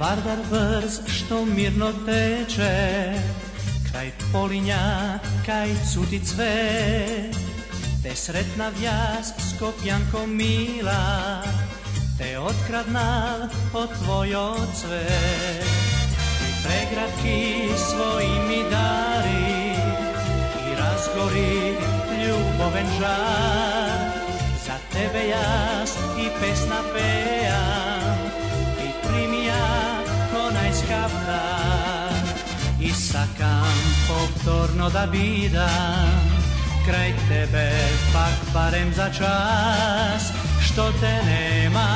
vardar brz što mirno teče Kraj polinja, kaj cuti cve Te sretna vjas skopjanko mila Te odkradnal po tvojo cve I pregradki svoji dari I razgori ljuboven žar Za tebe jas i pesna peja capta i campo torno da bidam kraj tebe pak barem za čas što te nema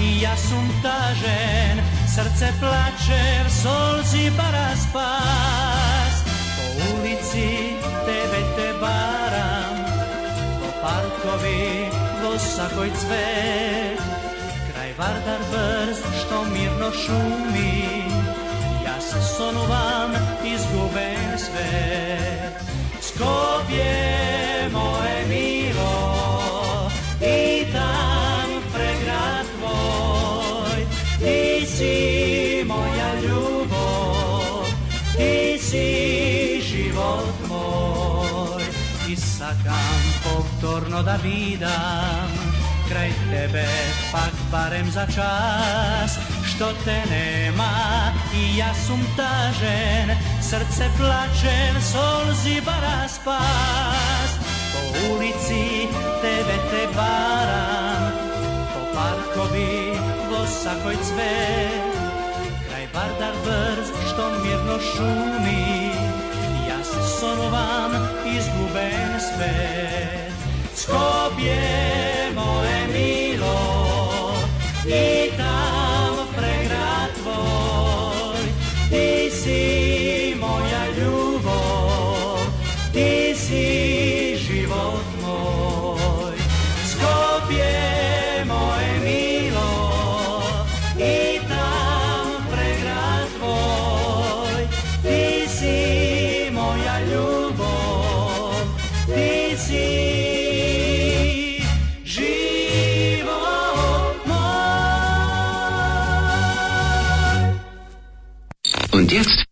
i ja sum tažen srce plače v solzi para spas po ulici tebe te baram po parkovi go sakoj cvet vardar brst što mirno šumi Ja se sonuvam izguben sve Skopje moje milo I tam pregrad tvoj Ti si moja ljubov Ti si život moj I sakam povtorno da vidam kraj tebe, pak barem za čas Što te nema i ja sum tažen Srce plačen, solzi bara spas Po ulici tebe te baram Po parkovi vosakoj cvet vardar brz što mirno šumi Ja se sonovan izguben sve Skopje Yeah.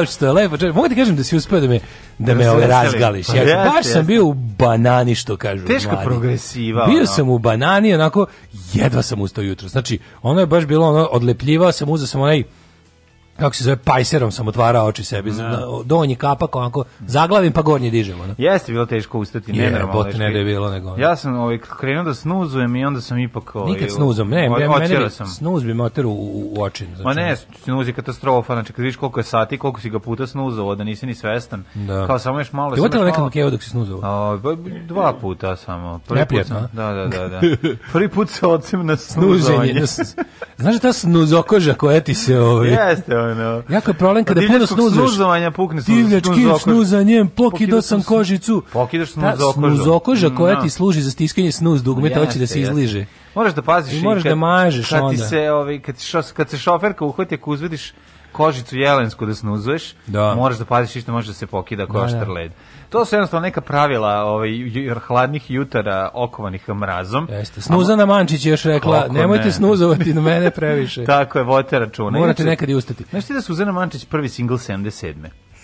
A što je lepo, čekaj, mogu ti kažem da si uspeo da me da, da me ove razgališ. Pa ja jeste, baš jeste. sam bio u banani što kažu. Teška mladi. progresivao. Bio sam u banani, onako jedva sam ustao jutro. Znači, ono je baš bilo ono odlepljivao sam, uzeo sam onaj kako se zove, pajserom sam otvarao oči sebi. Da. No. Donji kapak, onako, zaglavim pa gornje dižemo. No? Jeste bilo teško ustati, ne yeah, bot, ne da je bilo nego. Ja sam ovaj, krenuo da snuzujem i onda sam ipak... Ovaj, Nikad snuzom, ne, o, mene, mene sam. snuz bi moter u, u, u oči. Znači. Ma ne, snuz je katastrofa, znači kad vidiš koliko je sati, koliko si ga puta snuzao, da nisi ni svestan. Da. Kao samo još malo... Ti uvjetila nekam keo dok si snuzao? dva puta samo. Prvi Neprijetno. Put, da, da, da, da. Prvi put se ocim na snuzovanje. Znaš ta snuzokoža koja ti se... Ovaj... Jeste, ono. Jako problem kada puno snuzuješ. snuzovanja pukne snuz. Divljački snuza njem, pokido sam kožicu. Pokidaš snuz okožu. Snuz okoža mm, koja da. ti služi za stiskanje snuz dugmeta, hoće da se izliže. Moraš da paziš i moraš da mažeš onda. ti se, ovaj, kad, kad se šoferka uhvati, ako uzvediš kožicu jelensku da snuzuješ, da. moraš da paziš isto može da se pokida da, da. koštar da, led. To su jednostavno neka pravila ovaj, hladnih jutara okovanih mrazom. Jeste. Snuzana Mančić je još rekla, Kako nemojte ne. snuzovati na mene previše. Tako je, vojte računa. Morate nekad i ustati. Znaš ti da Suzana Mančić prvi single 77.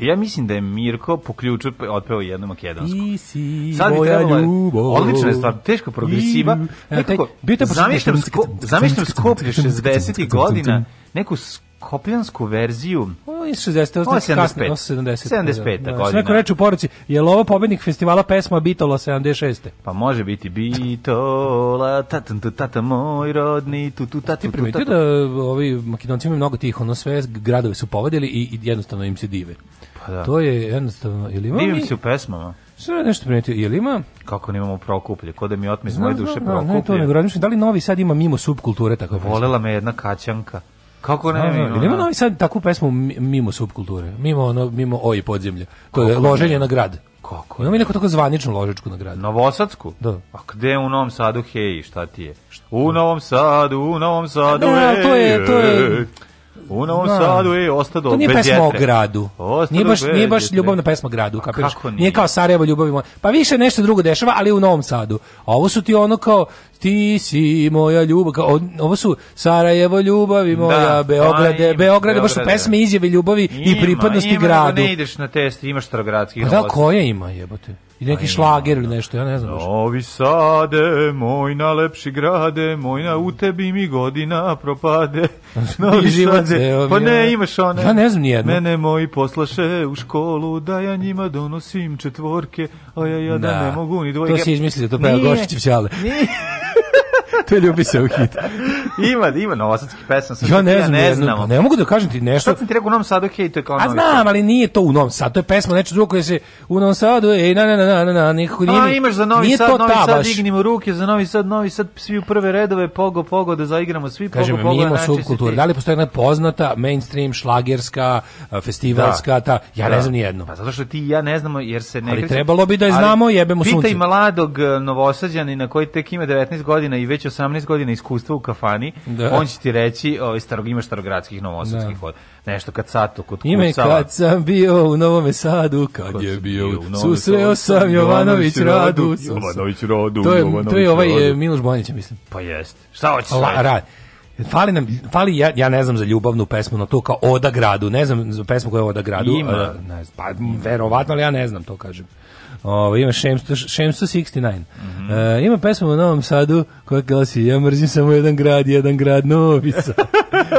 Ja mislim da je Mirko po ključu otpeo jednu makedonsku. si Sad bi trebala, odlična je stvar, teško progresiva. E, Nekako, zamišljam, sko, zamišljam Skoplje 60. godina, neku kopljansku verziju. Ovo je 60, ovo je 75. 75. Da, godina. Neko reče u poruci, je li ovo pobednik festivala pesma Bitola 76. Pa može biti Bitola, tatan tu tata moj rodni, tu tu tatu tu tatu. da ovi makedonci imaju mnogo tih, ono sve gradove su povedili i, i jednostavno im se dive. Pa da. To je jednostavno, ili ima Divim mi... se u pesmama. Sve nešto primetio, jel ima? Kako nemamo prokuplje, ko da mi otme iz moje duše prokuplje. Ne, to ne, razmišljam, da li Novi Sad ima mimo subkulture takve? Volela me jedna kaćanka Kako ne? Da, no, nema Novi Sad takvu pesmu mimo subkulture, mimo ono, mimo oj podzemlja. To je loženje na grad. Kako? Imamo mi neko tako zvaničnu ložičku na gradu. Novosadsku? Da. A gde u Novom Sadu, hej, šta ti je? U Novom Sadu, u Novom Sadu, da, to je, to je, U Novom da. Sadu je ostado to nije bez pesma jetre. o gradu. Ostado nije baš, nije baš ljubavna pesma gradu, kapiraš? Kako nije? nije kao Sarajevo ljubav. Pa više nešto drugo dešava, ali u Novom Sadu. A ovo su ti ono kao ti si moja ljubav, kao, ovo su Sarajevo ljubavi da, moja, da, Beograde, ima, Beograde, baš su da. pesme izjave ljubavi ima, i pripadnosti ima, gradu. Ima, ne ideš na test, imaš starogradski. A pa da, koja ima jebote? I neki šlager ili nešto, ja ne znam. Novi Sade, moj najlepši grade, mojna u tebi mi godina propade. Novi Sade, pa ne, imaš one. Ja ne znam nijedno. Mene moji poslaše u školu, da ja njima donosim četvorke, a ja, ja da, da ne mogu ni dvojke. To si izmislio, to peva Gošić Pćale. Nije. to je ljubi se u hit. ima, ima novosadski pesma. Sa Ja ne znam, ne, znam. Pa ne mogu da kažem ti nešto. Sad ti rekao u Novom Sadu, hej, to je kao A znam, ali nije to u Novom Sadu, to je pesma, nešto drugo koje se u Novom Sadu, ej, na, na, na, na, na, na, nekako nije. A imaš za Novi Sad, Novi Sad, dignimo ruke, za Novi Sad, Novi Sad, svi u prve redove, pogo, pogo, da zaigramo svi, pogo, Kažem, pogo, mi imamo znači subkulturu. Da li postoji jedna poznata, mainstream, šlagerska, festivalska, da. ta, ja ne da. znam nijednu. Pa zato što ti ja ne znamo, jer se ne... Ali trebalo bi da je znamo, jebemo sunce. Pitaj mladog e, novosadjanina koji tek ima 19 godina i već 18 godina iskustva u kafani, da. on će ti reći, ovaj starog ima starogradskih novosavskih da. Od, nešto kad sato kod kucala. Ime kad sam bio u Novom Sadu, kad, kad je bio, bio susreo sam Jovanović Radu. Jovanović Radu. To je, Jovanović to je ovaj Radu. Eh, Miloš Bonić, mislim. Pa jeste. Šta hoćeš? La, ra, Fali nam, fali ja, ja ne znam za ljubavnu pesmu, no to kao Oda gradu, ne znam za pesmu koja je Oda gradu. Ima. A, eh, ne znam, pa verovatno, ali ja ne znam to, kažem. Ovo, ovaj, ima Šemsto, Šemsto 69. Mm -hmm. e, ima pesmu u Novom Sadu koja glasi Ja mrzim samo jedan grad, jedan grad Novica. to,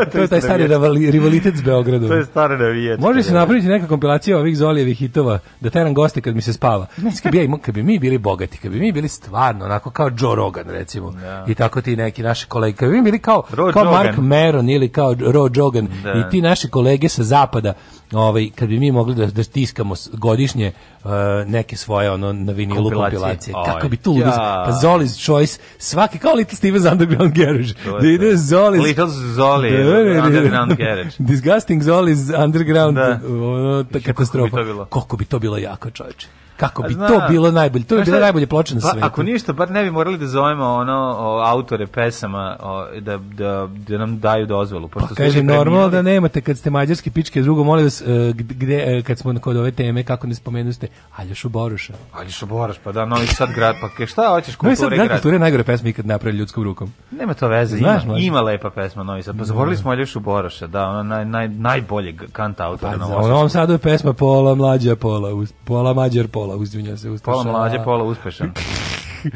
to je taj stari rivali, rivalitet s Beogradom. to je stari navijač. Može se da. napraviti neka kompilacija ovih Zolijevih hitova da teram goste kad mi se spava. Kad bi, ja, kad bi mi bili bogati, kad bi mi bili stvarno onako kao Joe Rogan recimo da. i tako ti neki naši kolege. Kad bi mi bili kao, kao Mark Meron ili kao Ro Jogan da. i ti naši kolege sa zapada ovaj, kad bi mi mogli da, da stiskamo godišnje uh, neke svoje svoje ono na vinilu kompilacije. kompilacije. Kako bi tu ludo. Ja. Pa Zoli's Choice, svaki kao Little Steven's Underground Garage. To da ide Zoli's. Little Zoli da, da, da, Underground Garage. Disgusting Zoli's Underground da. ono, ta katastrofa. kako bi to bilo jako, čovječe. Kako bi Zna, to bilo najbolje? To bi bilo najbolje ploče na svetu. Ako ništa, bar ne bi morali da zovemo ono o, autore pesama o, da, da, da nam daju dozvolu. Pošto pa kaže, normalno da nemate kad ste mađarski pičke, drugo molim vas, e, gde, e, kad smo kod ove teme, kako ne spomenuste, Aljošu Boruša. Aljošu Boruš, pa da, Novi Sad grad, pa ke, šta hoćeš kulture grad? Novi Sad grad, kulture je najgore pesma ikad napravili ljudskom rukom. Nema to veze, Znaš, ima, ima lepa pesma Novi Sad. Pa zaboravili da. smo Aljošu Boruša, da, ona naj, naj, najbolje kanta autora pa, na Ovom Sadu je pesma pola mlađa, pola, pola mađar, pola pola, uzvinja se uspešan. Pola mlađe, pola uspešan.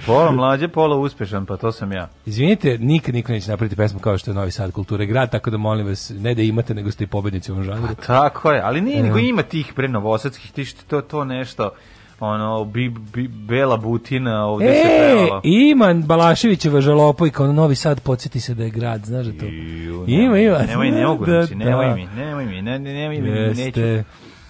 pola mlađe, pola uspešan, pa to sam ja. Izvinite, nikad niko neće napraviti pesmu kao što je Novi Sad kulture grad, tako da molim vas, ne da imate, nego ste i pobednici u ovom žanru. Pa, tako je, ali nije, niko ima tih pre novosadskih, ti što to, to nešto ono bi, bi, bela butina ovde e, se pevalo. ima Balaševićeva žalopojka, ono Novi Sad podsjeti se da je grad, znaš da to. Iu, ima, ima. Nemoj, ne mogu, da, znači, nemoj da. mi, nemoj mi, ne, ne, nemoj mi, neću.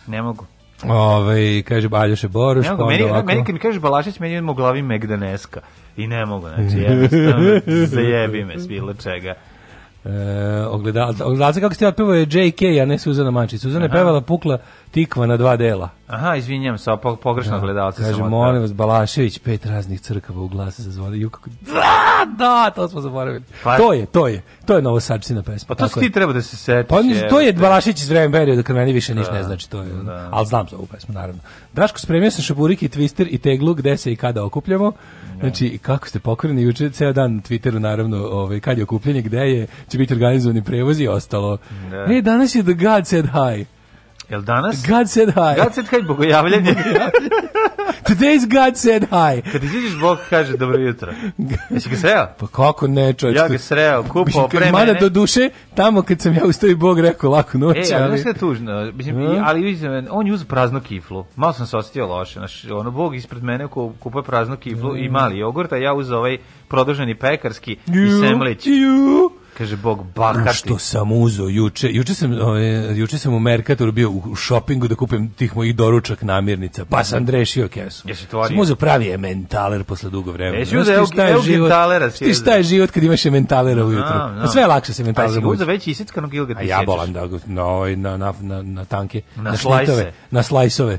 Ne mogu. Ovaj kaže Baljoše Boruš, pa meni, ovako... meni kad mi kažeš Balašić, meni je u glavi Megdaneska i ne mogu, znači jednostavno zajebi me s bilo čega. E, ogledala, ogledala kako ste otpevao je JK, a ne Suzana Mančić. Suzana je pevala pukla tikva na dva dela. Aha, izvinjam se, po, pogrešno da, gledalce Kaže, molim vas, Balašević, pet raznih crkava u glase za ju Kako... Da, da, to smo zaboravili. Pa, to je, to je, to je novosadčina pesma. Pa to si ti treba da se setiš. Pa, je, to je Balašević iz vremena perioda, kad meni više ništa ne da, znači. To je, da. Ali znam za ovu pesmu, naravno. Daško, spremio sam šaburiki, twister i teglu, gde se i kada okupljamo. Da. Znači, kako ste pokoreni juče, ceo dan na Twitteru, naravno, ovaj, kad je okupljenje, gde je, će biti organizovani prevoz i ostalo. Da. E, danas je the God said hi. Jel danas? God said hi. God said hi, bogojavljanje. Today's God said hi. Kad iziđeš, Bog kaže dobro jutro. Jesi ga sreo? Pa kako ne, čovječ. Ja ga sreo, kupao pre mene. do duše, tamo kad sam ja ustao i Bog rekao laku noć. E, ali nešto je tužno. Mislim, mm. ali on je uz praznu kiflu. Malo sam se osjetio loše. Znaš, ono, Bog ispred mene ko kupa praznu kiflu mm. i mali jogurt, a ja uz ovaj produženi pekarski ju, i semlić. Ju. Kaže Bog, bahati. Što sam uzeo juče, juče sam, juče sam u Merkatoru bio u šopingu da kupim tih mojih doručak namirnica, pa sam rešio kesu. Jesi to Sam pravi mentaler posle dugo vremena. Jesi uzo ementaler? Ti šta je život kad imaš mentalera ujutru? No, no. Pa sve je lakše se ementalera ujutru. Pa si uzo već isickanog ilga da ti ja bolam da, na, na, na, na tanke, na, na slajsove. Na slajsove.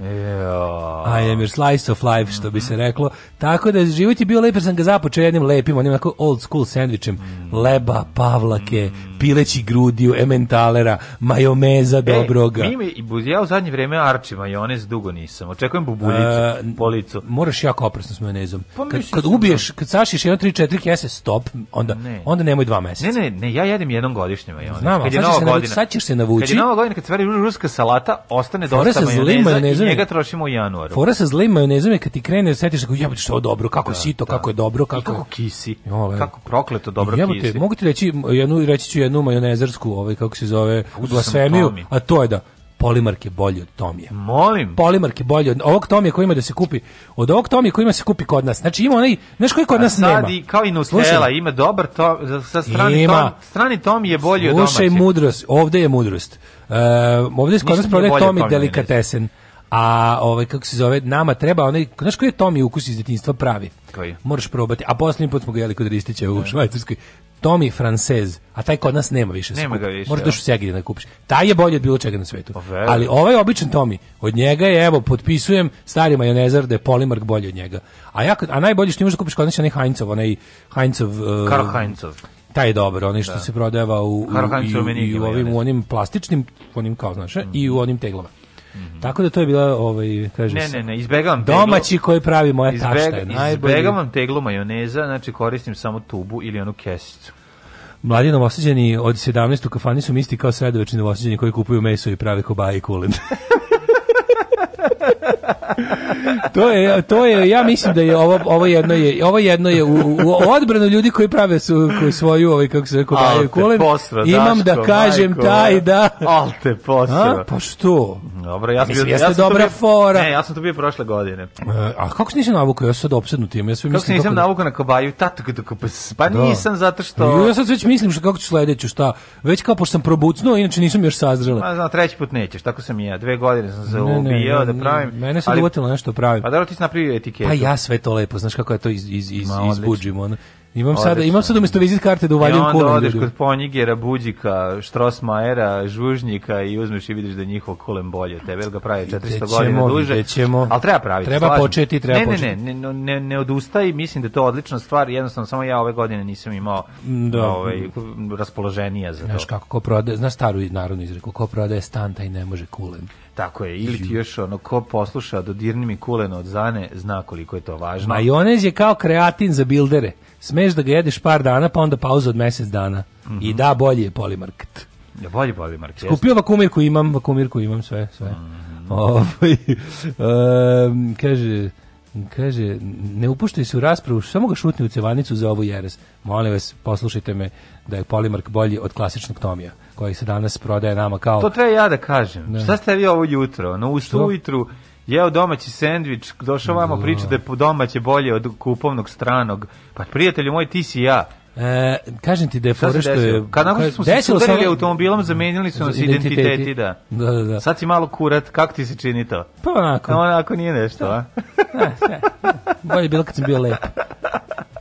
I am your slice of life, što bi se reklo. Tako da život je bio lep, sam ga započeo jednim lepim, onim old school sandvičem, mm. leba, pa pavlake, mm. pileći grudiju, ementalera, majoneza e, dobroga. Mi i ja u zadnje vrijeme arči majonez dugo nisam. Očekujem bubuljicu, e, policu. Moraš jako opresno s majonezom. Pa kad, kad da ubiješ, kad sašiš 1 3 4 kese stop, onda ne. onda nemoj dva meseca. Ne, ne, ne, ja jedem jednom godišnje majonez. Znam, kad je nova godina. Sad ćeš se navući. Kad je nova godina, kad stvari ruska salata, ostane dosta majoneza i njega trošimo u januaru. Fora sa zlim majonezom je kad ti krene, setiš kako jebote što je dobro, kako da, sito, da. kako je dobro, kako I kako kisi. E. Kako prokleto dobro jebate, kisi. Mogu ti reći jednu reći ću jednu majonezarsku, ovaj kako se zove, blasfemiju, a to je da polimark je bolji od Tomije. Molim. Polimark je bolji od ovog Tomije koji ima da se kupi. Od ovog Tomije koji ima da se kupi kod nas. Znači ima onaj, znaš koji kod nas sad nema. Sad kao i Nutella, ima dobar to, sa strani ima. Tom, strani Tomije je bolji Slušaj, od domaćeg. Slušaj mudrost, ovde je mudrost. Uh, ovde je kod nas prodaje Tomi delikatesen. A ovaj kako se zove, nama treba onaj, znaš koji je Tomi ukus iz detinjstva pravi? Koji? Moraš probati. A poslednji put smo ga jeli kod Ristića u da. Švajcarskoj. Tomi Francez, a taj kod nas nema više. Da nema ga više. Možeš da u Segedina da kupiš. Taj je bolji od bilo čega na svetu. Pa Ali ovaj običan Tomi, od njega je, evo, potpisujem stari majonezar da je Polimark bolji od njega. A, ja, a najbolji što možeš da kupiš kod nas je onaj Heinzov, onaj Heinzov... Uh, Karl Heinzov. Taj je dobar, onaj što da. se prodava u, u, i, u, u ovim u onim plastičnim, onim kao znaš, mm. i u onim teglama. -hmm. Tako da to je bila ovaj kažeš. Ne, ne, ne, izbegavam teglu. Domaći koji pravi moja izbeg, tašta je Izbegavam teglu majoneza, znači koristim samo tubu ili onu kesicu. Mladi novosađeni od 17 kafani su misti kao sredovečni novosađeni koji kupuju meso i prave kobaje i kulen. to je to je ja mislim da je ovo ovo jedno je ovo jedno je u, u odbranu ljudi koji prave su koji svoju ovaj kako se rekao baju kulen. Imam da daško, da kažem majko, taj da. Alte te posra. Pa što? Dobro, ja sam mislim, bio, jeste ja sam dobra bio, fora. Ne, ja sam to bio prošle godine. E, a kako se nisi navukao? Ja sam sad opsednut tim. Ja sve mislim kako nisam da- navukao na kobaju tatak dok pa da. nisam zato što Ja sad već mislim što kako ću sledeću šta. Već kao pošto sam probucnuo, inače nisam još sazrela. Pa znam, treći put nećeš, tako sam i ja. Dve godine sam se ubijao da pravim. Mene sad ali, uvatilo nešto pravim. Pa da ti si napravio etiketu. Pa ja sve to lepo, znaš kako ja to iz, iz, iz, Ma, izbuđim. Ono. Imam odlično. sada, imam sada umjesto vizit karte da uvaljujem kulen. I onda kulen, odeš ljudi. kod Ponjigera, Buđika, Štrosmajera, Žužnjika i uzmeš i vidiš da je njihov kulen bolje. Tebe ga pravi 400 godina duže. Ćemo, ali treba praviti. Treba slažem. početi, treba ne, početi. Ne, ne, ne, ne, odustaj, mislim da je to odlična stvar. Jednostavno, samo ja ove godine nisam imao mm, da. ovaj, raspoloženija za to. Znaš kako, ko prodaje, znaš staru narodnu izreku, ko prodaje stan, taj ne može kulen. Tako je, ili ti još ono, ko posluša Dodirni mi kuleno od Zane, zna koliko je to važno. Majonez je kao kreatin za bildere. Smeš da ga jedeš par dana, pa onda pauza od mjesec dana. Mm -hmm. I mhm. da, bolje je polimarket. Ja, bolje polimarket. Skupio vakumirku imam, vakumirku imam, sve, sve. Mm -hmm. Ovo, ovaj, um, kaže... Kaže, ne upuštaj se u raspravu, samo ga šutni u cevanicu za ovu jeres. Molim vas, poslušajte me da je Polimark bolji od klasičnog Tomija, koji se danas prodaje nama kao... To treba ja da kažem. Ne. Da. Šta ste vi ovo jutro? No, u ujutru jeo domaći sendvič, došao vamo da. priča da je domaće bolje od kupovnog stranog. Pa prijatelju moj, ti si ja. E, kažem ti da je fore što je... Kad nakon smo se sudarili automobilom, zamenjali su nas identiteti, identiteti da. Da, da, da. Sad si malo kurat, kako ti se čini to? Pa onako. Onako nije nešto, a? Da, Bolje je bilo kad sam bio lep.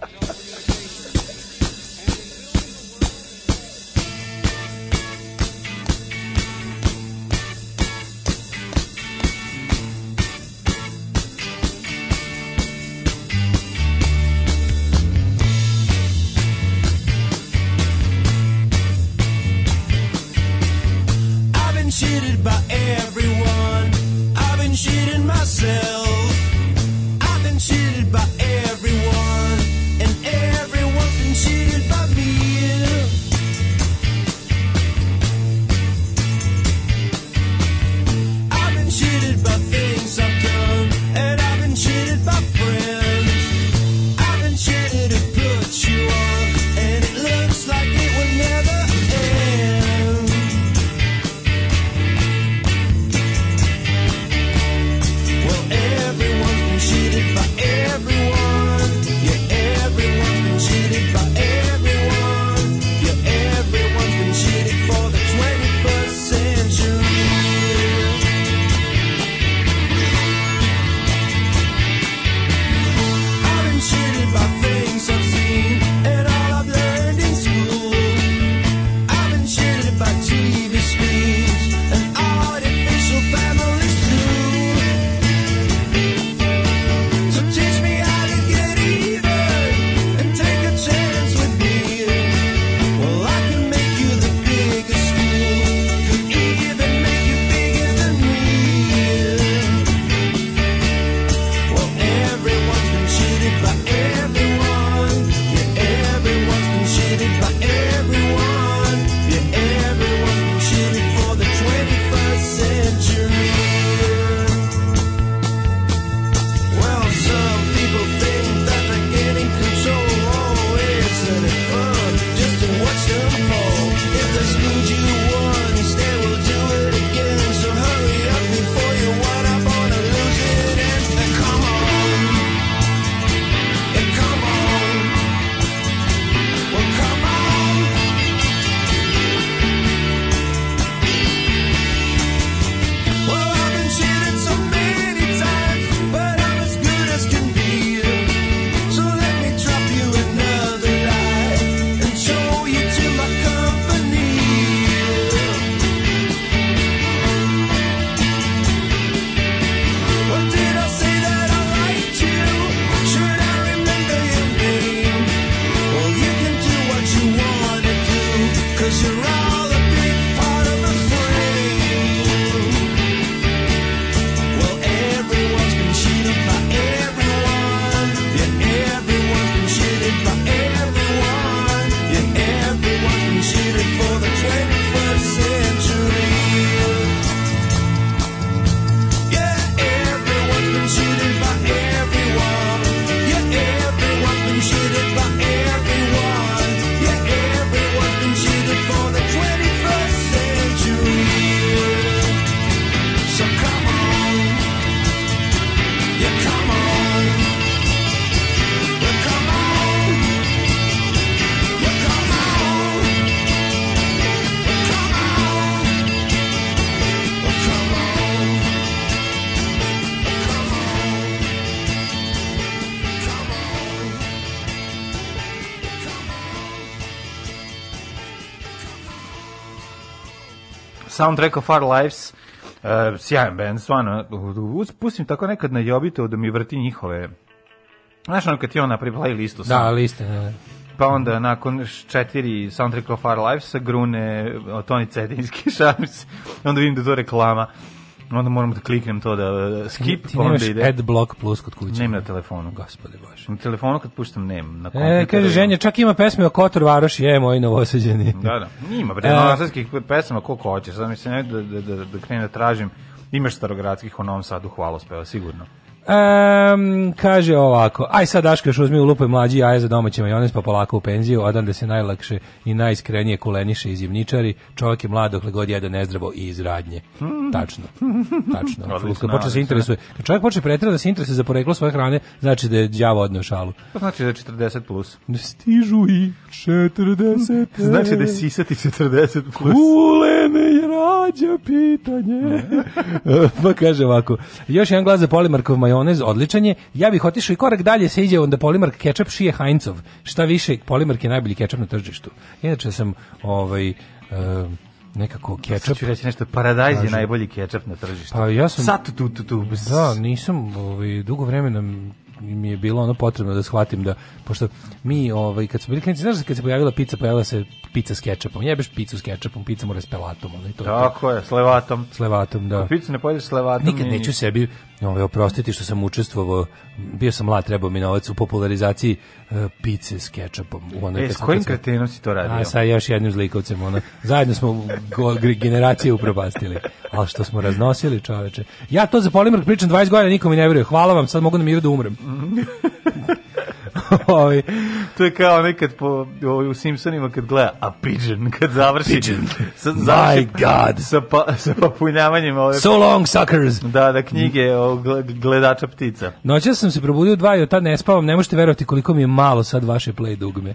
cheated by everyone. I've been cheating myself. I've been cheated by everyone. soundtrack of Our Lives, uh, sjajan band, stvarno, pustim tako nekad na Jobito da mi vrti njihove, znaš ono kad ti ona napravi playlistu Da, liste, da, da pa onda nakon četiri soundtrack of our lives Grune, Toni Cetinski, Šarms, onda vidim da to reklama. Onda moram da kliknem to da, da, da skip, ti, ti pa onda ide. ad block plus kod kuće. Nemam na telefonu. Gospode Bože. Na telefonu kad puštam nem. Na e, kaže, ženja, čak ima pesme o Kotor Varoši, je moj novoseđeni. Da, da. Ima, bre, e. novosadskih pesama koliko hoćeš. Sad mi se ne da, da, da, da krenem da tražim. Imaš starogradskih u Novom Sadu hvalospeva, sigurno. Um, kaže ovako, aj sad Daško još uzmi u lupoj mlađi aj za domaćima i ones pa polako u penziju, odam da se najlakše i najiskrenije koleniše iz jivničari, čovjek je mlad dokle god jede nezdravo i izradnje. radnje. Tačno, tačno. Kad počne se interesuje, kad čovjek počne pretreba da se interesuje za poreklo svoje hrane, znači da je đavo odneo šalu. To znači da je 40 plus. Stižu i 40. znači da je sisati 40 plus. Kulene je rađa pitanje. pa kaže ovako, još jedan glas za polimarkov majon majonez odličan je. Ja bih otišao i korak dalje se ide onda polimark kečap šije Heinzov. Šta više, polimark je najbolji kečap na tržištu. Inače sam ovaj um, nekako kečap. Sad reći nešto, paradajz je najbolji kečap na tržištu. Pa ja sam... Sad tu, tu, tu. Da, nisam, ovaj, dugo vremena mi je bilo ono potrebno da shvatim da, pošto mi, ovaj, kad smo bili klinici, znaš da kad se pojavila pizza, pojavila se pizza s kečapom, jebeš picu s kečapom, pizza mora s pelatom, ono to. Tako je, s levatom. S levatom, da. Pizza ne pojedeš s levatom. Nikad neću sebi ovaj, oprostiti što sam učestvovao, bio sam mlad, trebao mi novac u popularizaciji uh, pice s kečapom. U onoj, e, s kojim kretenom si to radio? A, sa još jednim zlikovcem, ono, zajedno smo go, generacije upropastili, ali što smo raznosili, čoveče. Ja to za polimer pričam 20 godina, niko mi ne vjeruje, hvala vam, sad mogu da miru da umrem. ovaj to je kao nekad po, ovi, u Simpsonima kad gleda a pigeon kad završi pigeon. Sa, završi, my pa god sa, pa, sa popunjavanjem ove so long suckers da da knjige o gledača ptica noćas sam se probudio dva i od tad ne spavam ne možete verovati koliko mi je malo sad vaše play dugme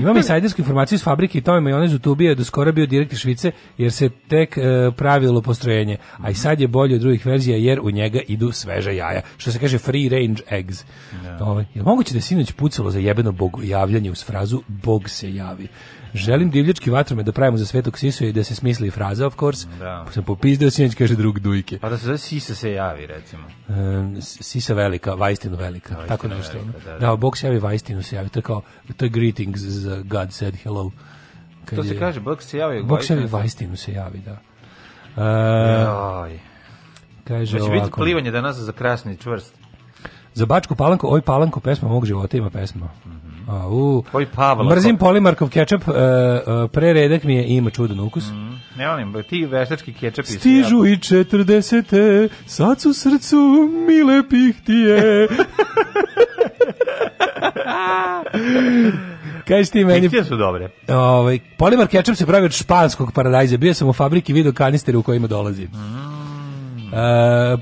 imam i sajdersku informaciju iz fabrike i tome majonez u tubiju je do skora bio direktor Švice jer se tek e, pravilo postrojenje a i sad je bolje od drugih verzija jer u njega idu sveže jaja što se kaže free range eggs yeah. Da. Ove, ovaj, je moguće da sinoć već pucalo za jebeno bogojavljanje uz frazu Bog se javi. Želim divljački vatrome da pravimo za svetog Sisu i da se smisli fraza, of course. Da. Sam popizdeo sinjeć, kaže drug dujke. Pa da se zove Sisa se javi, recimo. E, sisa velika, vajstinu velika, vajstinu tako nešto. Da, da. da, Bog se javi, vajstinu se javi. To je kao, to je greetings za God said hello. Kad to se je, kaže, Bog se javi, Bog se javi, vajstinu se javi, da. E, Joj. Kaže Hoće biti plivanje danas za krasni čvrst. Za Bačku palanku, oj palanku, pesma mog života ima pesma. Mhm. A, u, Koji Pavla? Mrzim polimarkov kečap, uh, e, uh, e, preredak mi je ima čudan ukus. Mm, ne volim, ti veštački kečap isti. Stižu i četrdesete, sad su srcu mile pihtije. Kaži ti meni... Pihtije su dobre. Ovaj, polimar kečap se pravi od španskog paradajza. Bio sam u fabriki, video kanister u kojima dolazi. Mm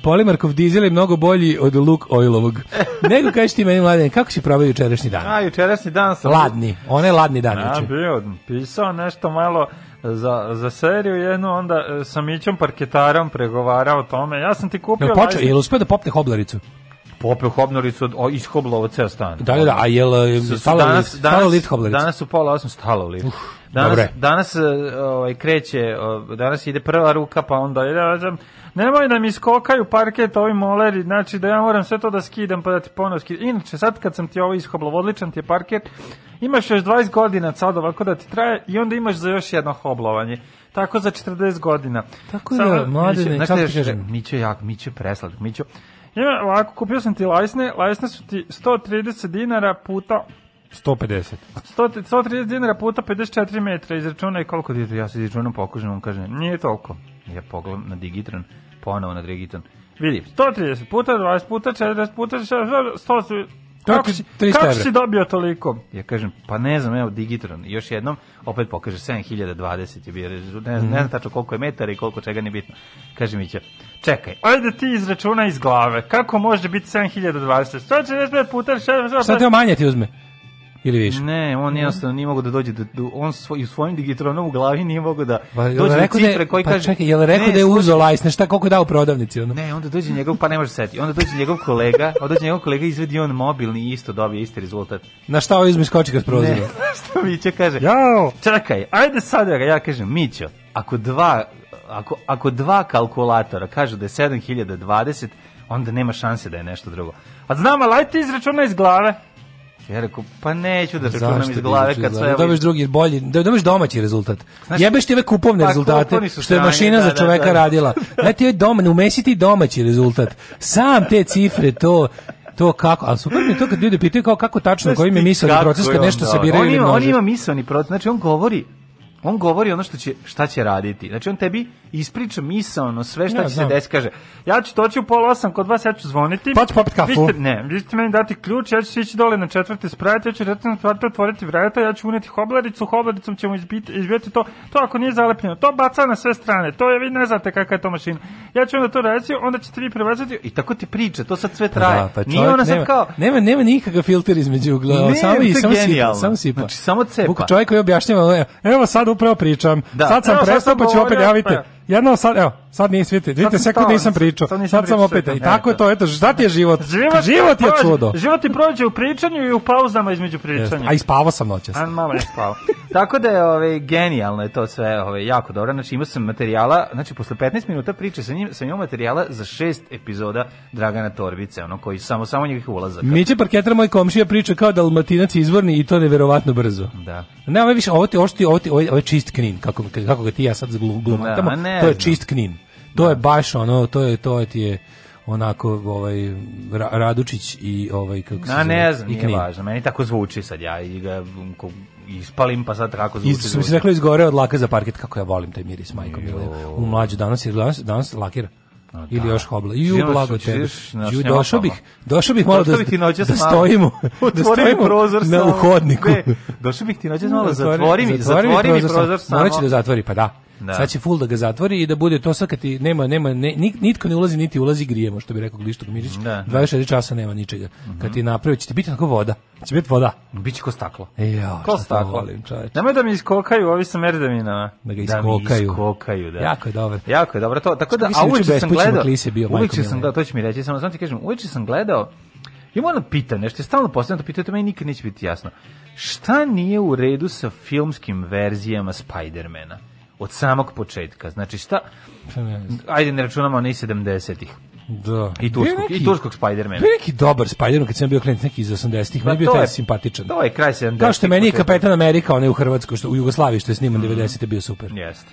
polimarkov dizel je mnogo bolji od luk oilovog. Nego kažeš ti meni, mladen, kako si probao jučerašnji dan? A, jučerašnji dan sam... Ladni, on je ladni dan. Ja, bio, pisao nešto malo za, za seriju jednu, onda e, sa Mićom Parketarom pregovarao o tome. Ja sam ti kupio... Jel počeo, jel uspio da popne hoblaricu? popeo hobnoricu od iskoblova ceo stan. Da, da, da a jel stalo danas, lit, danas, lit hobnorica? Danas u pola osam stalo lit. Uf, danas, dobre. danas e, ovaj, kreće, danas ide prva ruka, pa onda ja nemoj da mi skokaju parket ovi moleri, znači da ja moram sve to da skidam, pa da ti ponovno skidam. Inače, sad kad sam ti ovo iskoblov, odličan ti je parket, imaš još 20 godina sad ovako da ti traje i onda imaš za još jedno hoblovanje. Tako za 40 godina. Tako je, da, mlađe, kako kažem? Mićo jak, Mićo presladak, Mićo... Ću... Ima, ovako, kupio sam ti lajsne, lajsne su ti 130 dinara puta 150. 100, 130 dinara puta 54 metra, izračunaj koliko ti je ja se izračunom pokužem, on kaže, nije toliko. Ja pogledam na digitron, ponovo na digitron. Vidi, 130 puta, 20 puta, 40 puta, 100, Kako si, kako si dobio toliko? Ja kažem, pa ne znam, evo Digitron. još jednom, opet pokaže 7020 je bio rezultat. Ne, znam, ne znam mhm. tačno koliko je metara i koliko čega ni bitno. Kaže mi će, čekaj, ajde ti izračuna iz glave. Kako može biti 7020? 145 puta... Šta teo manje ti uzme? ili više. Ne, on jednostavno nije mogu da dođe da on svoj, u svojim digitronom u glavi nije mogao da pa, dođe do da cifre da, koji pa, kaže čekaj, jel rekao ne, da je uzeo lajsne, šta koliko je dao u prodavnici ono? Ne, onda dođe njegov pa ne može seti. Onda dođe njegov kolega, onda dođe njegov kolega izvedi on mobilni i isto dobije isti rezultat. Na šta ovaj izmi skoči kad prozora? šta Mićo kaže? Jao. Čekaj, ajde sad da ja kažem Mićo. Ako dva ako, ako dva kalkulatora kažu da je 7020, onda nema šanse da je nešto drugo. A znam, ali ajte izračuna iz glave neću. Ja rekao, pa neću da računam iz glave kad sve... Dobiš drugi, bolji, dobiš domaći rezultat. Znaš, Jebeš ti ove kupovne pa, rezultate, što je mašina da, za da, čoveka da, da, radila. Znaš, ti doma, ne umesi ti domaći rezultat. Sam te cifre, to to kako, ali super mi to kad ljudi pitaju kao kako tačno, koji im je misleni proces kad nešto se bira ili množe. On ima, on ima misleni proces, znači on govori on govori ono što će, šta će raditi. Znači, on tebi ispriča ono, sve šta ja, će znam. se desiti. Kaže, ja ću toći u pola osam kod vas, ja ću zvoniti. Pa ću popit kafu. Vi ste, ne, vi ćete meni dati ključ, ja ću se ići dole na četvrte sprajati, ja ću recimo četvrte otvoriti vrata, ja ću uneti hoblaricu, hoblaricom ćemo izbiti, izbiti to. To ako nije zalepljeno, to baca na sve strane, to je, vi ne znate kakva je to mašina. Ja ću onda to reći, onda ćete vi prebaciti i tako ti priča, to sad sve pa traje. Da, pa nije ona sad nema, kao... Nema, nema nikakav filter između glava, samo, i, samo, sipa, samo sipa. Znači, samo cepa. Buk čovjek koji objašnjava, evo sad upravo pričam. Da. Sad sam prestao, pa ću opet javiti. Pa Jedno sad, evo, sad nije svite. Vidite, sve kod nisam pričao. Sad, sad sam opet. I tako je to, eto, šta ti je život? Život, život je čudo. Život ti prođe u pričanju i u pauzama između pričanja. A ispavao sam noćas. A malo je spavao. tako da je ovaj, genijalno je to sve, ovaj, jako dobro. Znači, imao sam materijala, znači, posle 15 minuta priče sa njim, sam imao materijala za šest epizoda Dragana Torbice, ono, koji samo, samo njegovih ulaza. Miće parketer moj komšija, priča kao da dalmatinac izvorni i to neverovatno brzo. Da. Ne, ovo je više, ovo, ti, ovo, ti, ovo, ti, je čist knin, kako, kako ga ti ja sad glumam. Da, ne, to je čist Knin. To je baš ono, to je to je ti je onako ovaj Radučić i ovaj kako se Na ne znam, nije važno. Meni tako zvuči sad ja i ga ispalim pa sad kako zvuči. Iz, se reklo izgore od laka za parket kako ja volim taj miris majkom ili u mlađu danas je danas, danas lakira. No, da. ili da. još hobla. I u blago tebe. Ju došao bih, došao bih malo da, da stojimo, da stojimo prozor na uhodniku. Došao bih ti noćas malo, zatvori mi, zatvori mi prozor samo. Moraće da zatvori, pa da. Da. Sad će full da ga zatvori i da bude to sad kad nema, nema, ne, nitko ne ulazi, niti ulazi grijemo, što bi rekao Glištog Mirić. Da, 24 da. časa nema ničega. Mm -hmm. Kad mhm. ti napravi, će ti biti onako voda. Će biti voda. Biće ko staklo. E, jo, ko staklo. Volim, Nemoj da mi iskokaju, ovi sa merdaminama. Da ga da iskokaju. Da iskokaju, da. Jako je dobro. Jako je dobro. To, tako da, a uveče sam gledao, bio, uveče sam gledao, to će mi reći, samo sam ti kažem, uveče sam gledao ima moram pitanje, nešto stalno postavljeno, to pitanje, to meni nikad neće biti jasno. Šta nije u redu sa filmskim verzijama Spidermana? od samog početka. Znači šta? Ajde ne računamo ni 70-ih. Da. I turskog, neki, i turskog Spider-mana. neki dobar Spider-Man kad sam bio klijent neki iz 80-ih, meni pa bio taj simpatičan. To je kraj 70-ih. Kao što meni je Kapetan Amerika, onaj u Hrvatskoj, što u Jugoslaviji što je sniman mm 90-te bio super. Jeste.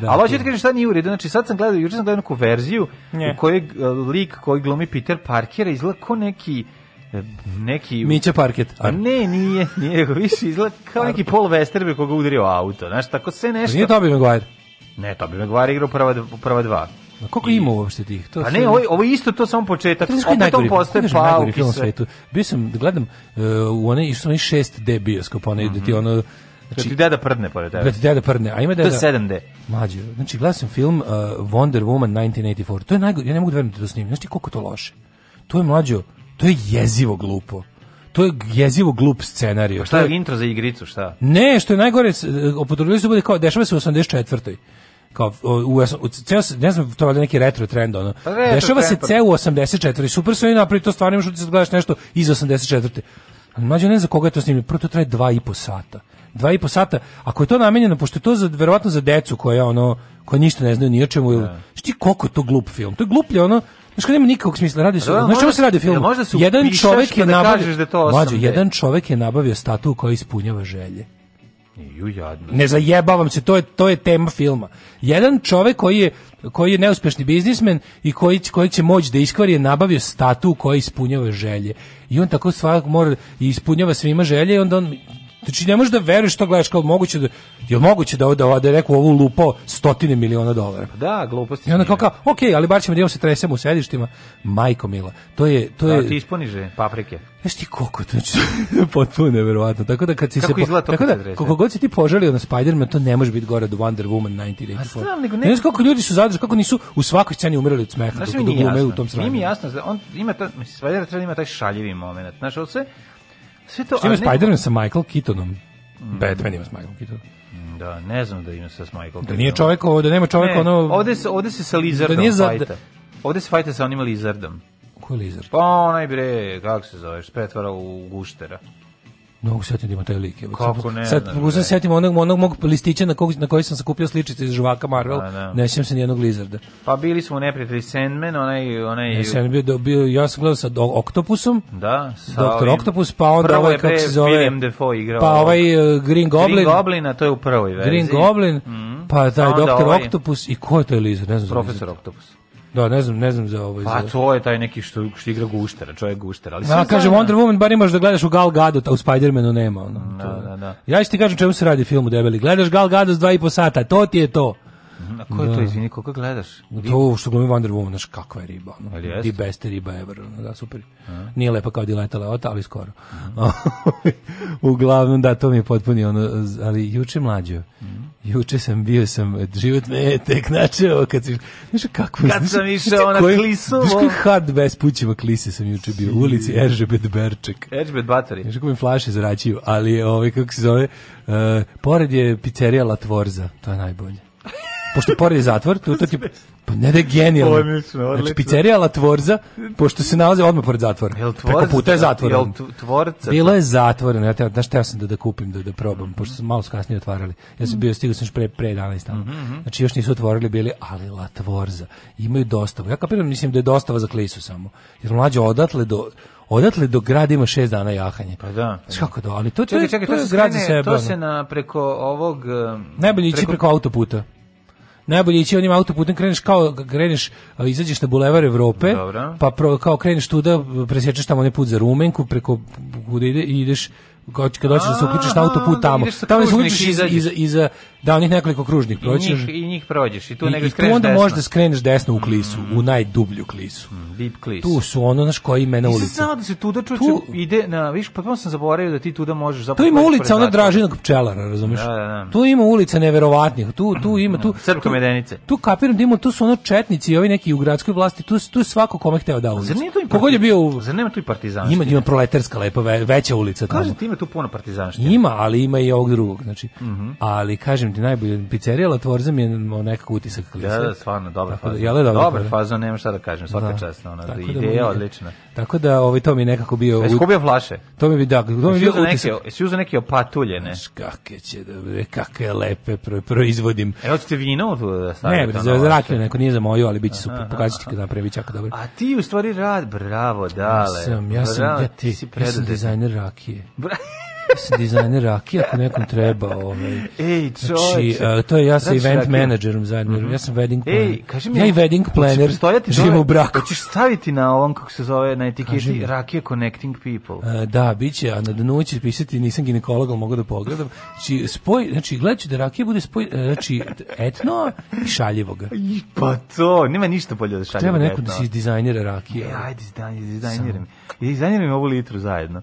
Da, Ali hoćete da. kažem šta nije u redu, znači sad sam gledao, juče sam gledao neku verziju Nje. u kojoj uh, e, lik koji glumi Peter Parkera izgleda ko neki neki Miće parket. A pa ne, nije, nije, nego više izgleda kao neki Paul Westerberg koga udario auto, znaš, tako sve nešto. Nije Tobi Maguire. Ne, Tobi Maguire igrao prva prva dva. A koliko I... ima uopšte tih? To pa ne, ovo, ovo isto to samo početak. Znaš koji najgori, postaje pa najgori film na svetu? Bio sam, gledam, uh, u one, išao sam šest d bioskop, onaj, mm -hmm. ti mhm. ono, Znači, ti deda prdne pored tebe. Da ti deda prdne, a ima deda... To je 7D. Mlađe, znači, gledam sam film uh, Wonder Woman 1984. To je najgore, ja ne mogu da verujem da to snimim. Znaš koliko to loše? To je mlađo To je jezivo glupo to je jezivo glup scenarijo. Šta je intro za igricu, šta? Ne, što je najgore, opodobili su da bude kao, dešava se u 84 kao u, u ceo ne znam to je neki retro trend ono. Pa retro Dešava trend, se pa- ceo u 84. Super su i napravili to stvarno što ti sad da gledaš nešto iz 84. Ali mlađe ne znam koga je to snimljeno. Prvo to traje dva i po sata. Dva i po sata. Ako je to namenjeno, pošto je to za, verovatno za decu koja ono koji ništa ne znaju ni o čemu. Da. Šti koliko to glup film? To je gluplje ono Znaš kad nema nikakvog smisla, radi se. Da, znaš čemu se radi film? Da, možda jedan čovjek pa je da nabavio da to mlađo, jedan e. čovjek je nabavio statuu koja ispunjava želje. Ju jadno. Ne zajebavam se, to je to je tema filma. Jedan čovjek koji je koji je neuspješni biznismen i koji koji će moći da iskvari je nabavio statuu koja ispunjava želje. I on tako svak mora i ispunjava svima želje i onda on Znači ne možeš da veruješ što gledaš kao moguće da je moguće da ovde da ovde rekao ovu lupo stotine miliona dolara. Pa da, gluposti. I onda kao, kao ok, ali bar ćemo da se tresemo u sedištima. Majko mila, to je to da, je ti isponiže paprike. Znaš ti koliko to znači, potpuno neverovatno. Tako da kad si Kako se tako da koliko god si ti požalio na Spider-Man, to ne može biti gore od Wonder Woman 1984. A stvarno, nego ne. Znaš koliko ljudi su zadržali, kako nisu u svakoj sceni umirali od smeha, znači, dok, dok glume u tom sranju. Nije mi jasno, on ima ta, Spider-Man da ima taj šaljivi momenat. Znaš, on se Sve to, ima Spider-Man sa Michael Keatonom? Mm. Batman ima s Michael Keatonom. Mm, da, ne znam da ima sa Michael Keatonom. Da nije čovjek, da nema čovjek ne, ono... Ovde se, ovde se sa da Lizardom da nije za... fajta. Ovde se fajta sa onim Lizardom. Ko je Lizard? Pa onaj bre, kako se zoveš, pretvara u guštera. Ne mogu setiti da ima taj lik. Kako ne? Sad mogu se setiti onog, onog mog listića na, kog, na koji sam sakupljao sličice iz žvaka Marvel. Da, da. Ne sjećam se nijednog Lizarda. Pa bili smo neprijatelji Sandman, onaj... onaj... Ne, Sandman bio, dobio, ja sam gledao sa Octopusom. Da, sa Doktor ovim... Octopus, pa onda ovaj, kako se zove... William Defoe igrao. Pa ovaj uh, Green Goblin. Green Goblin, a to je u prvoj verziji. Green Goblin, mm -hmm. pa taj Doktor ovaj... Octopus i ko je to je Lizard? Ne znam Profesor Octopus. Da, ne znam, ne znam za ovo. Ovaj pa za... to je taj neki što, što igra guštera, čovjek guštera, ali Ja kažem Wonder Woman bar imaš da gledaš u Gal Gadot, a u Spider-Manu nema ono. Da, da, da. Ja ti kažem čemu se radi film u Debeli. Gledaš Gal Gadot 2 i po sata, to ti je to. Na -hmm. A to, da. izvini, koga gledaš? Rib? To što glumi Wonder Woman, znaš kakva je riba. Ono. Ali best Di beste riba ever, ono, da, super. Mm -hmm. Nije lepa kao Dileta Leota, ali skoro. Mm -hmm. Uglavnom, da, to mi je potpuni, ono, ali juče mlađo, mm. juče sam bio sam, život me je tek načeo, kad si, znaš kako, kad znaš, sam išao na klisu. Znaš koji had bez pućeva klise sam juče bio, u ulici Eržebet Berček. Eržebet Batari. Znaš kako mi flaše zračiju, ali, ovaj, kako se zove, uh, pored je pizzerija Latvorza, to je najbolje pošto pored zatvor, tu to ti pa ne da je genijalno. Znači pizzerija La Tvorza, pošto se nalazi odmah pored zatvora. Jel tvorca, Preko puta je zatvor. Jel tvorca? Bilo je zatvoreno. Ja te, znaš, teo sam da da kupim, da da probam, pošto su malo kasnije otvarali. Ja sam mhm. bio stigao sam pre pre 11 dana. Mhm, mhm. Znači još nisu otvorili bili, ali La Tvorza imaju dostavu. Ja kapiram mislim da je dostava za klisu samo. Jer mlađe odatle do odatle do grada ima 6 dana jahanje. Pa da. Pa znaš kako do, da, ali to čekaj, to, čekaj, to, to, se, skrene, to se na preko ovog najbolje preko, ići preko autoputa najbolje ići onim autoputem kreneš kao kreneš izađeš na bulevar Evrope Dobro. pa pro, kao kreneš tu da presječeš tamo onaj put za Rumenku preko gde ide, ideš kad hoćeš da se uključiš na autoput da, da, tamo. Da tamo se uključiš iz, iz, iz, da onih nekoliko kružnih prođeš. I njih prođeš i tu nego skreneš onda možeš da skreneš desno u klisu, u mm. najdublju klisu. Deep mm, klis. Tu su ono, znaš, koja imena ulica. Znao da se tu tuda čuče ide na, viš, potpuno pa sam zaboravio da ti tu da možeš zapravo. Tu ima ulica ona Dražinog pčelara, razumeš? Tu ima ulica neverovatnih. Tu tu ima tu Crpka medenice. Tu kapiram da ima tu su ono četnici i ovi neki u gradskoj vlasti, tu tu svako kome hteo da ulicu. Zar nije tu i je bio, zar nema tu i partizan? Ima ima proletarska lepa veća ulica tamo tu puno partizanštine. Ima, ali ima i ovog drugog, znači. Mm -hmm. Ali kažem ti najbolje pizzerija Latvorza mi je nekakav utisak. Da, da, stvarno, dobra faza. Da, jale, dobra, dobra faza, nema šta da kažem, svaka da. čast, ona tako da ideja da, odlična. Tako da ovaj to mi je nekako bio. Jesi kupio flaše? To mi bi da, to mi je bio utisak. Neke, jesi uzeo neke opatuljene? Kakve će da, kakve lepe proizvodim. Evo ti vino tu da stavim. Ne, za rakiju neko nije za moju, ali biće super, pokazati ti kada napravi jako dobro. A ti u stvari rad, bravo, dale. Ja sam, ja sam, ja ti, ja sam dizajner rakije. Bravo dizajner rakija ako nekom treba ovaj ej znači, čoveče znači, to je ja sa znači, event rakiju. managerom zajedno mm -hmm. ja sam wedding planner ej kaži mi ja i wedding planner živimo u braku hoćeš staviti na ovom kako se zove na etiketi rakija connecting people uh, da biće a na dnu će pisati nisam ginekolog al mogu da pogledam znači spoj znači gledaću da rakija bude spoj e, znači etno i šaljivog I, pa to nema ništa bolje od šaljivog treba neko da se izdizajnira rakija ajde dizajniraj dizajniraj dizajniraj ovu litru zajedno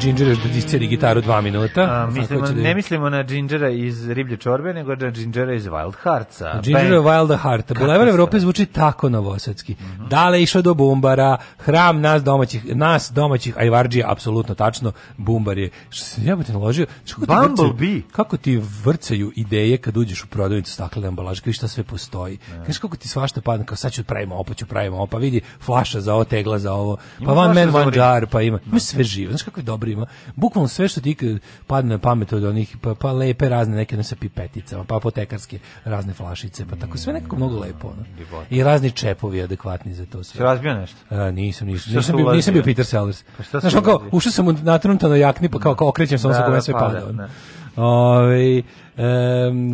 džinđeraš da disceri gitaru dva minuta. A, mislimo, da... Ne mislimo na džinđera iz riblje čorbe, nego na džinđera iz Wild Heartsa. Džinđera Wild Hearta. Bulevar Evrope zvuči tako novosadski. Mm -hmm. Dale išao do Bumbara, hram nas domaćih, nas domaćih Ajvarđija, apsolutno tačno, Bumbar je. Što se ja te naložio? Kako ti, vrcaju, kako ti vrcaju ideje kad uđeš u prodavnicu staklene ambalaže, kao šta sve postoji. Mm. Kažeš kako ti svašta padne, kao sad ću da pravimo opa, ću da pravimo pa vidi, flaša za ovo, tegla za ovo, pa one man, one jar, pa ima, ima sve živo. Znaš kako je dobro dobrima. Bukvalno sve što ti padne na pamet od onih pa, pa lepe razne neke ne sa pipeticama, pa apotekarske razne flašice, pa tako sve nekako mnogo lepo. No. I razni čepovi adekvatni za to sve. Si razbio nešto? A, e, nisam, nisam. Nisam, bio, nisam bio Peter Sellers. Pa Znaš, kao, ušao sam na jakni, pa kao, kao okrećem sam da, se kome da, sve pada. Da, da. Ove, ovaj, um,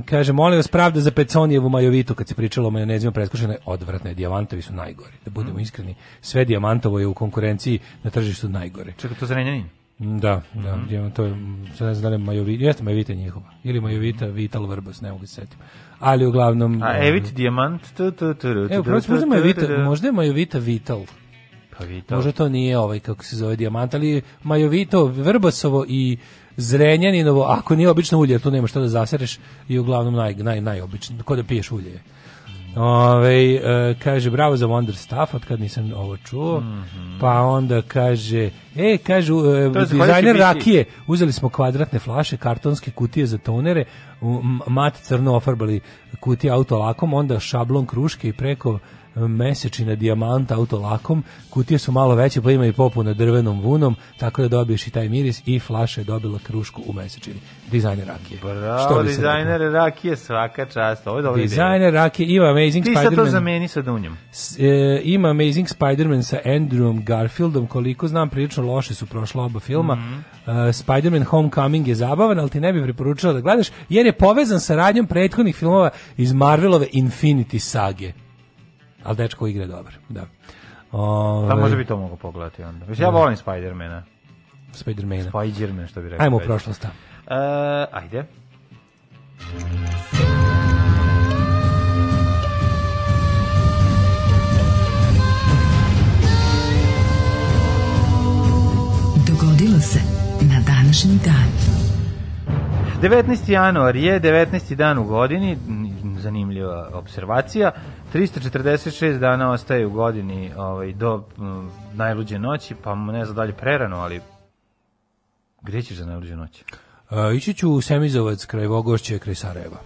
kaže, molim vas pravda za Peconijevu majovitu, kad se pričalo o majonezima preskušene, odvratne, dijamantovi su najgori. Da budemo mm. iskreni, sve dijamantovo je u konkurenciji na tržištu najgore. Čekaj, to zrenjanin? Da, da, mm -hmm. to je, sad ne znam da li je Majovita, jeste Majovita njihova, ili Majovita Vital Vrbas, ne mogu se setiti. Ali uglavnom... A ovaj, Evit Diamant... Tu, tu, tu, Evo, možda, Majovita, možda je Majovita Vital. Pa Vital. Možda to nije ovaj, kako se zove, Diamant, ali Majovito, Vrbasovo i Zrenjaninovo, ako nije obično ulje, jer tu nema šta da zasereš, i uglavnom naj, naj, najobično, ko da piješ ulje Ove, e, kaže, bravo za Wonder Stuff, od kad nisam ovo čuo. Mm -hmm. Pa onda kaže, e, kaže, dizajner rakije, uzeli smo kvadratne flaše, kartonske kutije za tonere, mat crno ofarbali kutije auto autolakom, onda šablon kruške i preko mesečina dijamanta autolakom, kutije su malo veće, pa ima i popu drvenom vunom, tako da dobiješ i taj miris i flaša je dobila krušku u mesečini. Dizajner rakije. Bravo, Što dizajner rakije, svaka čast. Ovo je dobro Dizajner ideja. rakije, ima Amazing Spider-Man. Ti sad to zameni sa dunjom. S, e, ima Amazing Spider-Man sa Andrewom Garfieldom, koliko znam, prilično loše su prošla oba filma. Mm -hmm. e, Spider-Man Homecoming je zabavan, ali ti ne bih preporučila da gledaš, jer je povezan sa radnjom prethodnih filmova iz Marvelove Infinity sage. Ali dečko igra dobar, da. Pa Ove... Pa može bi to mogu pogledati onda. Mislim, ja da. volim Spider-mana. Spider-mana. Spider-man, što bi rekao. Ajmo u prošlost. Uh, ajde. Dogodilo se na današnji dan. 19. januar je 19. dan u godini, zanimljiva observacija. 346 dana ostaje u godini ovaj, do m, mm, najluđe noći, pa ne znam dalje prerano, ali gde ćeš za najluđu noć? Uh, ići ću u Semizovac kraj Vogošće, kraj Sarajeva.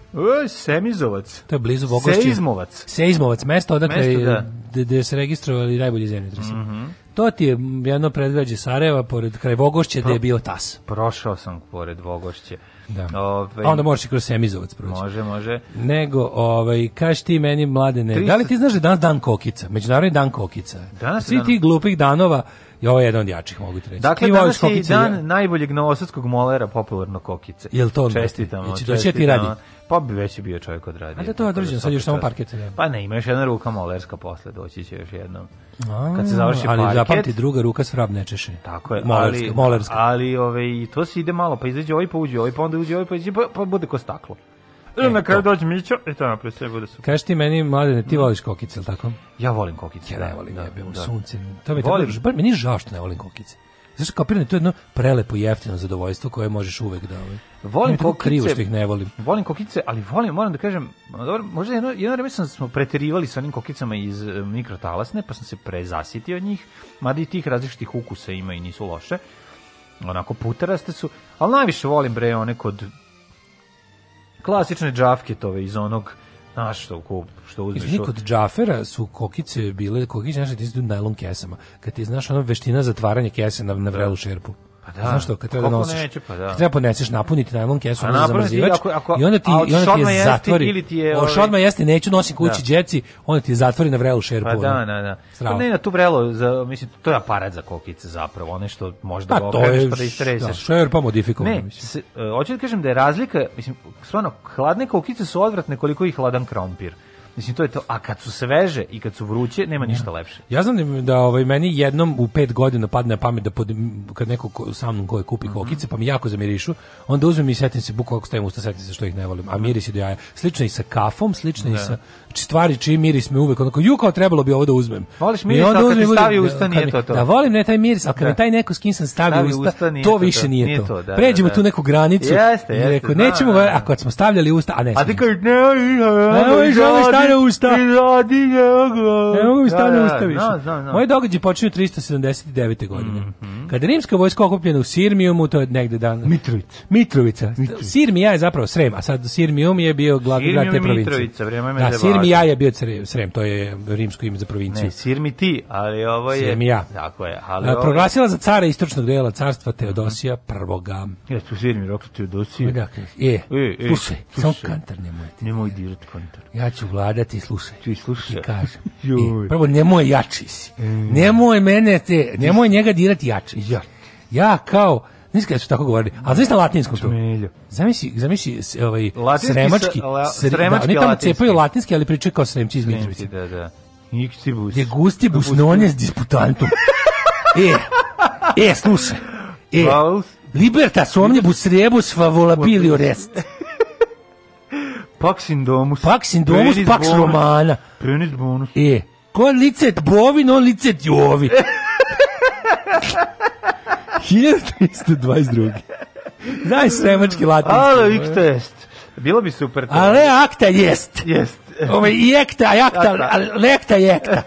E, Semizovac? To je blizu Vogošće. Seizmovac. Seizmovac, mesto odakle da. gde se registrovali najbolji zemljotresi. Mm -hmm. To ti je jedno predgrađe Sarajeva, pored kraj Vogošće, gde je bio TAS. Prošao sam pored Vogošće. Da. Ove, ovaj, A onda možeš i kroz Semizovac proći. Može, može. Nego, ovaj, kaži ti meni, mladene, 300... da li ti znaš da je danas dan kokica? Međunarodni dan kokica. Danas Svi dan... ti glupih danova i ovo je jedan od jačih, mogu ti reći. Dakle, danas je dan ja. najboljeg novosadskog molera popularno kokice. Jel to? Čestitamo. Ići, čestitamo. ti radi? Pa bi već je bio čovjek odradio. A da to je da određeno, sad još samo parket. Da. Pa ne, ima još jedna ruka molerska posle, doći će još jednom. A, Kad se završi ali parket. Ali zapamti, druga ruka svrab ne češe. Tako je. Molerska, ali, molerska. Ali ove, ovaj, to se ide malo, pa izađe ovaj, pa uđe ovaj, pa onda uđe ovaj, pa, pa, pa bude ko staklo. E, na kraju to. dođe Mićo i to napravi sve bude super. Kaži ti meni, mladene, ti voliš kokice, ili tako? Ja volim kokice. Ja da, ne volim, da, jebe, da. sunce. To mi je volim. tako, bar meni žao što ne volim kokice. Zašto kapiram to je jedno prelepo jeftino zadovoljstvo koje možeš uvek da ovaj. Volim ne, kokice, krivo što ih ne volim. Volim kokice, ali volim, moram da kažem, dobro, možda jedno jedno vreme sam smo preterivali sa onim kokicama iz eh, mikrotalasne, pa sam se prezasitio od njih. Mada i tih različitih ukusa ima i nisu loše. Onako puteraste su, ali najviše volim bre one kod klasične džafketove iz onog znaš što kup, što uzmeš. Izvini, kod džafera su kokice bile, kokice naše da ti idu najlon kesama. Kad ti znaš ona veština zatvaranja kese na, na vrelu šerpu. Pa da. Znaš što, kad treba pa da nosiš, neće, pa da. kad treba podneseš, napuniti najlon kesu, onda zamrzivač, ako, ako, i onda ti, i onda ti je zatvori. Ili ti je, ovi... Ovaj- Oš odmah jeste, neću nosim kući da. djeci, onda ti je zatvori na vrelu šerpu. Pa da, da, da. Strava. Pa ne na tu vrelu, za, mislim, to je aparat za kokice zapravo, one što možda pa, ga okreneš pa da istreseš. Da, šerpa modifikovan. Ne, mislim. Se, uh, hoću da kažem da je razlika, mislim, stvarno, hladne kokice su odvratne koliko ih hladan krompir. Mislim, to je to. A kad su sveže i kad su vruće, nema ništa lepše. Ja znam da, da ovaj, meni jednom u pet godina padne na pamet da pod, kad neko ko, sa mnom koje kupi mhm. kokice, pa mi jako zamirišu, onda uzmem i setim se, bukvalno ako stavim usta, setim se što ih ne volim. A mirisi do jaja. Slično i sa kafom, slično i da. sa Znači, stvari čiji miris me uvek onako ju kao trebalo bi ovo da uzmem. Voliš miris, onda ali kad uzmem, stavi usta nije to to. Da, volim ne taj miris, ali kad mi da. taj neko s kim sam stavio usta, usta to više to, nije to. da, Pređemo da, da. tu neku granicu. Jeste, jeste. Rekao, da, nećemo, da, a da. kad smo stavljali usta, a ne. A ti kaže ne, ne, ne, usta. Ne mogu mi stavljati usta više. Moje događaj počinju 379. godine. Mhm. Kada rimska vojska okupljena u Sirmijumu, to je negde dan. Mitrovica. Mitrovica. Sirmija je zapravo Srem, a sad Sirmium je bio glavni grad te provincije. Mitrovica, vreme me ja je bio Srem, to je rimsko ime za provinciju. Ne, Sirmiti, ali ovo je... Sirmija. Tako je. Ali ovo... Proglasila za cara istočnog dela carstva Teodosija mm -hmm. I. Ja, tu Sirmi, rokli Teodosija. Dakle, je, e, slušaj, e, samo kantar nemoj ti. Nemoj dirati kantar. Ja ću vladati, slušaj. Ti slušaj. I kažem. I, e, prvo, nemoj jači si. Mm. Nemoj mene, te, nemoj njega dirati jači. Ja. Ja kao Niska je su tako govorili. A znaš na latinskom to? Zamisli, zamisli ovaj latinski sremački, la, da, sremački da, oni tamo cepaju latinski, ali pričaju kao sremci iz Mitrovice. Da, da. Iktibus. De gustibus nones disputantum. e, e, slušaj. E, libertas omnibus rebus favolabilio rest. Pax in domus. Pax in domus, pax romana. Prenis bonus. E, ko licet bovi, no licet jovi. 1322. Znaš sremački latinski. Ale ik test. Bilo bi super. To. Ale akta jest. Jest. Ovaj i ekta, jakta, lekta i ekta.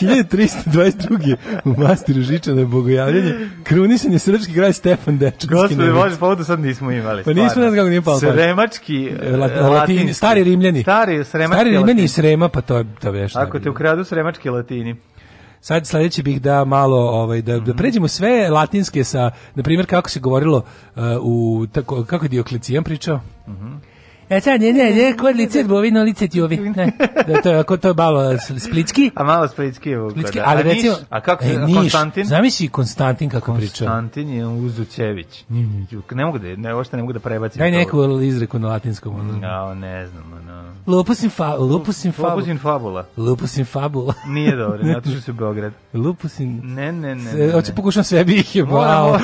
1322. u mastiru Žičana bogojavljenje krunisan je srpski kraj Stefan Dečanski. Gospode, može povodu sad nismo imali. Pa nismo nas kako nije pao. Sremački, e, latin, latin, stari rimljeni. Stari sremački Stari rimljeni i srema, pa to je to veš. Ako te ukradu sremački latini. Sad sledeći bih da malo ovaj da, da mhm. pređemo sve latinske sa na primjer kako se govorilo uh, u tako kako je Dioklecijan pričao. Mhm. E sad, ne, ne, ne, kod licet bovino, licet juvi. Ne, da, to, je, ako to je malo splitski. A malo splitski je vuko, da. Ali a recimo, niš, a kako e, niš, Konstantin? Zamisli Konstantin kako priča. Konstantin je Uzućević. Ne mogu da, ne, ošte ne mogu da prebacim. Daj neku izreku na latinskom. Ono. Ja, ne znam. Ono. Lupus in, fa, lupus in fabula. Lupus in fabula. Lupus in fabula. Nije dobro, ne otišu se u Beograd. Lupus in... Ne, ne, ne. ne, ne. Hoće pokušam sebi ih je, wow.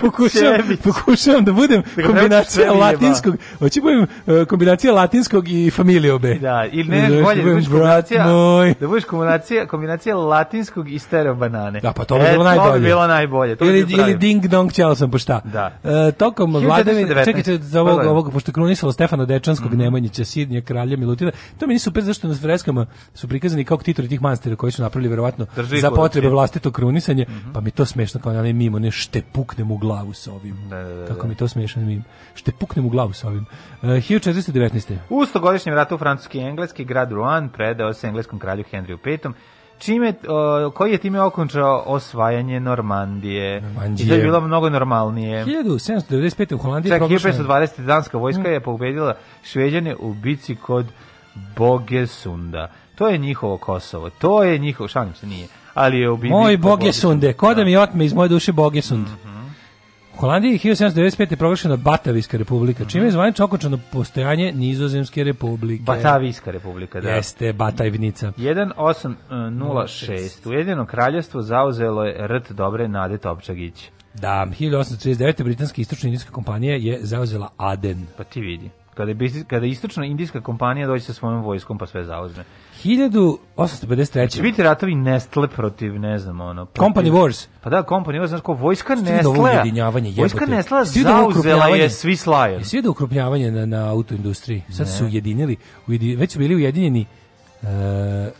pokušam, pokušam da budem kombinacija latinskog. Hoće budem E, kombinacija latinskog i familiobe. Da, ili ne, Znaš, bolje da budeš kombinacija, moj. da budeš kombinacija, kombinacija latinskog i stereo banane. Da, pa to bi e, bilo najbolje. To bi bilo najbolje. To ili, bi ili ding dong ćao sam pošta. Da. E, tokom vladavine, čekajte za ovog, Pogledam. ovog pošto krunisalo Stefana Dečanskog, mm. Nemanjića, Sidnje, Kralja, Milutina, to meni super zašto na freskama su prikazani kao titori tih manastira koji su napravili verovatno Drži za potrebe vlastitog krunisanja, mm -hmm. pa mi to smešno kao onaj mimo, ne štepuknem u glavu sa ovim. Da, da, da, Kako da. mi to smešno mimo. Štepuknem u glavu sa ovim. Uh, 1419. U stogodišnjem ratu francuski i engleski grad Rouen predao se engleskom kralju Henryu V čime, o, koji je time okončao osvajanje Normandije. Normandije. I to je bilo mnogo normalnije. 1795. u Holandiji Čak, proglašena... 1520. danska vojska mm. je pobedila Šveđane u bici kod Bogesunda. To je njihovo Kosovo. To je njihovo, šalim se, nije. Ali je u Moj Bogesunde, ko da mi otme iz moje duše Bogesund. Mm -hmm. Holandiji je 1795. proglašena Batavijska republika, čime je mhm. zvanično okončano postojanje Nizozemske republike. Batavijska republika, da. Jeste, Batajvnica. 1806. E, Ujedinjeno kraljevstvo zauzelo je rt dobre Nade Topčagić. Da, 1839. britanska istočna indijska kompanija je zauzela Aden. Pa ti vidi kada je biznis, kada istočna indijska kompanija dođe sa svojom vojskom pa sve zauzme. 1853. biti ratovi Nestle protiv, ne znam, ono... Protiv, Company Wars. Pa da, Company Wars, znaš ko, vojska Nestle... Vojska Nestle zauzela je svi slajer. Svi da ukrupnjavanje na, na autoindustriji. Sad ne. su ujedinili, ujedinili, već su bili ujedinjeni Uh,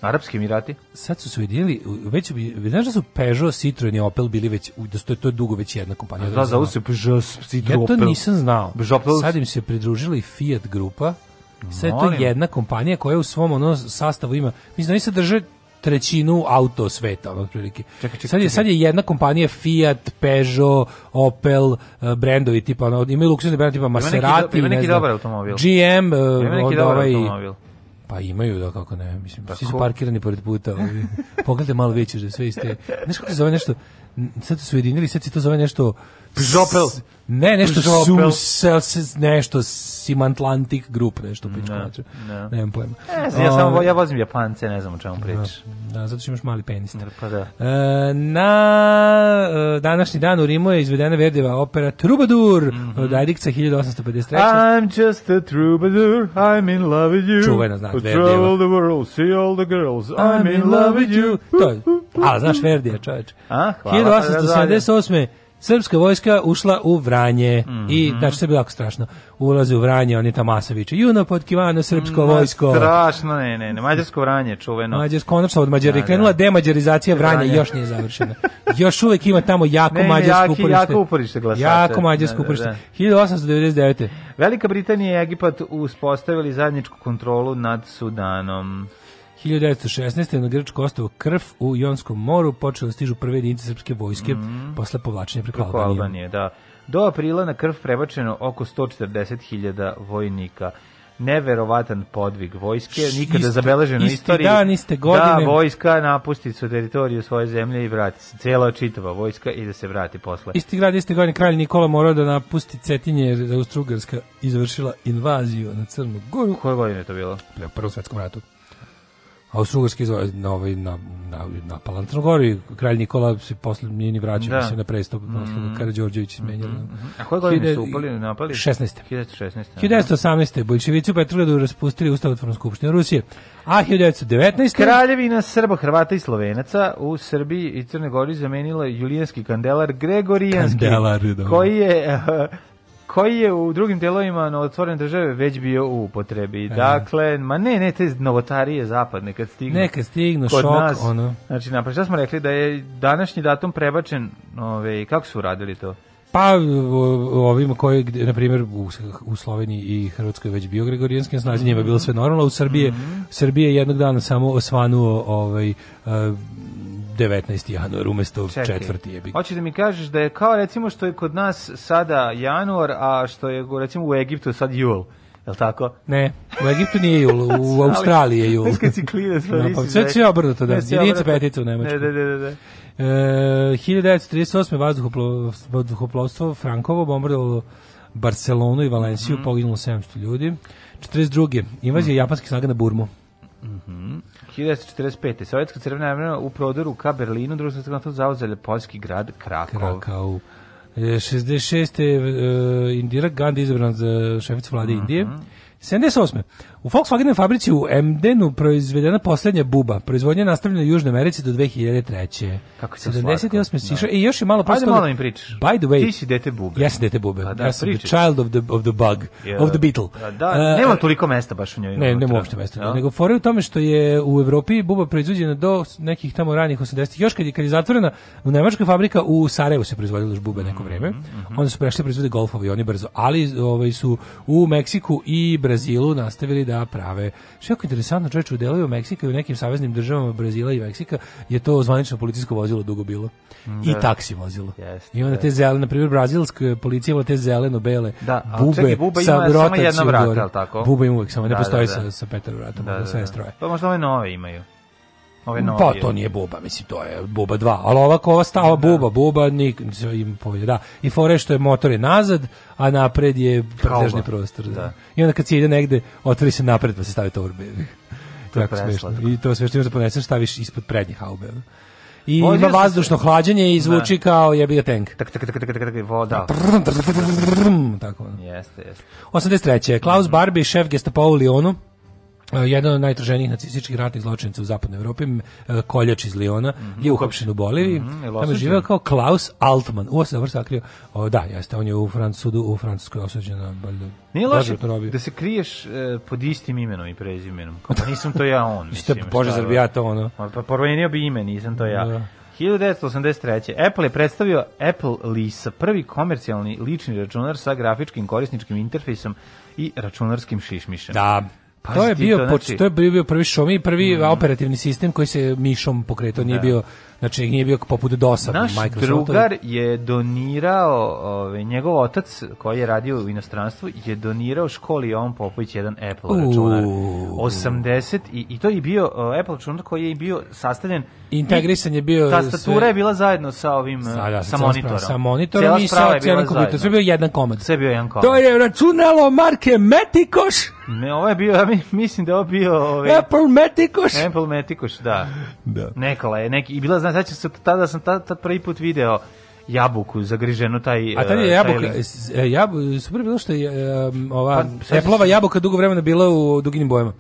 Arapski Emirati? Sad su se ujedinili, već bi, znaš da su Peugeot, Citroen i Opel bili već, da to, to je dugo već jedna kompanija. Da, da, se Peugeot, Citroen, Opel. Ja to nisam znao. Peugeot. Sad im se pridružila i Fiat grupa. Sad je to jedna kompanija koja u svom ono sastavu ima, mislim, oni se drže trećinu auto sveta, ono otprilike. Čekaj, čekaj, sad, je, sad je jedna kompanija Fiat, Peugeot, Opel, uh, brendovi tipa, ono, imaju luksuzni brendovi tipa Maserati, ima neki, do, ima neki ne znam, dobar automobil. GM, e, ima neki od, dobar ovaj, automobil Pa imaju, da kako ne, mislim, Tako? svi su parkirani pored puta. Pogledajte malo, vidjet da sve iste... Znaš kako se zove nešto, sad su ujedinili, sad se to zove nešto Žopel. Ne, nešto Žopel. Sum, nešto Simantlantic Group, nešto pičko. Ne, ne. Nemam pojma. Ne, ja, samo, ovaj- ja vozim Japance, ne znam o čemu pričaš. Da, zato što imaš mali penis. Da, pa da. E, na e, današnji dan u Rimu je izvedena Verdijeva opera Troubadour mm -hmm. od Ajdikca 1853. I'm just a troubadour, I'm in love with you. Čuvena znaš Verdijeva. Travel the world, see all the girls, I'm, I'm in love with you. To je, ali znaš Verdija, čoveč. A, hvala. 1878. Srpska vojska ušla u Vranje mm -hmm. i znači da, se bilo jako strašno. Ulaze u Vranje, oni Tamasovići. juna pod Kivano srpsko vojsko. Strašno, ne, ne, ne, mađarsko Vranje čuveno. Mađarsko konačno od Mađari da, da, krenula da. demađarizacija Vranja, Vranje, još nije završena. još uvek ima tamo jako ne, mađarsko jaki, uporište. Jako uporište glasača. Jako da, mađarsko da, uporište. 1899. Velika Britanija i Egipat uspostavili zadničku kontrolu nad Sudanom. 1916. na grčko ostavo Krv u Jonskom moru počeli da stižu prve jedinice srpske vojske mm. posle povlačenja preko, preko Albanije. Da. Do aprila na Krv prebačeno oko 140.000 vojnika neverovatan podvig vojske, nikada isto, zabeležen u istoriji. Isti Dan, iste godine. Da, vojska napusti su teritoriju svoje zemlje i vrati se. Cijela čitava vojska i da se vrati posle. Isti grad, iste godine, kralj Nikola morao da napusti Cetinje jer je Austrugarska izvršila invaziju na Crnu Goru. Koje godine je to bilo? U Prvom svetskom ratu. Austrougarski na ovaj na na na Palantrogori, kralj Nikola se posle nije ni vraćao da. se na prestop mm. Mm-hmm. posle Karađorđević smenjen. Mm. -hmm. Mm-hmm. A koje godine su upali napali? 16. 1916. 1918. Boljševici u Petrogradu raspustili ustavotvornu skupštinu Rusije. A 1919. Kraljevina Srba, Hrvata i Slovenaca u Srbiji i Crnoj Gori zamenila julijanski kandelar Gregorijanski, kandelar, koji je koji je u drugim delovima na otvorene države već bio u upotrebi. E. Dakle, ma ne, ne, te novotarije zapadne kad stignu. Ne, kad stignu, šok, nas, ono. Znači, napravo, šta smo rekli, da je današnji datum prebačen, ove, kako su radili to? Pa ovim koji, na primjer, u, u Sloveniji i Hrvatskoj već bio gregorijanski snazi, mm njima je bilo sve normalno, u Srbiji, mm -hmm. Srbije jednog dana samo osvanuo ovaj, uh, 19. januar umesto Čekaj, 4. jebi. Hoćeš da mi kažeš da je kao recimo što je kod nas sada januar, a što je recimo u Egiptu sad jul. Je Jel tako? Ne, u Egiptu nije jul, u Australiji je jul. Kad si klinac, pa, pa Sve da će obrnuto, da. Jedinica petica u Nemačku. ne, ne, ne. da. E, 1938. vazduhoplovstvo, vazduhoplovstvo Frankovo bombardovalo Barcelonu i Valenciju, mm -hmm. poginulo 700 ljudi. 42. Invazija mm -hmm. japanskih snaga na Burmu. Mhm. Mm 1945. Sovjetska crvena armija u prodoru ka Berlinu, drugo svjetsko zauzele poljski grad Krakov. Krakov. 66. Uh, Indira Gandhi izabran za šeficu vlade uh mhm. -huh. Indije. 78. U Volkswagen fabrici u Emdenu proizvedena poslednja buba. Proizvodnja je nastavljena u Južnoj Americi do 2003. Kako se 78. sišao da. i još je malo prosto... Ajde malo im pričaš. By the way, ti si dete bube. Jesi dete bube. Pa da, ja sam pričaš. the child of the, of the bug, yeah. of the beetle. A, pa da, uh, nema toliko mesta baš u njoj. Ne, nema uopšte mesta. No? Nego fore u tome što je u Evropi buba proizvođena do nekih tamo ranih 80-ih. Još kad je, kad je zatvorena u nemačka fabrika u Sarajevu se proizvodila još bube neko mhm, vreme. Mm -hmm. Onda su prešli proizvode golfove i oni brzo. Ali ovaj, su u Meksiku i Brazilu nastavili da da prave. Što je interesantno, čovječ, u delovima Meksika i u nekim saveznim državama Brazila i Meksika je to zvanično policijsko vozilo dugo bilo. Da. I taksi vozilo. Yes, I onda te zelene, na primjer, brazilske policije ima te zeleno-bele da, bube, čekaj, buba sa ima samo jedno vrata, tako? Buba ima uvek samo, da, postoji da, da. sa, sa petar vratom, da, da, da, sve stroje. Pa možda ove nove imaju. Ove novije. Pa to nije buba, mislim to je buba 2, ali ovako ova stava buba, buba nik im povije, da. I fore što je motor je nazad, a napred je prdežni prostor, da. da. I onda kad se ide negde, otvori se napred pa se stavi torbe. to je smešno. I to sve što imaš da poneseš staviš ispod prednjih haube. I Vozio ima vazdušno se... hlađenje i zvuči da. kao jebi ga tank. Tak tak tak tak tak tak voda. tako. Jeste, jeste. 83. Klaus Barbie, šef Gestapo u Lionu. Eh, jedan od najtraženijih nacističkih ratnih zločinaca u zapadnoj Evropi, eh, Koljač iz Liona, mm -hmm. je uhapšen u Boliviji. Mm -hmm. Tamo je živeo kao Klaus Altman. Uo se dobro sakrio. O, da, jeste, on je u Francudu, u Francuskoj osuđen na Nije loše da se kriješ eh, pod istim imenom i prezimenom. Kao, pa nisam to ja on. Mislim, Bože, zar bi da. ja to ono? Pa, pa promenio bi ime, nisam to ja. Da. 1983. Apple je predstavio Apple Lisa, prvi komercijalni lični računar sa grafičkim korisničkim interfejsom i računarskim šišmišem. Da, Pa to je bio to, znači... to je bio prvi šomi, prvi mm. operativni sistem koji se mišom pokretao, nije da. bio znači nije bio poput DOS-a Naš drugar je donirao, ovaj njegov otac koji je radio u inostranstvu je donirao školi on Popović jedan Apple Uuu. računar. 80 i, i to je bio uh, Apple računar koji je bio sastavljen integrisan je bio tastatura sve... je bila zajedno sa ovim sa, da, sa monitorom. Sa monitorom i sa celim kompjuterom. Sve bio jedan komad. Sve bio jedan komad. To je računalo marke Metikoš. Ne, ovo je bio, ja mislim da je ovo bio... Ovaj, Apple Metikoš. Apple Metikoš, da. da. Nekala je, neki, i bila, znaš, znači, se, tada sam tad, tad prvi put video jabuku zagriženu taj A tad je eh, jabuka taj... Eh, jabu super bilo što je eh, ova pa, eplova jabuka dugo vremena bila u duginim bojama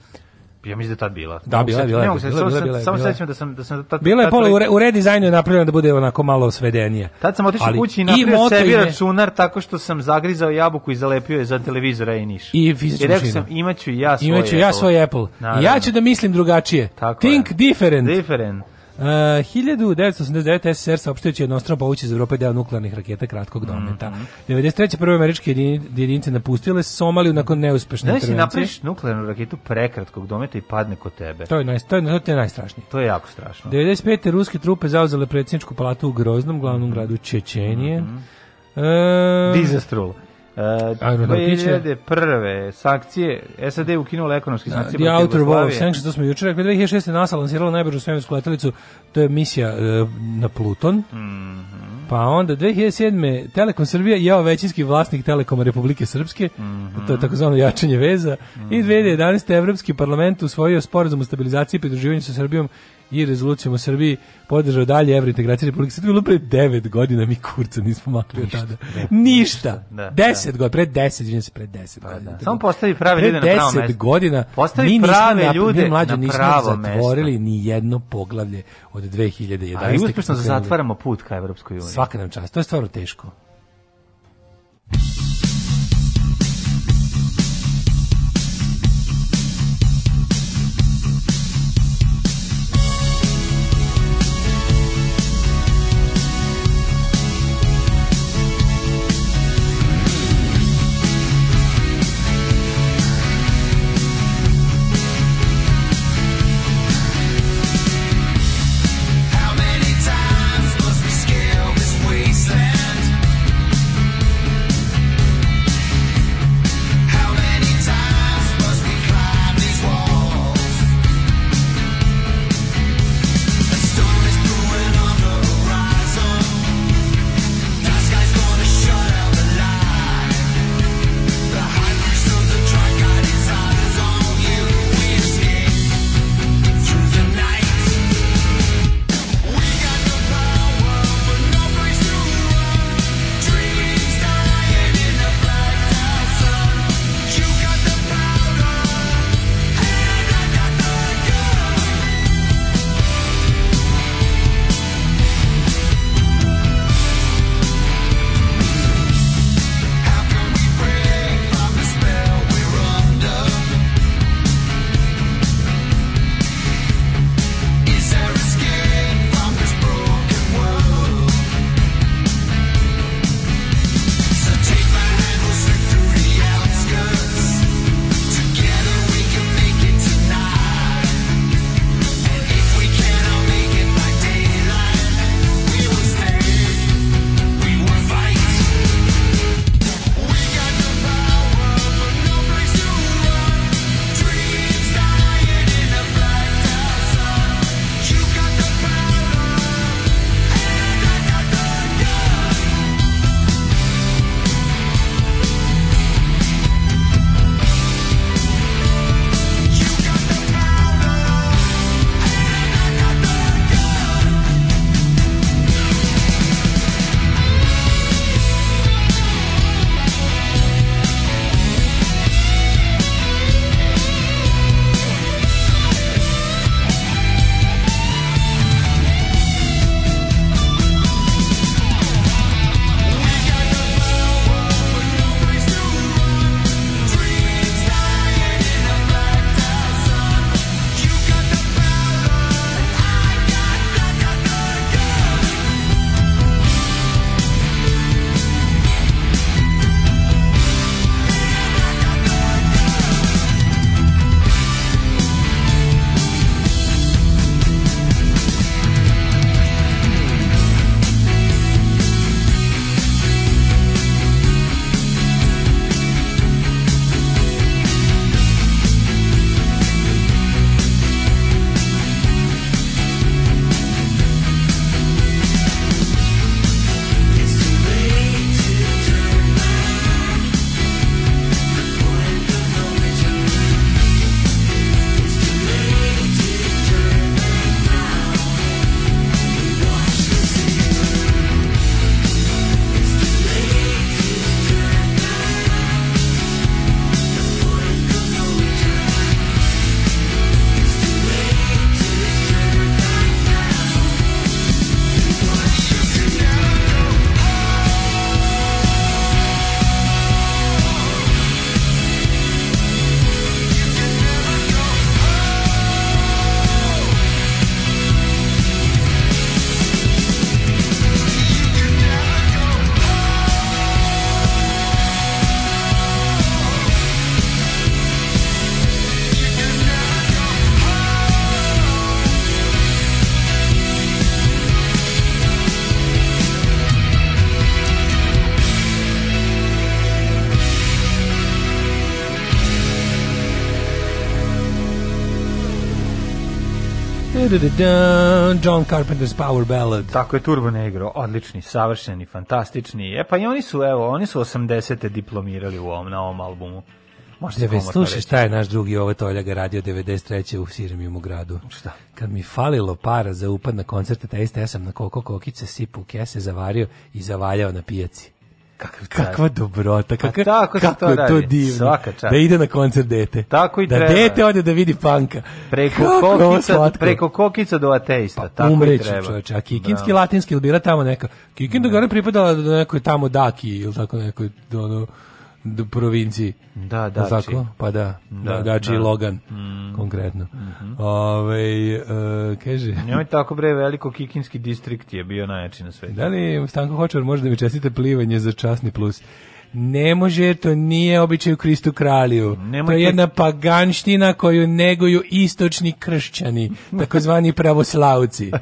ja mislim da tad bila. Da, bila, bila, bila, bila, bila, bila, Samo sećam da sam da sam tad Bila je pola u redizajnu je napravljeno da bude onako malo svedenije. Tad sam otišao kući i napravio sebi računar tako što sam zagrizao jabuku i zalepio je za televizor i niš. I rekao sam imaću ja svoj. Imaću ja svoj Apple. Ja ću da mislim drugačije. Think different. Different. Uh, 1989 SSR saopštio će jednostrano povući iz Evrope deo nuklearnih raketa kratkog mhm. dometa. Mm -hmm. 93. prve američke jedinice napustile Somaliju nakon neuspešne da intervencije. Da si napriš nuklearnu raketu prekratkog dometa i padne kod tebe. To je, naj, to je, to je najstrašnije. To je jako strašno. 95. ruske trupe zauzele predsjedničku palatu u Groznom, glavnom mhm. gradu Čečenije. Mm -hmm. E, Dizastrul. Uh, 2001. sankcije, SAD je ukinula ekonomske da, sankcije. The Outer Wall Sanctions, to smo jučer rekli. 2006. NASA lansirala najbržu svemirsku letelicu, to je misija uh, na Pluton. Mm -hmm. Pa onda 2007. Telekom Srbija jeo većinski vlasnik Telekoma Republike Srpske, mm -hmm. to je takozvano jačanje veza. Mm -hmm. I 2011. Mhm. Evropski parlament usvojio sporazum o stabilizaciji i pridruživanju sa Srbijom i rezolucijom u Srbiji podržao dalje evrointegracije Republike Srbije. Bilo pre 9 godina mi kurca nismo makli od tada. Da. Ništa. 10 da, da. godina, pred 10, izvinjam se, pred 10 da, pa godina. Da. Samo postavi prave ljude na pravo mesto. 10 godina postavi mi prave nismo, ljude mi mlađo nismo zatvorili mesto. ni jedno poglavlje od 2011. A i uspešno zatvaramo put ka Evropskoj uniji. Svaka nam čast, to je stvarno teško. John Carpenter's Power Ballad. Tako je Turbo Negro, odlični, savršeni, fantastični. E pa i oni su, evo, oni su 80. te diplomirali u ovom, na ovom albumu. Možda Deve, slušaj šta je naš drugi ovo ga radio 93. u Sirmijem u gradu. Šta? Kad mi falilo para za upad na koncerte, taj ja sam na koko kokice sipu kese zavario i zavaljao na pijaci. Kakav car. Kakva dobrota, pa kakva, A tako kako to, to divno. Da ide na koncert dete. Tako i da treba. Da dete ode da vidi panka. Preko kako kokica, preko kokica do ateista. Pa, tako umreću, i treba. Čovječe. A da. kikinski, Bravo. latinski ili bila tamo neka. Kikinda gore pripadala do nekoj tamo daki ili tako nekoj do ono, do provinciji. Da, da. Tako? Pa da, da, da, da. Logan, mm. konkretno. Mm -hmm. Ove, ovaj, uh, kaže... Njoj tako bre, veliko kikinski distrikt je bio najjači na svetu. Da li Stanko Hočar može da mi čestite plivanje za časni plus? Ne može, to nije običaj u Kristu kralju. Nemojte... To je jedna paganština koju neguju istočni kršćani, takozvani pravoslavci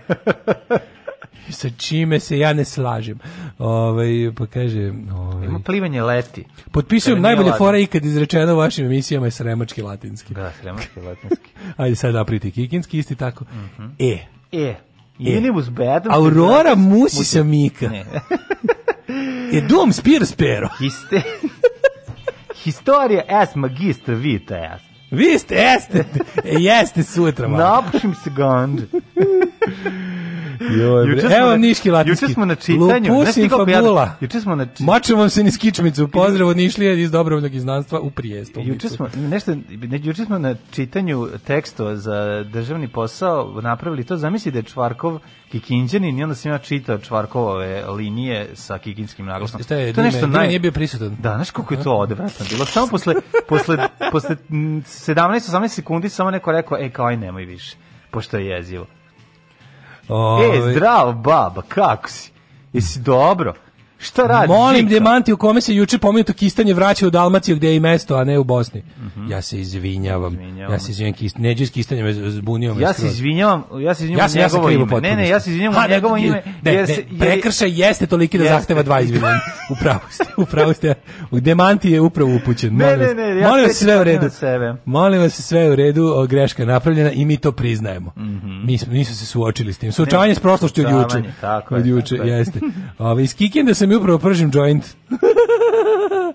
sa čime se ja ne slažem. Ovaj pa kaže, ovaj Ima plivanje leti. Potpisujem najbolje ladno. fore ikad izrečeno u vašim emisijama je sremački latinski. Da, sremački latinski. Ajde sad napriti kikinski isti tako. Mm -hmm. E. E. Ili uz bedom. Aurora musi, musi sa Mika. Ne. e dom spir spero. Iste. Historija es magistra vita est. Vi ste, jeste, jeste sutra. Napušim se gond. Joj, juče evo na, niški latinski. Juče smo na čitanju. Lupusin fabula. Juče smo na čitanju. Mačem vam se niz kičmicu. Pozdrav od Nišlija iz dobrovnog iznanstva u prijestu. Juče smo, nešto, ne, juče smo na čitanju tekstova za državni posao napravili to. Zamisli da je Čvarkov kikinđanin i onda sam ja čitao Čvarkovove linije sa kikinskim naglasom. Šta je, to je nešto naj... nije bio prisutan. Da, znaš koliko je to odvratno bilo. Samo posle, posle, posle 17-18 mm, sekundi samo neko rekao, e, kao aj nemoj više, pošto je jezivo. Ove... E, zdravo, baba, kako si? Jesi dobro? Šta radi? Molim demanti u kome se juče pomenuto kistanje vraća u Dalmaciju gdje je i mesto, a ne u Bosni. Mm -hmm. Ja se izvinjavam. izvinjavam. Ja se izvinjavam kist, neđe Kistanje kistanjem zbunio me. Ja se izvinjavam, ja se izvinjavam ja se, ja se njegovo ime. Ne, ne, ja se izvinjavam ha, njegovo ime. Ne, jer se, ne, prekršaj jeste toliki da jeste. zahteva dva izvinjenja. Upravo ste, upravo ste. U demanti je upravo upućen. Ne, ne, ne, ja molim vas sve u redu. Sebe. Molim vas sve u redu, o, greška napravljena i mi to priznajemo. Mm -hmm. Mi smo nisu se suočili s tim. Suočavanje s prošlošću od juče. Od juče jeste. Ovaj iz Kikinde se mi upravo pržim joint.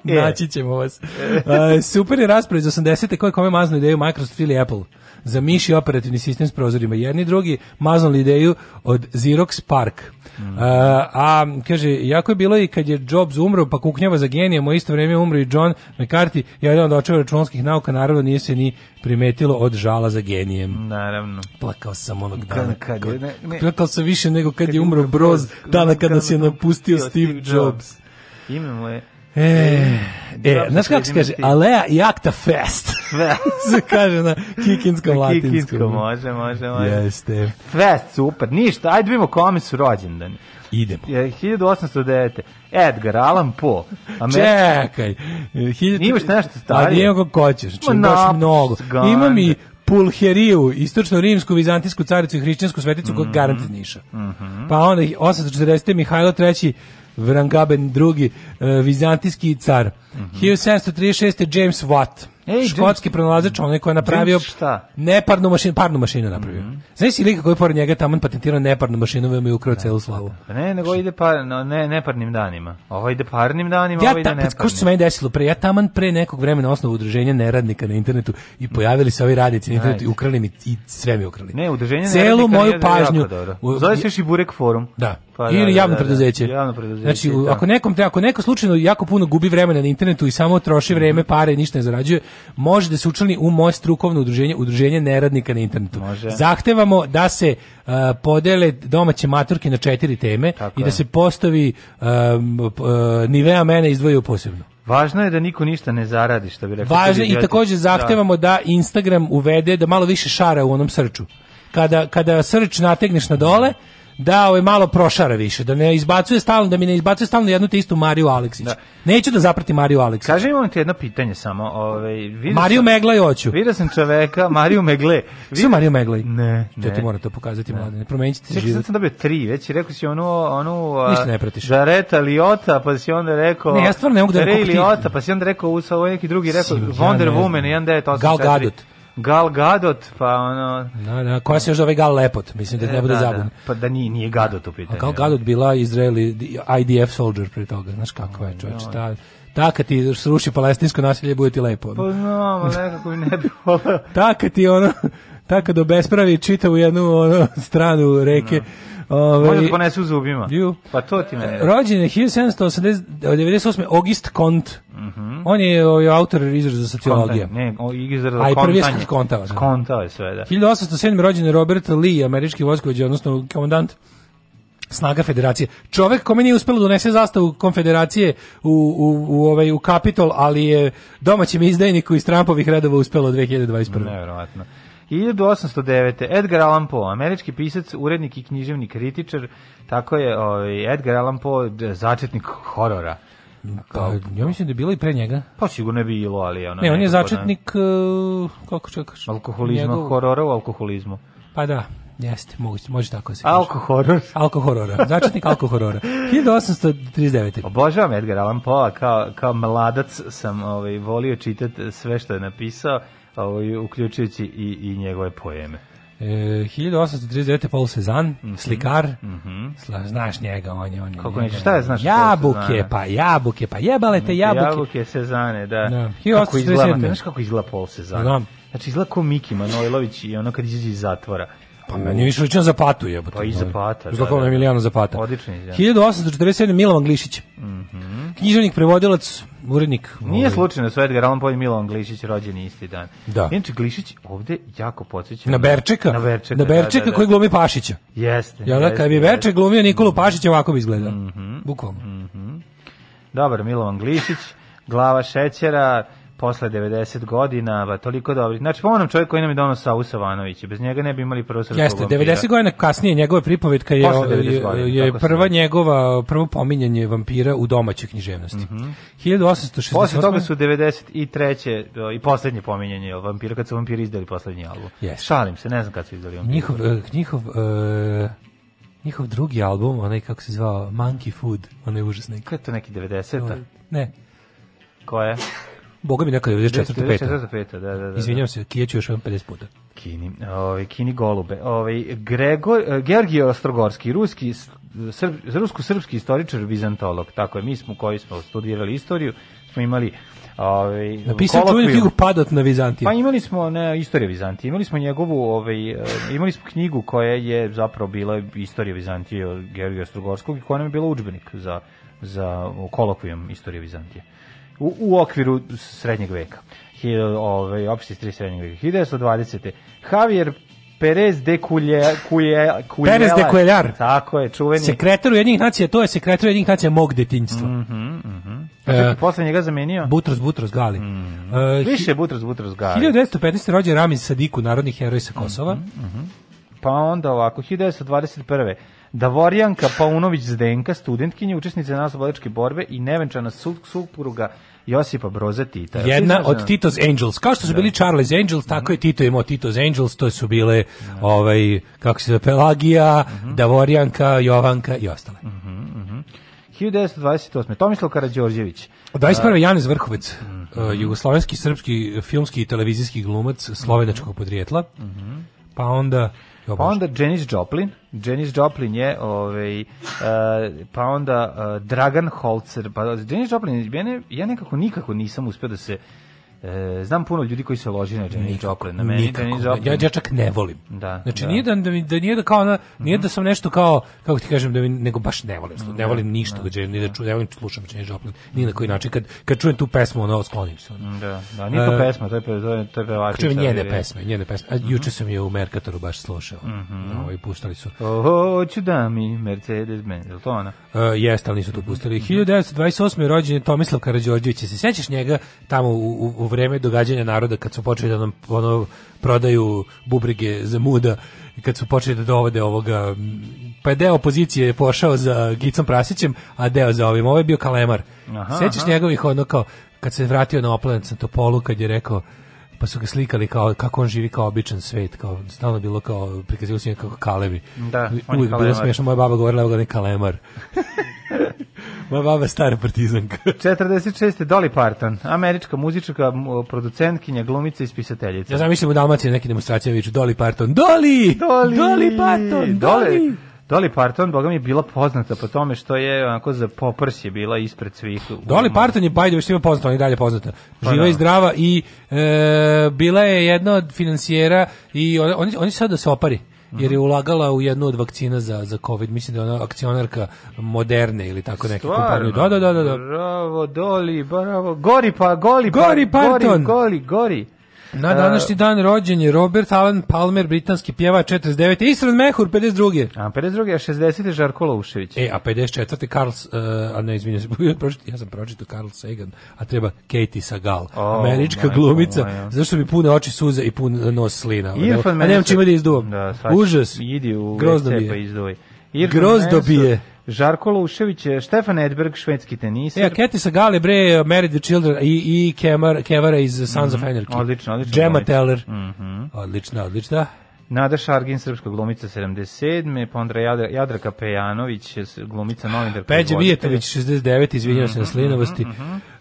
E. Naći ćemo vas. Uh, super je raspored iz 80. koje kome maznu ideju Microsoft ili Apple. Za miši operativni sistem s prozorima jedni drugi maznuli ideju od Xerox Park. Mm. A, a, kaže, jako je bilo i kad je Jobs umro, pa kuknjava za genijem, u isto vrijeme umri i John McCarthy, jedan od očeva računskih nauka, naravno nije se ni primetilo od žala za genijem. Naravno. Plakao sam onog dana. Kad, kad, ne, ne, plakao sam više nego kad, kad je umro Broz, dana kada nas se napustio Steve Jobs. Jobs. Imamo je E, e, e znaš kako se kaže? Alea i Akta Fest. se kaže na kikinskom latinskom. Kikinsko, može, može, može. Jeste. Fest, super. Ništa, ajde vidimo kome su rođendani. Idemo. 1809. Edgar Allan Poe. Amer... Čekaj. Hiljadu... Imaš nešto starije? Pa nijem kako hoćeš. Čim znači baš mnogo. Imam i Pulheriju, istočno rimsku vizantijsku caricu i hrišćansku sveticu mm -hmm. koja mhm. garant Niša. Mm -hmm. Pa onda 840. Mihajlo III Vrangaben II, e, vizantijski car. Mm -hmm. 1736. James Watt. Ej, škotski pronalazač, onaj koji je napravio neparnu mašinu, parnu mašinu napravio. Mm -hmm. Znaš si lika koji je pored njega tamo patentirao neparnu mašinu, veoma ovaj je ukrao da, celu da, slavu. Da. Ne, nego ide par, no, ne, neparnim danima. Ovo ide parnim danima, ja ovo ide ta, pa, neparnim. Ko što se meni desilo pre, ja taman pre nekog vremena osnovu udruženja neradnika na internetu i mm. pojavili se ovi radnici na internetu i ukrali mi, i sve mi ukrali. Ne, udruženje Celu moju pažnju. Zove se još i Burek forum. Da. Pa, ili da, da, javno da, preduzeće. Javno preduzeće. Znači, u, ako nekom ako neko slučajno jako puno gubi vremena na internetu i samo troši mhm. vreme, pare i ništa ne zarađuje, može da se učlani u moje strukovno udruženje, udruženje neradnika na internetu. Može. Zahtevamo da se uh, podele domaće maturke na četiri teme Tako i da se postavi um, uh, nivea mene izdvoju posebno. Važno je da niko ništa ne zaradi, što bi rekao. Važno i takođe zahtevamo da. da Instagram uvede da malo više šara u onom srču. Kada, kada srč nategneš na dole, da ovaj malo prošara više, da ne izbacuje stalno, da mi ne izbacuje stalno jednu te istu Mariju Aleksić. Da. Neću da zaprati Mariju Aleksić. Kaže imam ti jedno pitanje samo, ovaj vidio Mariju sam, Megla hoću. Vidio sam čoveka Mariju Megle. Vidio... Su Mariju Megle? Ne, ne. To ti morate pokazati ne. mladine. Promenićete se život. Sad sam dobio tri, već i rekao si onu onu Ništa ne pratiš. Žareta Liota, pa si onda rekao Ne, ja stvarno ne mogu da Ray Liota, pa si onda rekao usao neki drugi rekao Wonder Woman 198. Gal Gadot. Gal Gadot, pa ono... Da, da, koja se još zove Gal Lepot, mislim da ne, e, bude da, da. zabudno. Pa da nije, nije Gadot u pitanju. A Gal Gadot bila Izraeli IDF soldier pre toga, znaš kako je čovječ, ta, ta kad ti sruši palestinsko nasilje, bude ti lepo. Pa znamo, nekako mi ne bi volao. ta kad ti ono, ta kad obespravi čitavu jednu ono, stranu reke, no da. Ove, Može da ponesu zubima. Ju. Pa to ti mene. Rođen je 1798. August Kont. Mm -hmm. On je o, ovaj, autor izraza sociologije. Ne, o, za kontanje. A i prvi je skontava. Skontava je sve, da. 1807. rođen je Robert Lee, američki vojskovođa, odnosno komandant snaga federacije. Čovek kome nije uspelo donese da zastavu konfederacije u, u, u, ovaj, u kapitol, ali je domaćem izdajniku iz Trumpovih redova uspelo 2021. Nevjerovatno. 1809. Edgar Allan Poe, američki pisac, urednik i književni kritičar, tako je ovaj, Edgar Allan Poe začetnik horora. Pa, ja mislim da je bilo i pre njega. Pa sigurno je bilo, ali ono... Ne, on je začetnik, uh, kako čekaš? Da Alkoholizma, njegov... horora u alkoholizmu. Pa da, Jeste, moguće, može tako da se. kaže. Alkohoror. Alkohorora. Začetnik alkohorora. 1839. Obožavam Edgar Allan Poe, kao, kao mladac sam ovaj, volio čitati sve što je napisao ovaj, uključujući i, i njegove poeme. E, 1839. Paul Cezanne, mm -hmm. slikar, mm -hmm. Sla, znaš njega, on je, on je. Kako njega, šta je, znaš? Jabuke, pa jabuke, pa jebale te mhm, jabuke. Jabuke Cezanne, da. da. 1837. Kako izgleda, znaš kako izgleda Paul Cezanne? Znam. Da. Znači, izgleda ko Miki Manojlović i ono kad izađe iz zatvora. Pa meni više lično Zapatu je. Pa i Zapata. Zlatko da, Emiliano da, da. Zapata. Odlični. Da. 1847. Milovan Glišić. Mhm. Mm Književnik, prevodilac, urednik. Nije ovaj. slučajno su Edgar Allan Poe i Milovan Glišić rođeni isti dan. Da. Inče Glišić ovde jako podsjeća na Berčeka. Na Berčeka, na da, Berčeka da, da, koji glumi Pašića. Jeste. Ja da kad bi Berček glumio Nikolu mhm. Pašića ovako bi izgledao. Mm -hmm. Bukvalno. Mm -hmm. Dobar Milovan Glišić, glava šećera, posle 90 godina, ba, toliko dobri. Znači, po onom čovjeku koji nam je donao Savu Savanovića, bez njega ne bi imali prvo srpskog Jeste, 90 godina kasnije njegova pripovetka je, godina, je, je prva sam. njegova, prvo pominjanje vampira u domaćoj književnosti. Mm -hmm. 1868. Posle toga su 93. E, i poslednje pominjanje vampira, kad su vampiri izdali poslednji album. Yes. Šalim se, ne znam kad su izdali vampira. Njihov, e, njihov uh, njihov drugi album, onaj kako se zvao Monkey Food, onaj užasni. Kako je to neki 90-a? Ne. Ko je? Boga mi neka 94. 94. 5. Da, da, da. da. Izvinjam se, kijeću još 50 puta. Kini, ovaj, kini golube. Ovaj, Gregor, eh, Georgije Ostrogorski, ruski, srb, rusko-srpski istoričar, vizantolog. Tako je, mi smo koji smo studirali istoriju, smo imali Ovaj napisao čuvenu knjigu Padat na Vizantiju. Pa imali smo ne istoriju Vizantije, imali smo njegovu ovaj eh, imali smo knjigu koja je zapravo bila istorija Vizantije od Georgija Strogorskog i koja nam je bila udžbenik za za kolokvijum istorije Vizantije u, u okviru srednjeg veka. Hi, ovaj, opšti stri srednjeg veka. 1920. Javier Perez de Kulje, Kulje, Kulje, Perez de Kuljar. Tako je, čuveni. Sekretar Ujedinjenih nacija, to je sekretar Ujedinjenih nacija mog detinjstva. Mhm, mm mhm. Mm uh, posle njega zamenio? Butros Butros Gali. Mm uh, Više Butros Butros Gali. 1915. rođen Ramiz Sadiku, narodnih heroja sa Kosova. Mm -hmm. Pa onda ovako, 1921. Davorijanka Paunović Zdenka, studentkinja, učesnica naslobodačke borbe i nevenčana supruga Josipa Broza Tita. Jedna od Tito's Angels. Kao što su da. bili Charles Angels, tako je Tito imao Tito's Angels, to su bile da. ovaj, kako se zove, Pelagija, mhm. Davorijanka, Jovanka i ostale. 1928. Mhm, mhm. Tomislav Karađorđević. 21. Uh, Janez Vrhovac, mm -hmm. E, uh, jugoslovenski, srpski, filmski i televizijski glumac slovenačkog podrijetla. Mm -hmm. Pa onda... Pa onda Janis Joplin, Janis Joplin je, ovaj, uh, pa onda uh, Dragan Holzer, pa Janis Joplin, ja, ne, ja nekako nikako nisam uspeo da se E, znam puno ljudi koji se loži na Janis Joplin, na meni Janis Joplin. Ja, ja čak ne volim. Da, znači da. nije da, da, mi, da nije da kao ona, mhm. nije mm -hmm. da sam nešto kao kako ti kažem da mi, nego baš ne volim, ne da, volim da. ništa da, Janis, da, da, ču, ne volim da slušam Janis Joplin ni na koji način kad kad čujem tu pesmu, ona sklonim se. Ono. Da, da, nije to e, pesma, to je to je to je pevačica. Čujem njene pesme, njene pesme. A mhm. juče sam je u Mercatoru baš slušao. Mm -hmm. Ovaj puštali su. Hoću da mi Mercedes Benz, je to ona? Uh, jeste, ali nisu to pustili. 1928. rođen je Tomislav Karađorđević. Se sećaš njega tamo u, u vreme događanja naroda kad su počeli da nam ono, prodaju bubrige za muda i kad su počeli da dovode ovoga mm, pa je deo opozicije je pošao za Gicom Prasićem, a deo za ovim ovo je bio Kalemar. Aha, Sećaš aha. njegovih ono kao kad se vratio na Oplenac na Topolu kad je rekao pa su ga slikali kao kako on živi kao običan svet, kao stalno bilo kao prikazivao se kao kalemi Da, Uvijek bilo smiješno, moja baba govorila evo ga ne kalemar. Moja baba je stara partizanka. 46. Dolly Parton, američka muzička producentkinja, glumica i spisateljica. Ja znam, mislim u Dalmaciji neki demonstracija viču Dolly Parton. Dolly! Dolly! Dolly Parton! Dolly! Dolly Parton, boga mi je bila poznata po tome što je onako za poprs je bila ispred svih. Dolly Parton je bajde što je poznata, ona je dalje poznata. Pa Živa pa, i zdrava i e, bila je jedna od financijera i oni oni on, sad da se opari jer je ulagala u jednu od vakcina za, za COVID, mislim da je ona akcionarka moderne ili tako neke kompanije. Da, da, da, da, da. Bravo, Doli, bravo. Gori pa, goli pa, parton Gori, gori, gori. Na današnji dan rođen je Robert Alan Palmer, britanski pjevač 49. Isran Mehur 52. A 52. a 60. Žarko Loušević. E, a 54. Karl, uh, a ne, izvinjam se, ja sam pročito Karl Sagan, a treba Katie Sagal, oh, američka glumica, moja. zašto bi pune oči suze i pun nos slina. Irfan a nemam čime da izduvam. Da, Užas. Idi u grozno WC pa izduvaj. Grozno bije. Žarko Lušević, Stefan e, Edberg, švedski teniser. Ja, e, Keti Sagale, bre, Married the Children i, i Kemar, Kevara iz Sons mm -hmm. of mhm, Anarchy. Odlično, odlično. Gemma Teller. Mm -hmm. Odlično, odlično. Nada Šargin, srpska glumica 77. Pa onda Jadra, Jadraka Pejanović, glumica novinarka. Peđe Mijetović, 69. Izvinjava se na mhm, mhm, slinovosti. Mm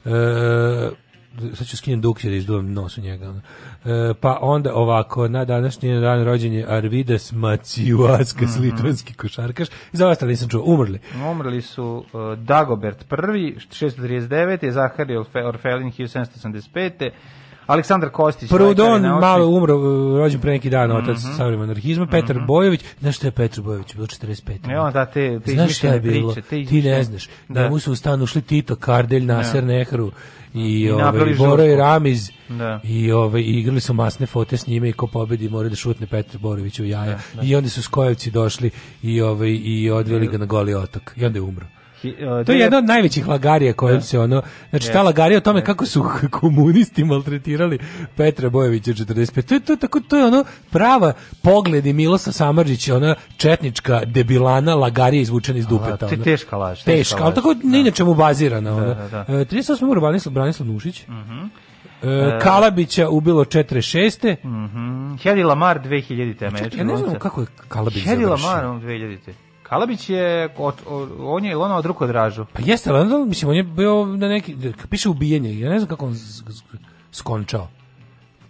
-hmm. uh, e, sad ću skinem dukće da izduvam nos u njega. E, pa onda ovako, na današnji dan rođenje Arvides Macijuaskas, mm -hmm. litvanski košarkaš. I Za ostali nisam čuo, umrli. Umrli su uh, Dagobert I, 639, Zaharij Orfelin, 1785, Aleksandar Kostić. Prudon malo umro, e, rođen pre neki dan, otac mm -hmm. savremenog anarhizma, Petar mm -hmm. Bojović, znaš što je Petar Bojović, bilo 45. Ne, on, da, te, te znaš šta je bilo, priče, ti ne znaš, da. da mu su u stanu ušli Tito, Kardelj, da. Nasser, ja. Nehru, i, I ovaj Boro i Ramiz da. i ovaj igrali su masne fote s njime i ko pobedi mora da šutne Petar Borović u jaja da, da. i onda su Skojevci došli i ovaj i odveli ga na goli otok i onda je umro E, to da je jedna od najvećih lagarija kojom da. se ono, znači ta lagarija o tome kako su komunisti maltretirali Petra Bojevića 45. To je to tako to je ono prava pogledi Milosa Samardžića, ona četnička debilana lagarija izvučena iz dupeta. Ona. Teška laž. Teška, ali tako ni da. na čemu bazirana ona. Da, da, e, da. 38. Branislav Branislav Nušić. Mhm. E, Kalabića ubilo 46. Mhm. Mm Hedi Lamar 2000 te američki. Ja ne znam kako je Kalabić Hedi Lamar 2000 te. Kalabić je od, on je Ilona odruko Dražu. Pa jeste, ali mislim on je bio na neki piše ubijenje. Ja ne znam kako on skončao.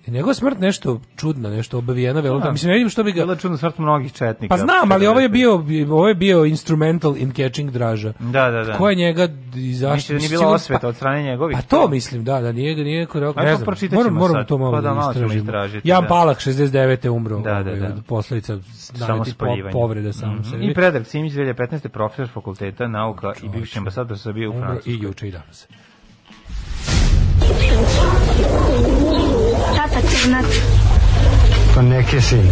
Njegova smrt nešto čudna, nešto obavijena velo, da. Ja, mislim, ne vidim što bi ga... Bila čudna smrt mnogih četnika. Pa znam, ali ovo je bio, ovo je bio instrumental in catching draža. Da, da, da. Ko je njega izašao? zašto? Mislim da nije bilo osveta pa, od strane njegovih. Pa to mislim, da, da nije, nije korak. Ne znam, moram, moram sad, to malo pa da, da malo Jan da. Palak, 69. je umro. Da, da, ovaj, da. Posledica po, povreda samo mm -hmm. sebi. I Predrag Simić, 2015. profesor fakulteta nauka Čoče. i bivši ambasador Srbije u Francuskoj. i juče i danas. Tata crnac. Pa neke sin.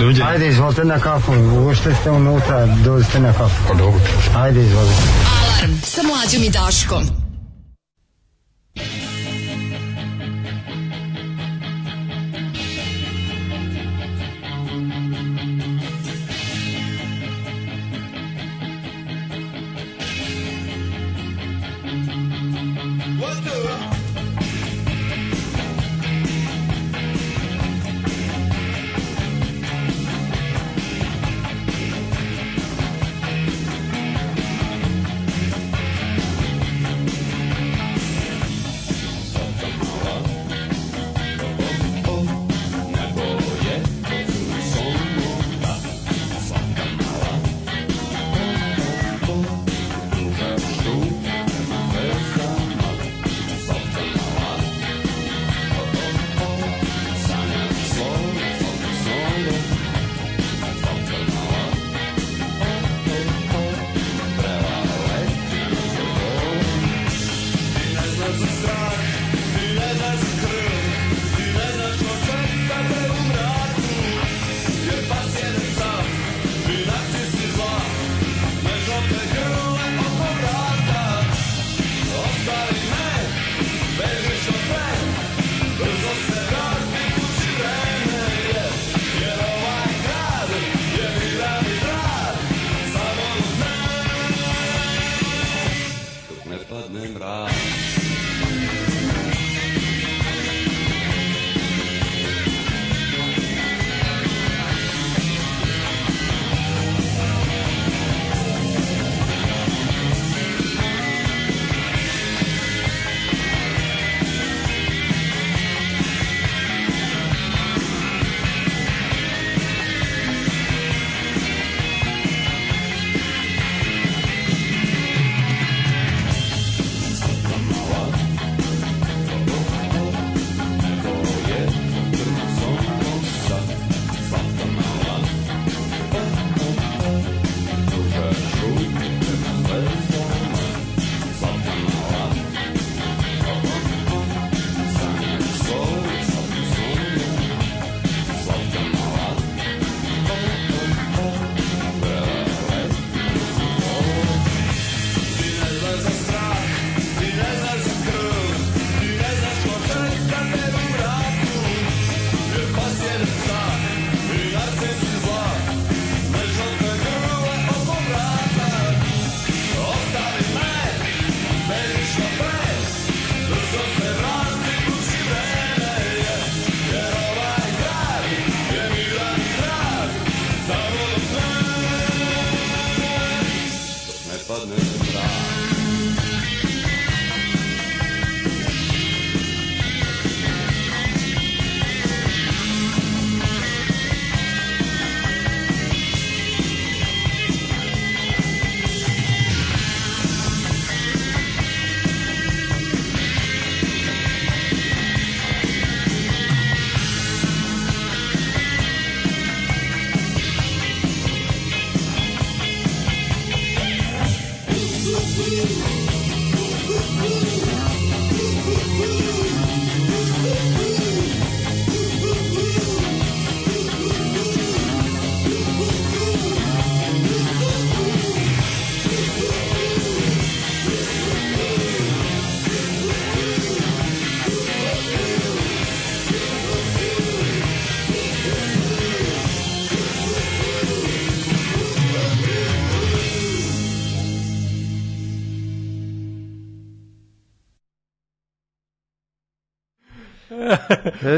Dođe. Ajde, izvolite na kafu. Ušte ste unutra, dođite na kafu. Pa dobro. Ajde, izvolite. Alarm sa mlađom i Daškom.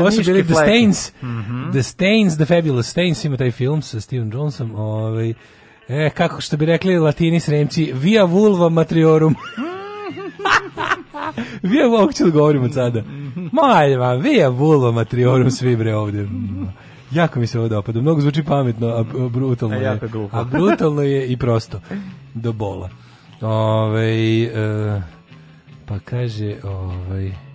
Ovo su bili The Stains, mm -hmm. The Stains, The Fabulous Stains, ima taj film sa Steven Johnsonom, ovaj, e, kako što bi rekli latini sremci, via vulva matriorum. via vulva, ovog ću da govorim od sada. Malje vam, via vulva matriorum svi bre ovde. Jako mi se ovo dopada, mnogo zvuči pametno, a brutalno je. A brutalno je i prosto, do bola. Ove, ovaj, e, pa kaže, ovaj...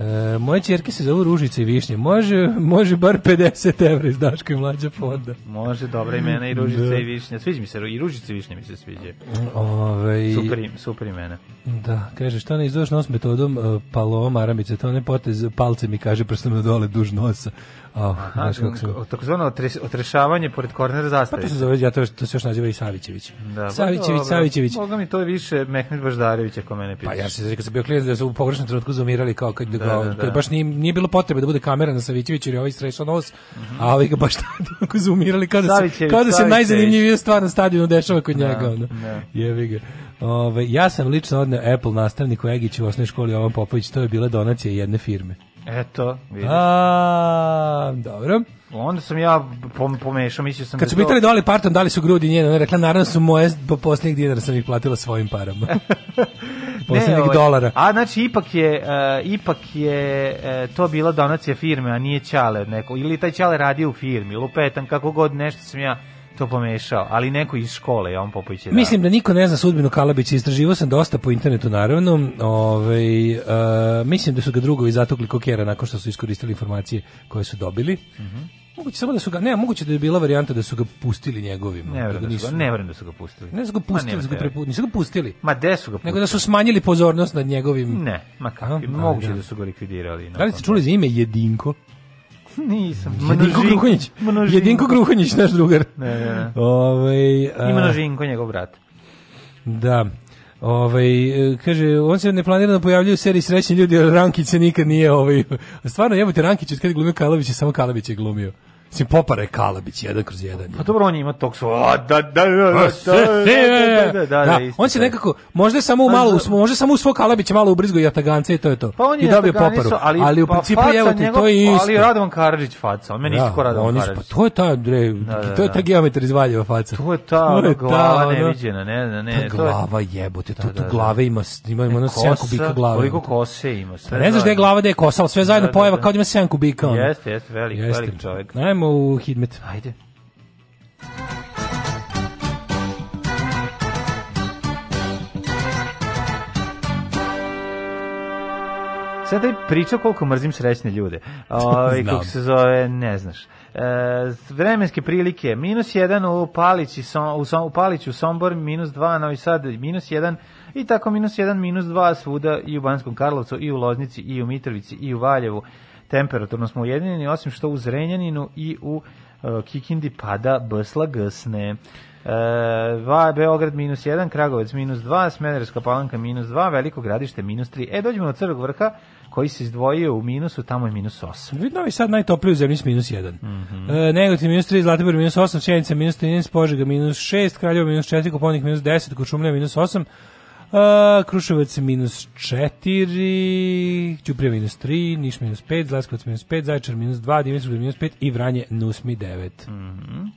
E, moje čerke se zovu Ružica i Višnje. Može, može bar 50 evra iz Daška i mlađa fonda. Može, dobra imena i Ružica da. i Višnja. Sviđa mi se, i Ružica i Višnja mi se sviđa. Ove, ovaj, super, super imena. Da, kaže, šta ne izdoš nos metodom e, palom aramice, to ne potez palce mi kaže prstom pa na dole duž nosa. Oh, Aha, um, takozvano otrešavanje pored kornera zastave. Pa to se zove, ja to, to se još naziva i Savićević. Da, pa Savićević, dobro, Savićević. Moga mi to je više Mehmed Baždarević ako mene pitaš. Pa ja se rekao sam bio klijent da su u pogrešnom trenutku zoomirali kao kad, da, kao, da, da. kad da. baš nije, nije bilo potrebe da bude kamera na Savićević jer je ovaj strešao nos, mm -hmm. a ovaj ga baš tako zoomirali kada da se, kada se najzanimljivija stvar na stadionu dešava kod da, njega. Ono. Da. Jevi ga. Ove, ja sam lično odneo Apple nastavniku Egiću u osnovnoj školi Ovan Popović, to je bila donacija jedne firme. Eto, vidiš. A, dobro. Onda sam ja pomešao, mislio sam... Kad da su pitali to... Dolly Parton, da li su grudi njene, ona rekla, naravno su moje, po posljednjeg dinara sam ih platila svojim parama. posljednjeg ovaj, dolara. A, znači, ipak je, uh, ipak je uh, to bila donacija firme, a nije Ćale neko, Ili taj Ćale radi u firmi, lupetan, kako god, nešto sam ja to pomešao, ali neko iz škole, on Popović je Mislim da niko ne zna sudbinu Kalabića, istraživao sam dosta po internetu naravno. Ovaj uh, mislim da su ga drugovi zatukli kokera nakon što su iskoristili informacije koje su dobili. Mhm. -huh. Moguće samo da su ga, ne, moguće da je bila varijanta da su ga pustili njegovim. Ne da, da nisu, ne vjerujem da su ga pustili. Ne da su ga pustili, ma, da su ga prepu, nisu ga pustili. Ma gde su ga pustili? Nego da su smanjili pozornost nad njegovim. Ne, ma kako, moguće da. da. su ga likvidirali. Da li ste čuli za ime Jedinko? Nisam. Jedinko Gruhonjić. Množinko. Jedinko Gruhonjić, naš drugar. Ne, ne, ne. Ove, ovaj, a... I Množinko, njegov brat. Da. Ovaj kaže on se neplanirano pojavljuje u seriji srećni ljudi, Rankić se nikad nije ovaj. Stvarno jebote Rankić od kad glumio Kalavić, samo Kalavić je glumio. Mislim, Popara je Kalabić, jedan kroz jedan. Pa dobro, on ima tog svoja... Da da da, pa, da, da, da, da, On se nekako, možda samo malo, možda samo u svog Kalabića malo ubrizgo i Atagance i to je to. Pa on je I dobio Poparu. Ali, ali u pa principu pa, evo ti, to je isto. Ali Radovan Karadžić faca, on meni da, isto Radovan Karadžić. Pa to je ta, bre, to je ta geometar izvaljeva faca. To je ta, to je glava neviđena, ne, ne, ne. Ta glava jebote, tu, tu glave ima, ima, ima e, ono 7 kubika glave. Koliko kose ima. Pa ne znaš da je glava, da je kosa, sve zajedno pojava kao da ima 7 kubika. Jeste, jeste, velik, velik čovek idemo u Hidmet. Ajde. Sada je pričao koliko mrzim srećne ljude. Ovi, ovaj, kako se zove, ne znaš. E, vremenske prilike, minus 1 u Palići, u, Som, u Paliću, Sombor, minus 2, Novi Sad, minus 1, i tako minus 1, minus 2 svuda i u Banskom Karlovcu, i u Loznici, i u Mitrovici, i u Valjevu, temperaturno smo ujedinjeni, osim što u Zrenjaninu i u uh, Kikindi pada bsla gsne. E, va, Beograd minus 1, Kragovec minus 2, Smederevska palanka minus 2, Veliko gradište minus 3. E, dođemo do Crvog vrha, koji se izdvojio u minusu, tamo je minus 8. Vidno je sad najtopliji u zemlji s minus 1. Mm -hmm. e, Negotin minus 3, Zlatibor minus 8, Sjenica minus 13, Požega minus 6, Kraljevo minus 4, Koponik minus 10, Kočumlja minus 8, Uh, Kruševac minus 4, Ćuprija minus 3, Niš minus 5, Zlaskovac minus 5, Zajčar minus 2, Dimitrovgrad minus 5 i Vranje Nusmi 9. Mm -hmm.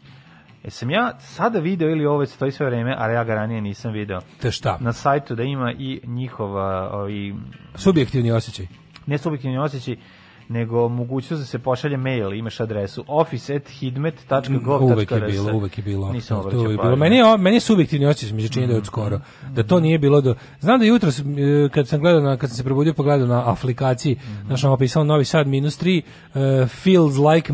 Jesam ja sada video ili ovo stoji sve vreme, ali ja ga ranije nisam video. Te šta? Na sajtu da ima i njihova... I... Ovaj, subjektivni osjećaj. Ne subjektivni osjećaj, nego mogućnost da se pošalje mail, imaš adresu office@hidmet.gov.rs. Mm, uvek je bilo, uvek je bilo. Nisam to je bilo. Meni je meni je subjektivni osećaj između čini mm. da je od mm. skoro, da to nije bilo do Znam da jutros e, kad sam gledao na kad sam se probudio pogledao na aplikaciji, mm našao -hmm. opisao Novi Sad -3 uh, e, feels like -6.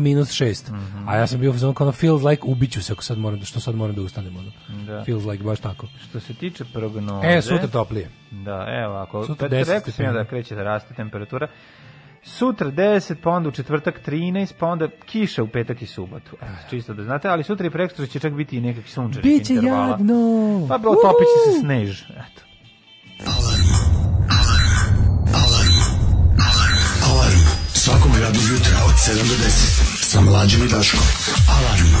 Mm -hmm. A ja sam bio vezan kao feels like ubiću se ako sad moram da što sad moram da ustanem ono. Da. Feels like baš tako. Što se tiče prognoze. E, sutra toplije. Da, evo ako sutra 10, pa rekao sam ja da kreće da raste temperatura. Sutra 10, pa onda u četvrtak 13, pa onda kiša u petak i subotu. Evo, čisto da znate, ali sutra i prekstra će čak biti i nekakvi sunčanih Biće intervala. Biće jadno! Pa bro, topit će se snež. Eto. Alarm. Alarm. Alarm. Alarm. Alarm. Svakog radnog jutra od 7 do 10. Sa mlađim i Daškom. Alarm. Alarm.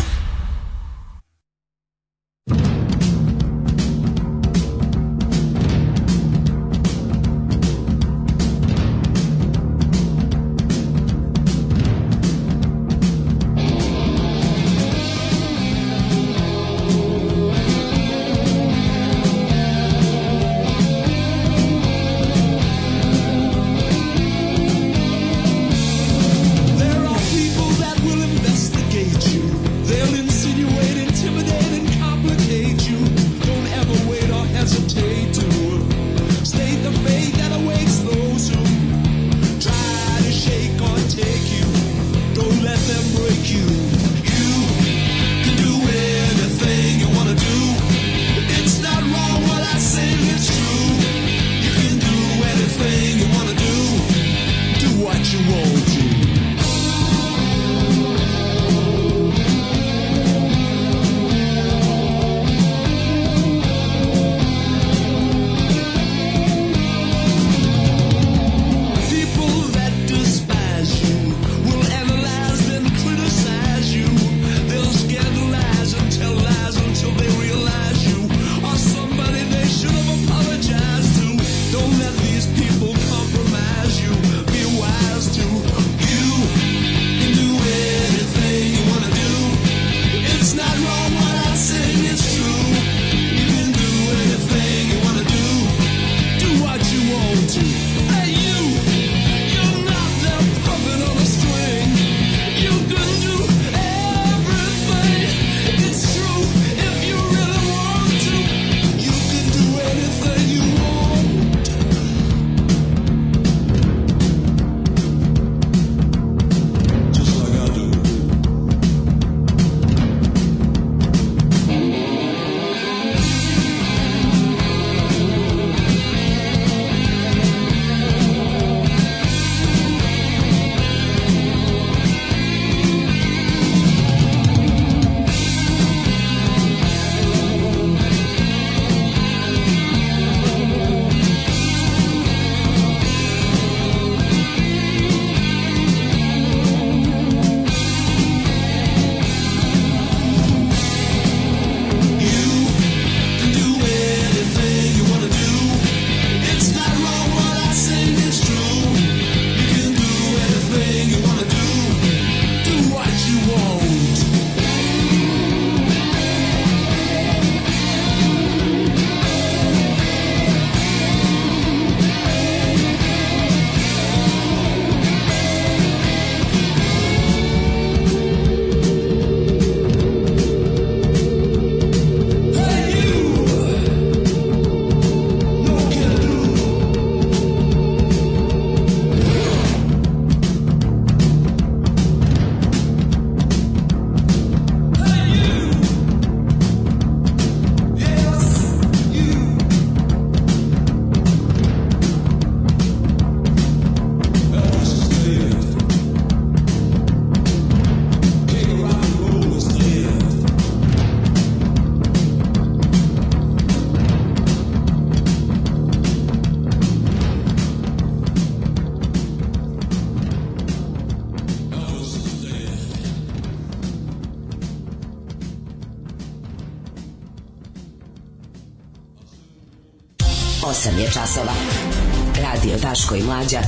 Daško i Mlađa.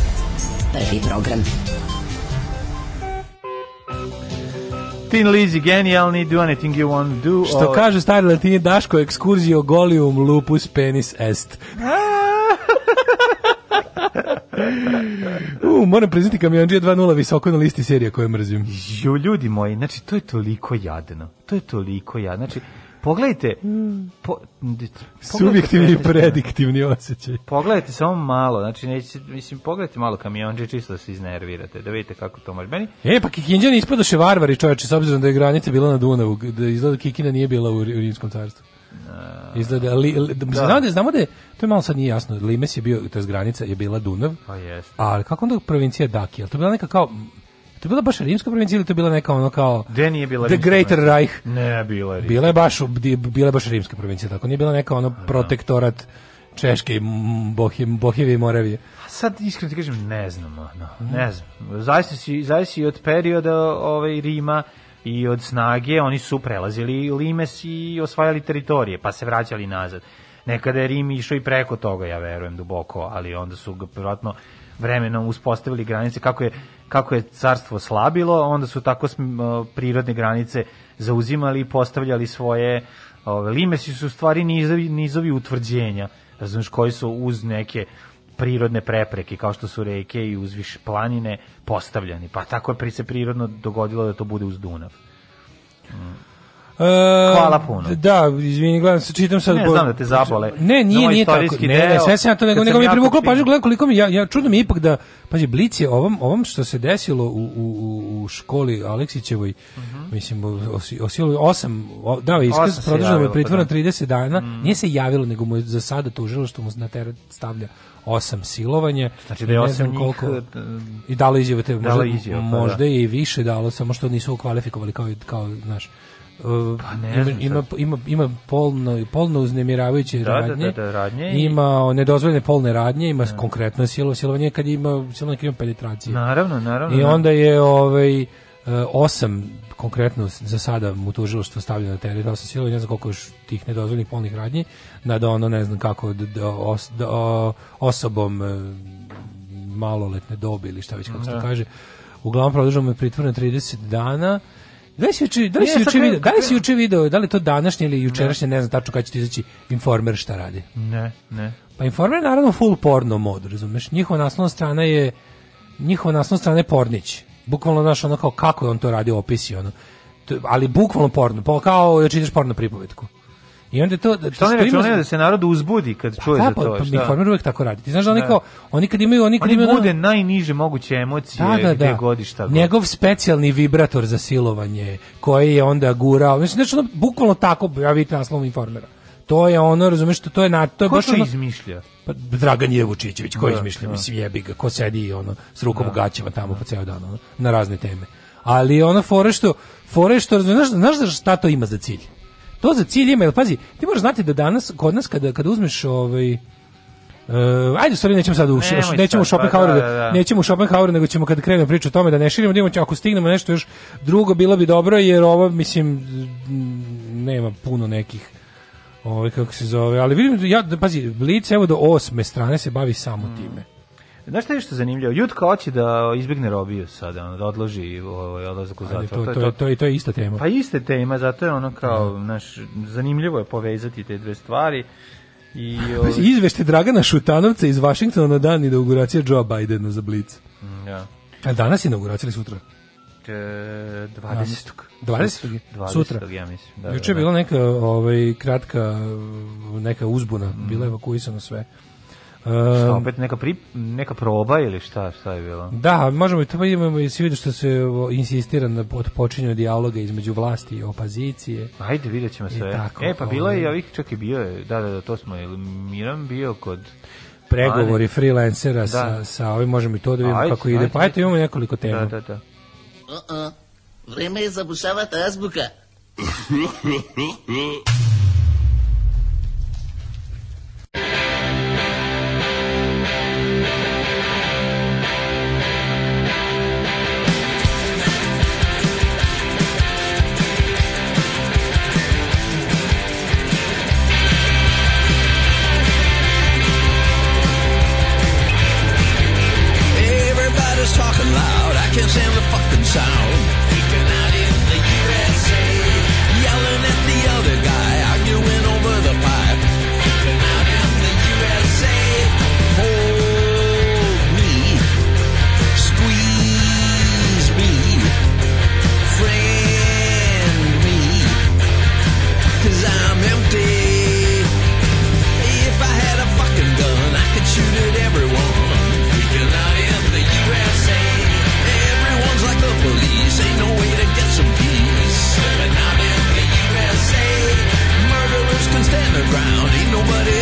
Prvi program. Tin Lizzy, genijalni, do anything you want to do. Što or... Ovaj. kažu stari latini, Daško ekskurzio golium lupus penis est. U, moram priznati kamionđija 2.0 visoko na listi serija koje mrzim. Jo, ljudi moji, znači, to je toliko jadno. To je toliko jadno. Znači, Pogledajte, mm. po, subjektivni i prediktivni osjećaj. Pogledajte samo malo, znači neće, mislim pogledajte malo kamionđe čisto da se iznervirate, da vidite kako to može. Meni... E pa Kikinđani ispadoše varvari, čoveče, s obzirom da je granica bila na Dunavu, da izgleda da Kikina nije bila u, u Rimskom carstvu. No. Izgleda, li, li, da. da. Znamo, da, znamo da je, to je malo sad nije jasno, Limes je bio, to je granica, je bila Dunav, pa jest. ali kako onda provincija to je bila neka kao To je bila baš rimska provincija ili to je bila neka ono kao Gde nije bila The Greater provincija. Reich? Ne, bila je. Bila je baš bila je baš rimska provincija, tako nije bila neka ono Aha. protektorat Češke i Bohije i Moravije. A sad iskreno ti kažem ne znam, no, ne znam. Zaista si, zaista si od perioda ovaj Rima i od snage oni su prelazili Limes i osvajali teritorije, pa se vraćali nazad. Nekada je Rim išao i preko toga, ja verujem duboko, ali onda su ga vjerojatno vremenom uspostavili granice, kako je, kako je carstvo slabilo, onda su tako prirodne granice zauzimali i postavljali svoje ove, limesi su stvari nizovi, nizovi utvrđenja, razumiješ, koji su uz neke prirodne prepreke kao što su reke i uzviš planine postavljani. Pa tako je se prirodno dogodilo da to bude uz Dunav. Mm. Uh, Hvala puno. Da, izvini, gledam, čitam sad. Ne, znam da te zabole. Ne, nije, nije tako. Ne, ne, sve se na to, nego, nego mi je privuklo pažnju, gledam koliko mi, ja, ja čudno mi ipak da, pazi, Blic je ovom, ovom što se desilo u, u, u školi Aleksićevoj, uh mhm. -huh. mislim, osilo osam, o, dao je iskaz, produženo je pritvorno 30 da. dana, mm. nije se javilo, nego mu je za sada tužilo što mu na teret stavlja osam silovanje. Znači da je osam koliko e, i dalo izjave te možda, izjave, pa možda da. je i više dalo samo što nisu kvalifikovali kao kao znaš Uh, pa ne ima, ima, ima, ima polno, polno uznemiravajuće da, da radnje, da, da, radnje, ima nedozvoljene polne radnje, ima da. konkretno silo, silovanje kad ima, silovanje kad ima penetracije. Naravno, naravno. I da. onda je ovaj, eh, osam konkretno za sada mu tužilaštvo stavlja na teret osam silovanja, ne znam koliko još tih nedozvoljenih polnih radnji, da da ono ne znam kako os, osobom eh, maloletne dobi ili šta već kako se kaže. Uglavnom produžamo je pritvor na 30 dana. Da li si juče, da li si juče video, da li si juče video, da li to današnje ili jučerašnje, ne, znam tačno kada će ti izaći informer šta radi. Ne, ne. Pa informer je naravno full porno mod, razumeš? Njihova naslovna strana je njihova naslovna strana je pornić. Bukvalno znaš ono kao kako je on to radio opisi ono. To, ali bukvalno porno, pa kao da čitaš porno pripovetku. I onda to što ne računaju da se narod uzbudi kad čuje pa, za da, to. Pa, informer uvek tako radi. Ti znaš da oni da. kao oni kad imaju oni kad oni imaju bude ono... najniže moguće emocije da, da, da. godišta. Njegov specijalni vibrator za silovanje koji je onda gurao. Znači znači ono, bukvalno tako ja vidim naslov informera. To je ono, razumeš, to je na to je Ko baš ono, izmišlja. Pa Dragan je Vučićević koji da, izmišlja, mislim jebi ga, ko sedi ono s rukom da, gaćama tamo da. po ceo dan ono, na razne teme. Ali ono, fore što, fore što, znaš, znaš šta to ima za cilj? To za cilj ima, jer pazi, ti moraš znati da danas, kod nas, kada, kada uzmeš ovaj, Uh, ajde, sorry, nećemo sad u, Nemoj nećemo sad, pa Schopenhauer, da, da, da. nećemo Schopenhauer, nego ćemo kad krenemo priču o tome da ne širimo, da imamo, ako stignemo nešto još drugo, bilo bi dobro, jer ovo, mislim, nema puno nekih ovaj kako se zove, ali vidim ja pazi Blic evo do osme strane se bavi samo mm. time. Znaš šta je što zanimljivo? Jutka hoće da izbjegne robiju sada, da odloži ovaj odlazak u zatvor. To, to, to, to, je, to je ista tema. Pa iste tema, zato je ono kao, da. znaš, zanimljivo je povezati te dve stvari. I, ovaj... Izvešte Dragana Šutanovca iz Vašingtona na dan inauguracije Joe Bidena za Blitz. Mm, ja. A danas je inauguracija ili sutra? 20. 20. 20. 20. Sutra. Ja mislim. Da, Juče da, je da. bila neka ovaj, kratka neka uzbuna, mm. bila je mm. evakuisano sve. Šta, opet neka, pri, neka proba ili šta, šta je bilo? Da, možemo i to vidimo pa i svi da što se insistira na počinju dijaloga između vlasti i opozicije. Ajde, vidjet ćemo sve. Tako, e, pa bilo je i ovaj. ovih, čak i bio je, da, da, da, to smo, Miran bio kod pregovori freelancera da. sa, sa ovim, možemo i to da vidimo ajde, kako ide. pa ajde, imamo nekoliko tema. Da, da, da. Uh -uh. Vreme je zabušavati azbuka. nobody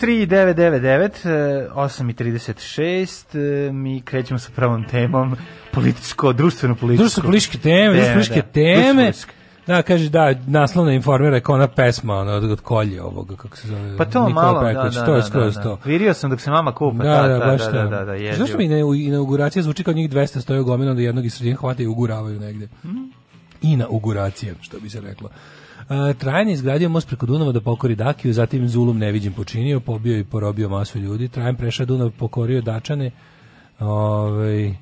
3999 8 e, e, mi krećemo sa pravom temom političko društveno političko društveno političke teme, teme političke da. teme Da, kaže, da, naslovna informira je kao ona pesma ona, od kolje ovoga, kako se zove. Pa to Nikola malo, da, Peković, da, da, to je da, skroz da, da. to. Virio sam dok se mama kupa. Da, da, da, da, baš da, da, da, da, da Zašto mi inauguracija zvuči kao njih 200 stoje gomina, onda jednog iz sredine hvata i uguravaju negde. Mm. Inauguracija, što bi se reklo. Trajan je izgradio most preko Dunava da pokori Dakiju, zatim Zulum neviđen počinio, pobio i porobio masu ljudi. Trajan prešao Dunav, pokorio Dačane. Ovaj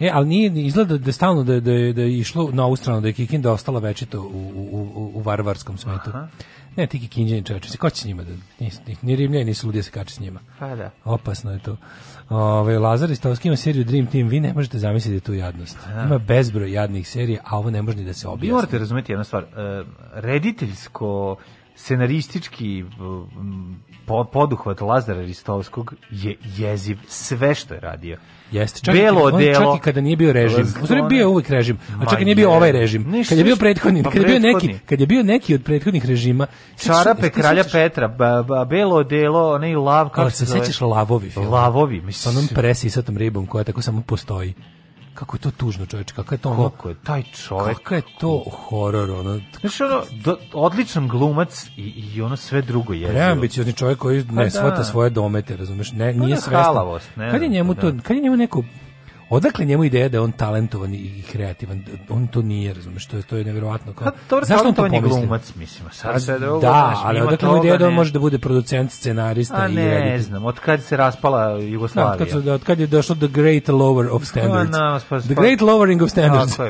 E, ali nije, izgleda da stalno da, da, da je išlo na ovu stranu, da je Kikinda ostala večito u, u, u, u varvarskom smetu. Aha. Ne, ti kikinđeni čovječe, ko će s njima da, ni, ni, ni rimljeni, ni se kače s njima. Pa da. Opasno je to. Ovaj Lazar i ima seriju Dream Team, vi ne možete zamisliti tu jadnost. Da. Ima bezbroj jadnih serija, a ovo ne može ni da se objasni. morate razumeti jednu stvar. E, rediteljsko scenaristički e, poduhvat Lazara Ristovskog je jeziv sve što je radio. Jeste, čak belo i, delo. Čak i kada nije bio režim. U stvari bio uvek režim, a čak i nije bio ovaj režim. Niš, kad je bio prethodni, pa kad je bio neki, kad je bio neki od prethodnih režima. Čarape kralja Petra, ba, ba, belo delo, ne i lav kako se sećaš lavovi film. Lavovi, mislim, onom presisatom ribom koja tako samo postoji kako je to tužno čoveče, kako je to ono, kako je taj čovjek, kako je to horor ono. Znaš ono, do, odličan glumac i, i ono sve drugo je. Preambiciozni čovjek koji ne pa svata da. svoje domete, razumeš, ne, pa nije da, svestan. Kad je njemu da. to, kad je njemu neko Odakle njemu ideja da je on talentovan i kreativan? On to nije, razumeš, to je to je neverovatno kao. Pa, zašto on to pomisli? glumac, mislim, sad se da, da, ali odakle mu ideja da on može da bude producent, scenarista A, i ne, reditelj? znam, od kad se raspala Jugoslavija. Da, od kad, su, da, od kad je došao the great lower of standards. No, no, spas, pa- the great lowering of standards. Tako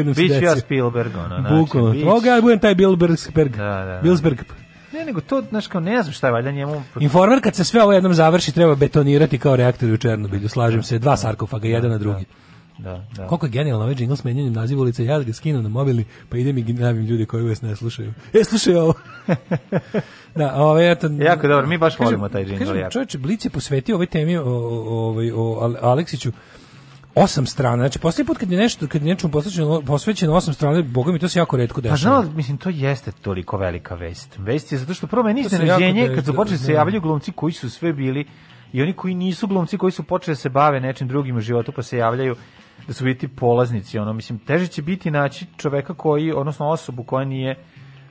je. Bić ja Spielberg, ono, znači. Bukvalno. Oga, budem taj Bilberg, da, da, da. Bilsberg. Ne, nego to, znaš, kao ne znam šta je valjda njemu... Informer kad se sve ovo jednom završi treba betonirati kao reaktor u Černobilju, slažem se, dva sarkofaga, jedan da, na da, drugi. Da, da. Koliko je genijalno ovaj jingle s menjanjem naziva ja ga skinem na mobilni, pa idem i gnjavim ljudi koji vas ne slušaju. E, slušaj ovo! da, ovaj, eto... Jako dobro, mi baš kažem, volimo taj jingle. Kažem, čovječ, Blic je posvetio ovoj temi o, o, o, o Aleksiću, osam strana. Znači poslednji put kad je nešto kad je nečemu posvećeno posvećeno osam strana, boga mi to se jako retko pa dešava. Pa znam, mislim to jeste toliko velika vest. Vest je zato što prvo meni iznenađenje kad su počeli da se da, da. javljaju glumci koji su sve bili i oni koji nisu glumci koji su počeli se bave nečim drugim u životu pa se javljaju da su biti polaznici ono mislim teže će biti naći čoveka koji odnosno osobu koja nije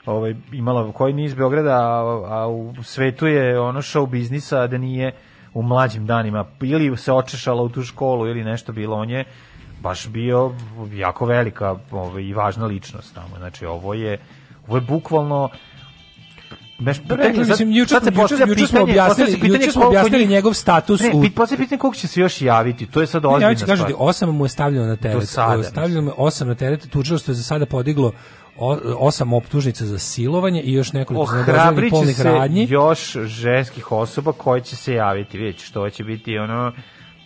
ovaj imala koji nije iz Beograda a, a u svetu je ono show biznisa da nije u mlađim danima ili se očešala u tu školu ili nešto bilo on je baš bio jako velika ovaj, i važna ličnost tamo znači ovo je ovo je bukvalno Beš, Rekli, sad, mislim, juče, sad juče, juče smo objasnili, juče smo objasnili njih, njegov status. Ne, u... poslije pitanje koliko će se još javiti, to je sad ozbiljna ja, stvar. Ja ću kažem, osam mu je stavljeno na teret. Do sada. Stavljeno mu je osam na teret, što je za sada podiglo osam optužnica za silovanje i još nekoliko polnih radnji. Ohrabriće se još ženskih osoba koje će se javiti, vidjet što će biti ono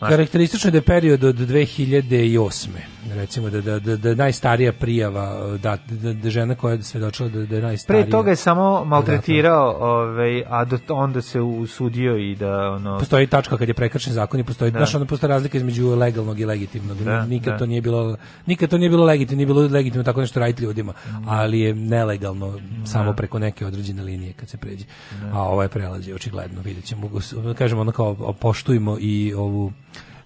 Pa. Karakteristično je da je period od 2008. Recimo da, da, da, da najstarija prijava, da, da, da žena koja je svedočila da, da je najstarija. Pre toga je samo maltretirao, ovaj, a do, onda se usudio i da... Ono... Postoji tačka kad je prekršen zakon i postoji, da. znaš, postoji razlika između legalnog i legitimnog. Da, nikad, da. To nije bilo, nikad to nije bilo legitimno, nije bilo legitimno tako nešto raditi ljudima, mm. ali je nelegalno da. samo preko neke određene linije kad se pređe. Da. A ovaj prelazi, očigledno, vidjet ćemo. Kažemo ono kao, poštujmo i ovu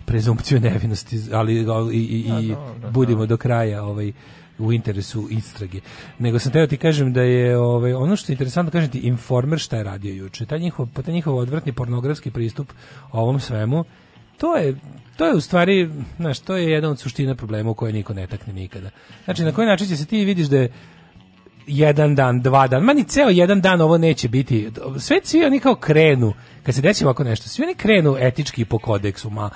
prezumpciju nevinosti, ali, ali i, i, da, da, da, budimo do kraja ovaj u interesu istrage. Nego sam teo ti kažem da je ovaj ono što je interesantno kažem ti informer šta je radio juče. Ta njihov pa taj njihov odvratni pornografski pristup ovom svemu to je to je u stvari, znaš, to je jedan od suština problema u koje niko ne takne nikada. Znači, na koji način će se ti vidiš da je jedan dan, dva dan, mani ceo jedan dan ovo neće biti. Sve svi oni kao krenu, kad se desi ovako nešto, svi oni krenu etički po kodeksu, ma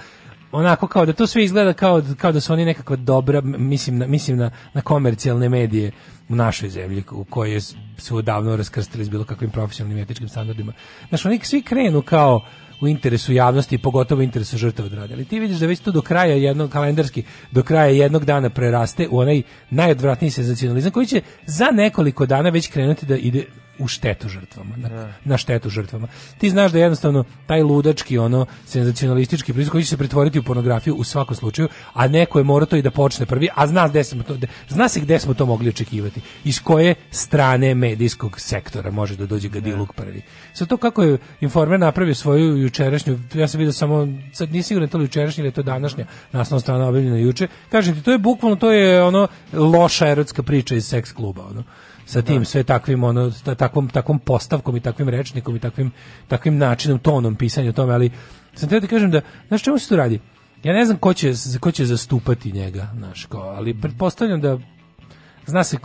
onako kao da to sve izgleda kao, kao da su oni nekako dobra, mislim na, mislim na, na komercijalne medije u našoj zemlji u kojoj su odavno raskrstili s bilo kakvim profesionalnim etičkim standardima. Znaš, oni svi krenu kao u interesu javnosti i pogotovo u interesu žrtava rada. Ali ti vidiš da već to do kraja jednog kalendarski, do kraja jednog dana preraste u onaj najodvratniji senzacionalizam koji će za nekoliko dana već krenuti da ide u štetu žrtvama, na, da. na štetu žrtvama. Ti znaš da jednostavno taj ludački, ono, senzacionalistički prizor koji će se pretvoriti u pornografiju u svakom slučaju, a neko je morao to i da počne prvi, a zna, gde smo to, zna se gde smo to mogli očekivati. Iz koje strane medijskog sektora može da dođe Gadiluk da. prvi. Sa to kako je informer napravio svoju jučerašnju, ja sam vidio samo, sad nisam siguran to li jučerašnja ili to današnja naslovna strana objavljena juče, kažem ti, to je bukvalno, to je ono loša erotska priča iz seks kluba, ono sa tim da. sve takvim ono takvom takvom postavkom i takvim rečnikom i takvim takvim načinom tonom pisanja o tome ali sam teo da kažem da znaš čemu se to radi ja ne znam ko će, ko će zastupati njega znaš ko ali mhm. pretpostavljam da zna se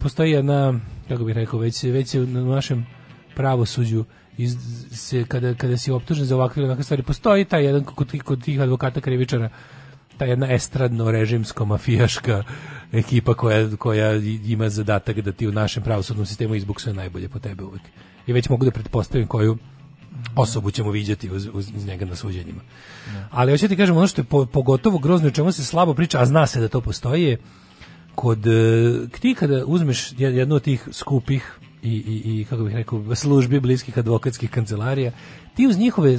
postoji jedna kako bih rekao već već na našem pravosuđu iz, se, kada, kada si optužen za ovakve ili onakve stvari, postoji taj jedan kod, kod tih advokata krivičara ta jedna estradno-režimsko-mafijaška ekipa koja, koja ima zadatak da ti u našem pravosudnom sistemu izbuksuje najbolje po tebe uvijek. I već mogu da pretpostavim koju osobu ćemo viđati uz, uz njega na suđenjima. Ne. Da. Ali hoćete ti kažem, ono što je po, pogotovo grozno, o čemu se slabo priča, a zna se da to postoji, kod e, ti kada uzmeš jednu od tih skupih i, i, i kako bih rekao, službi bliskih advokatskih kancelarija, ti uz njihove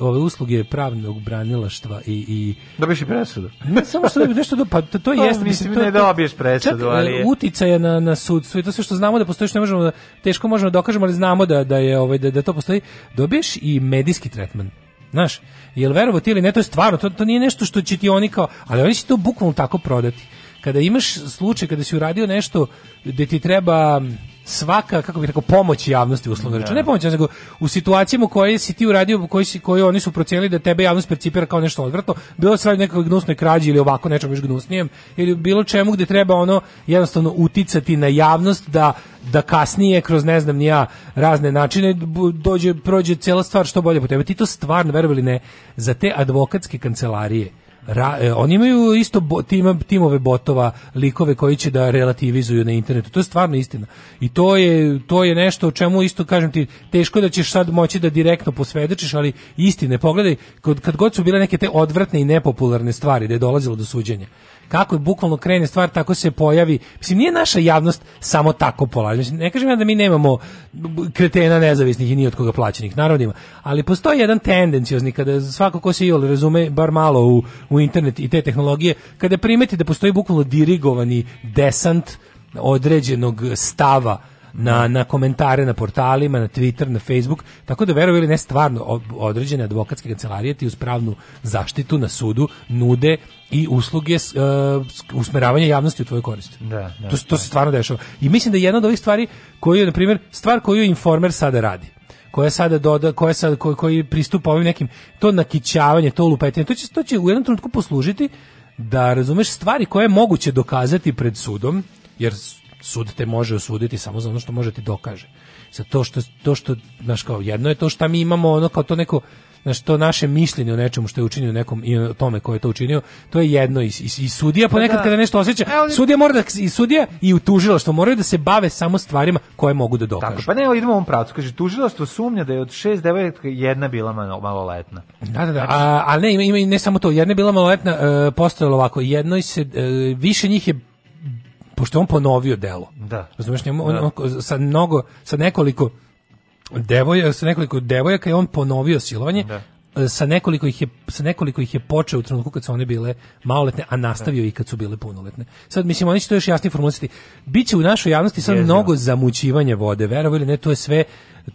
ove usluge pravnog branilaštva i i dobiješ i presudu. Ne samo što dobiješ nešto do, pa to, to pa, jeste mislim to, ne dobiješ presudu, čak, e, ali uticaja na na sudstvo i to sve što znamo da postoji što ne možemo da, teško možemo da dokažemo, ali znamo da da je ovaj da, da to postoji. Dobiješ i medijski tretman. Znaš, jel verovo ti ili ne, to je stvarno, to, to nije nešto što će ti oni kao, ali oni će to bukvalno tako prodati. Kada imaš slučaj, kada si uradio nešto gde ti treba, svaka kako bih rekao pomoć javnosti uslovno rečeno da. ne pomoć nego u situacijama koje si ti uradio koji si koji oni su procenili da tebe javnost percipira kao nešto odvratno bilo da sve radi gnusne krađe ili ovako nečem baš gnusnijem ili bilo čemu gde treba ono jednostavno uticati na javnost da da kasnije kroz ne znam ni ja razne načine dođe prođe cela stvar što bolje po tebe ti to stvarno verovali ne za te advokatske kancelarije Ra, e, oni imaju isto bo, tim, timove botova, likove koji će da relativizuju na internetu. To je stvarno istina. I to je, to je nešto o čemu isto, kažem ti, teško da ćeš sad moći da direktno posvedočiš, ali istine, pogledaj, kad, kad god su bile neke te odvratne i nepopularne stvari, da je dolazilo do suđenja, kako je bukvalno krene stvar, tako se pojavi. Mislim, nije naša javnost samo tako polazi. ne kažem ja da mi nemamo kretena nezavisnih i ni od koga plaćenih, naravno ima. Ali postoji jedan tendencijozni, kada svako ko se jol razume, bar malo u, u internet i te tehnologije, kada primeti da postoji bukvalno dirigovani desant određenog stava na, na komentare na portalima, na Twitter, na Facebook, tako da verovali ne stvarno određene advokatske kancelarije ti uspravnu zaštitu na sudu nude i usluge uh, e, usmeravanja javnosti u tvoju korist. Da, da, to, to da. se stvarno dešava. I mislim da je jedna od ovih stvari koju, na primjer, stvar koju Informer sada radi koja sada doda, koja sada, koji, koji pristupa ovim nekim to nakićavanje, to lupetanje, to će to će u jednom trenutku poslužiti da razumeš stvari koje je moguće dokazati pred sudom, jer sud te može osuditi samo za ono što može da ti dokaže. Za to što, to što, znaš, kao jedno je to što mi imamo, ono kao to neko, znaš, to naše mišljenje o nečemu što je učinio nekom i o tome ko je to učinio, to je jedno i, i, i sudija pa ponekad da. kada nešto osjeća, ali... E, sudija mora da, i sudija i u tužilaštvo moraju da se bave samo stvarima koje mogu da dokažu. Tako, pa ne, idemo u ovom pravcu, kaže, tužilaštvo sumnja da je od šest devojaka jedna bila maloletna. Da, da, da, znači- a, a ne, ima, ima ne samo to, jedna je bila maloletna, e, postojalo ovako, jedno se, e, više njih je pošto on ponovio delo. Da. Razumeš, njemu, on, da. on, sa mnogo, sa nekoliko devojaka, sa nekoliko devojaka je on ponovio silovanje, da sa nekoliko ih je sa nekoliko ih je počeo u trenutku kad su one bile maloletne, a nastavio da. i kad su bile punoletne. Sad mislim oni će to još jasnije formulisati. Biće u našoj javnosti sad Jezio. mnogo zamućivanje vode, verovali ili ne, to je sve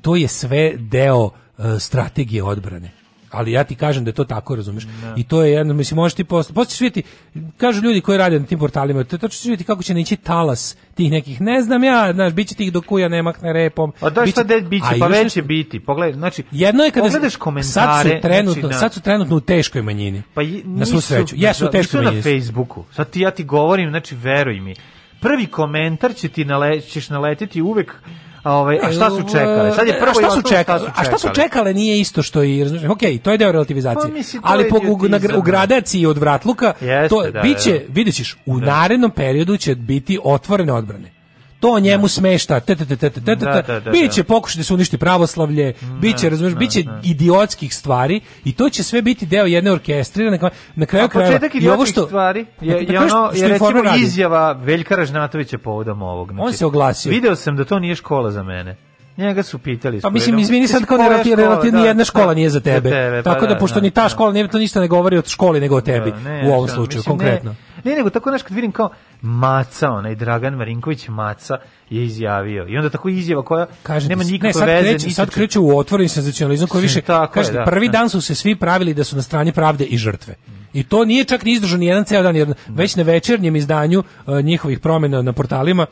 to je sve deo uh, strategije odbrane ali ja ti kažem da je to tako, razumeš? Ne. Da. I to je jedno, mislim, možeš ti posle, posle ćeš vidjeti, kažu ljudi koji rade na tim portalima, to, to ćeš vidjeti kako će neći talas tih nekih, ne znam ja, znaš, bit će tih do kuja nemakne repom. Pa da, A da šta biće, biće pa već će biti, pogledaj, znači, jedno je kada pogledaš komentare, sad su znači, trenutno, znači, na, da. sad su trenutno u teškoj manjini, pa je, nisu, na svu sreću, jesu u teškoj manjini. na Facebooku, sad ti, ja ti govorim, znači, veruj mi, prvi komentar će ti nale, ćeš naletiti uvek A ovaj a šta su čekale? Sad je e, prvo a šta su čekale? A šta su čekale nije isto što i razumeš. Okej, okay, to je deo relativizacije. Pa, mislim, ali po u, na, u gradaciji od vratluka Jeste, to da, biće, da, videćeš, u da. narednom periodu će biti otvorene odbrane to njemu smešta. Da, da, da, biće pokušati da se uništi pravoslavlje, biće, razumeš, biće idiotskih stvari i to će sve biti deo jedne orkestrirane. Na kraju krajeva i ovo što stvari je, je ono je recimo izjava Veljka Ražnatovića povodom ovog. On znači, se oglasio. Video sam da to nije škola za mene. Njega su pitali. Pa mislim, izvini sad kao ne relativni jedna škola nije za tebe. Pa Tako da, pošto ni ta škola nije to ništa ne govori o školi nego o tebi u ovom slučaju, konkretno. Ne, nego tako nešto kad vidim kao Maca, onaj Dragan Marinković Maca je izjavio. I onda tako izjava koja Kažete, nema nikakve ne, sad veze. Kreće, sad kreće u otvoreni senzacionalizam koji više, tako kažete, je, da, prvi da. dan su se svi pravili da su na strani pravde i žrtve. I to nije čak ni izdržao ni jedan ceo dan, jer već na večernjem izdanju uh, njihovih promjena na portalima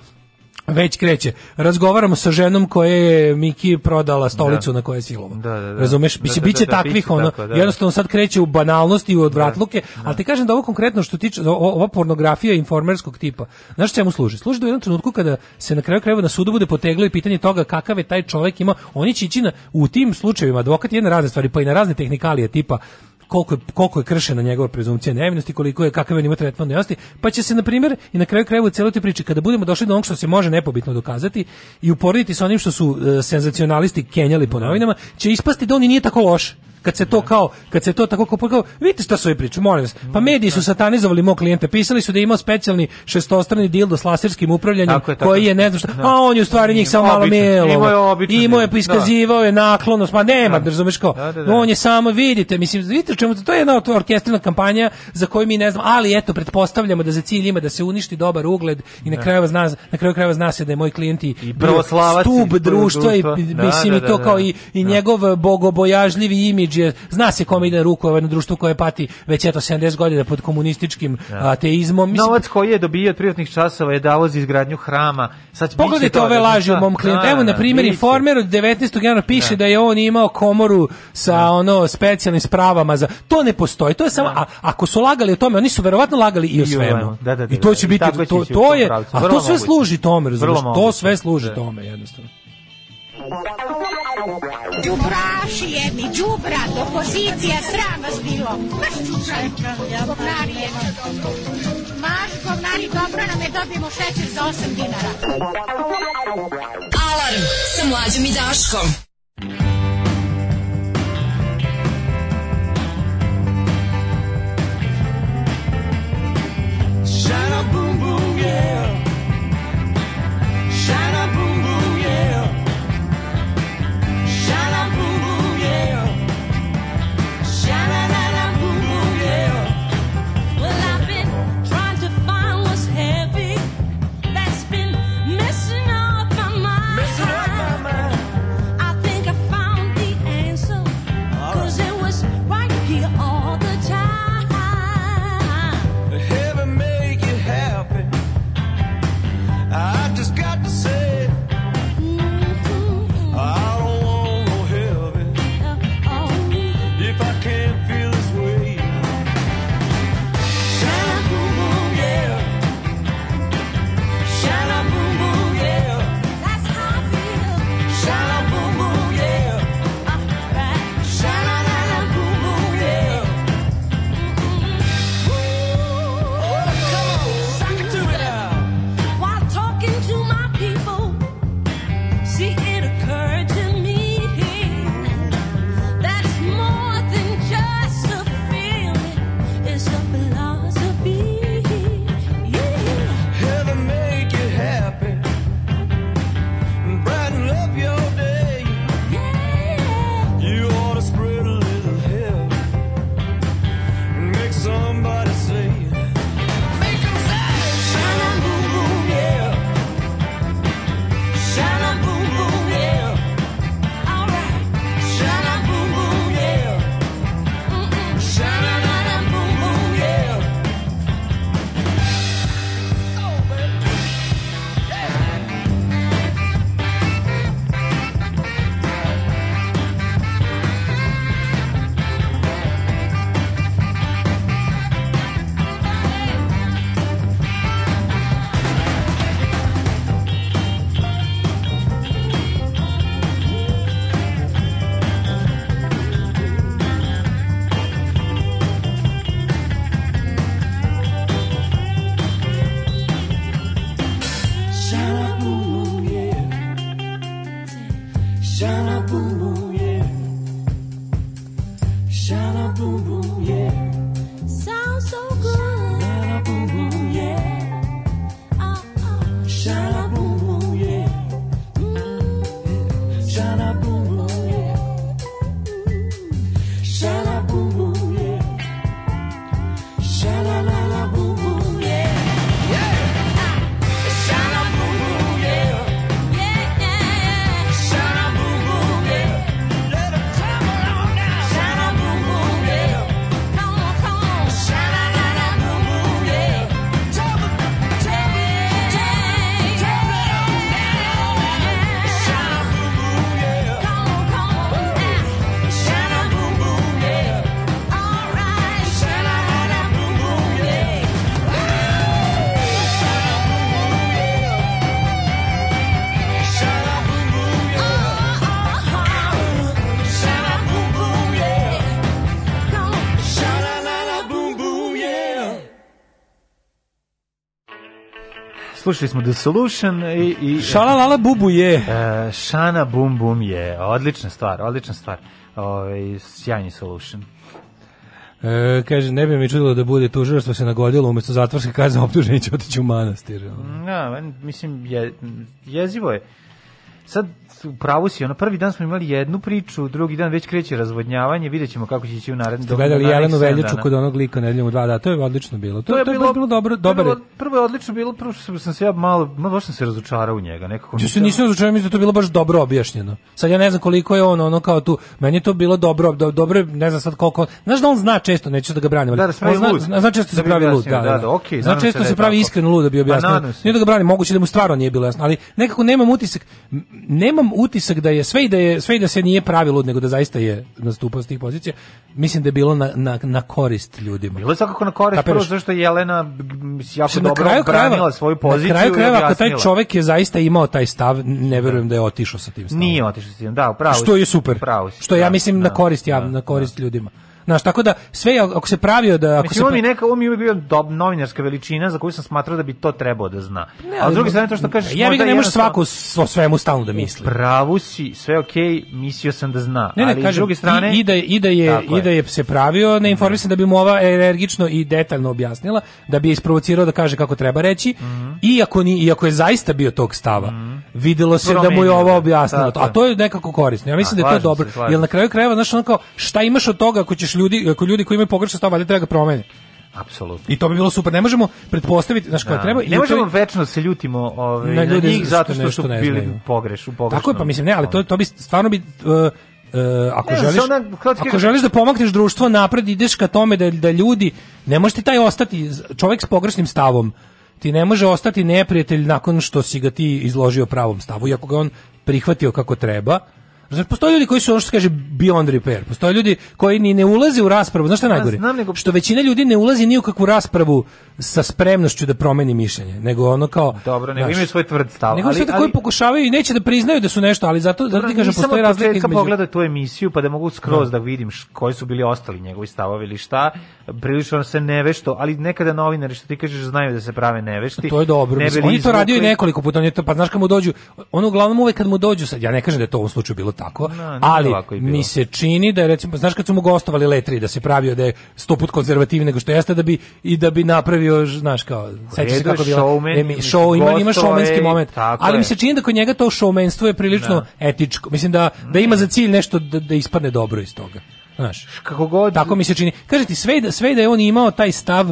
već kreće. Razgovaramo sa ženom koja je Miki prodala stolicu da. na kojoj je silova. Da, da, da. Razumeš? Biće, da, da biće da, da, takvih, ono, tako, jednostavno sad kreće u banalnosti i u odvratluke, ali ti kažem da ovo konkretno što tiče, ova pornografija informerskog tipa, znaš čemu služi? Služi da u jednom trenutku kada se na kraju krajeva na sudu bude poteglo i pitanje toga kakav je taj čovjek ima, oni će ići na, u tim slučajevima, advokat je na razne stvari, pa i na razne tehnikalije tipa, koliko je, koliko je kršena njegova prezumcija nevinosti, koliko je kakav on ima tretman nevinosti, pa će se na primjer i na kraju krajeva u celoj te priči kada budemo došli do onog što se može nepobitno dokazati i uporediti sa onim što su uh, senzacionalisti kenjali po novinama, će ispasti da on i nije tako loš kad se to da. kao kad se to tako kao, kao vidite šta su ovi priče molim vas pa mm, mediji da. su satanizovali mog klijenta pisali su da ima specijalni šestostrani dil do laserskim upravljanjem tako je, tako koji je ne znam šta da. a on je u stvari njih samo malo melo imao je imao je iskazivao je naklonost pa nema da. razumeš kao da, da, on je samo vidite mislim vidite o čemu to je jedna orkestrina kampanja za koju mi ne znam, ali eto pretpostavljamo da za cilj ima da se uništi dobar ugled i na da. kraju zna na kraju krajeva zna se da je moj klijent i stub društva i da, mislim da, i to kao i, i njegov bogobojažljivi imidž je, zna se kome ide ruku ovo jedno društvo koje pati već eto 70 godina pod komunističkim ateizmom mislim novac koji je dobio od privatnih časova je dao za izgradnju hrama sad pogledajte ove laži u mom klijentu evo na primjer informer od 19. januara piše da je on imao komoru sa ono specijalnim spravama za za to ne postoji. To je samo da. a, ako su lagali o tome, oni su verovatno lagali i o svemu. Da, da, da, I to da, će biti da, to, to, je, a to sve služi tome, razumiješ? To sve služi tome jednostavno. Đubraši jedni, đubra, opozicija, sram vas bilo. Maš čučaj, dobro. Maš govnari dobro, nam je dobijemo šećer za 8 dinara. Alarm sa mlađom i Daškom. a boom boom, yeah. slušali smo The Solution i... i Šalalala bubu je. Uh, šana bum bum je. Odlična stvar, odlična stvar. Ovaj sjajni Solution. E, kaže, ne bi mi čudilo da bude tužilaštvo se nagodilo, umjesto zatvorske kazne optuženi će otići u manastir. Ja, da, mislim, je, jezivo je sad u pravu si, ono prvi dan smo imali jednu priču, drugi dan već kreće razvodnjavanje, vidjet ćemo kako će ići u naredni Ste gledali Jelenu Veljaču kod onog lika nedeljom dva dana, to je odlično bilo. To, to je, to je bilo, bilo dobro, dobro. Bilo, prvo je odlično bilo, prvo sam se ja malo, malo baš sam se razočarao u njega, nekako. Ja se nisam razočarao, mislim da to bilo baš dobro objašnjeno. Sad ja ne znam koliko je on ono kao tu, meni je to bilo dobro, do, dobro, ne znam sad koliko. Znaš da on zna često, neću da ga branim, da, da on zna, zna, zna često da se da pravi lud, da. da, da, da okay, zna često se pravi iskreno lud da bi objasnio. Nije da ga branim, moguće da mu stvarno nije bilo jasno, ali nekako nemam utisak nemam utisak da je sve i da je sve i da se nije pravilo nego da zaista je nastupao s tih pozicija mislim da je bilo na, na, na korist ljudima bilo je svakako na korist prvo zašto je Jelena jako se, dobro kraju branila krajeva, svoju poziciju na kraju krajeva ako taj čovjek je zaista imao taj stav ne verujem da. da je otišao sa tim stavom nije otišao sa tim da upravo što je super pravo što ja da, mislim da, da, na korist ja na korist ljudima Znaš, tako da sve ako se pravio da ako Mislim, se on mi neka on mi je bio dob novinarska veličina za koju sam smatrao da bi to trebao da zna. Ne, ali, a s druge strane to što kažeš, ja bih ne možeš svaku o svemu stalno da misli. Pravu si, sve okej, okay, mislio sam da zna, ne, ne, ali s druge strane i, i da je i da je i da je se pravio informisan da. da bi mu ova energično i detaljno objasnila, da bi je isprovocirao da kaže kako treba reći, mm -hmm. iako ni iako je zaista bio tog stava. Mm -hmm. Videlo se da mu je ovo objasnilo, a to je nekako korisno. Ja mislim a, da je to dobro. Jer na kraju krajeva znaš onako, šta imaš od toga ako ćeš ljudi, ako ljudi koji imaju pogrešan stav, valjda treba ga promene. Apsolutno. I to bi bilo super. Ne možemo pretpostaviti, znači kako da. treba. Ne možemo večno da se ljutimo ovaj, na, ljudi njih zato što, što su bili pogreš, u pogrešnom. Tako je, pa mislim, ne, ali to, to bi stvarno bi... Uh, Uh, ako ne, želiš ona, da ako želiš da pomogneš društvo napred ideš ka tome da da ljudi ne možete taj ostati čovjek s pogrešnim stavom ti ne može ostati neprijatelj nakon što si ga ti izložio pravom stavu i ako ga on prihvatio kako treba Znači, postoje ljudi koji su, ono što kaže, beyond repair. Postoje ljudi koji ni ne ulaze u raspravu. Znaš što je pa, najgore? Znam, nego... Što većina ljudi ne ulazi ni u kakvu raspravu sa spremnošću da promeni mišljenje. Nego ono kao... Dobro, nego imaju svoj tvrd stav. Nego ali, ali... koji pokušavaju i neće da priznaju da su nešto, ali zato, zato ti kažem, postoje razlike između... pogledaj tu emisiju pa da mogu skroz no. Da. da vidim š, koji su bili ostali njegovi stavovi ili šta, prilično se nevešto, ali nekada novinari što ti kažeš znaju da se prave nevešti. To je dobro. Ne on je to radio i nekoliko puta, on je to, pa znaš kad mu dođu, on uglavnom uvek kad mu dođu, sad ja ne kažem da je to u ovom slučaju bilo tako, no, ali bilo. mi se čini da je recimo, znaš kad su mu gostovali Letri da se pravio da je sto put konzervativniji nego što jeste da bi i da bi napravio, znaš kao, sećaš se kako je showman, e, mi, show, ima, ima showmanski moment, ali mi se čini da kod njega to showmenstvo je prilično no. Da. etičko. Mislim da, da ima za cilj nešto da, da ispadne dobro iz toga. Znaš, kako god... Tako mi se čini. Kaže ti, sve, da sve da je on imao taj stav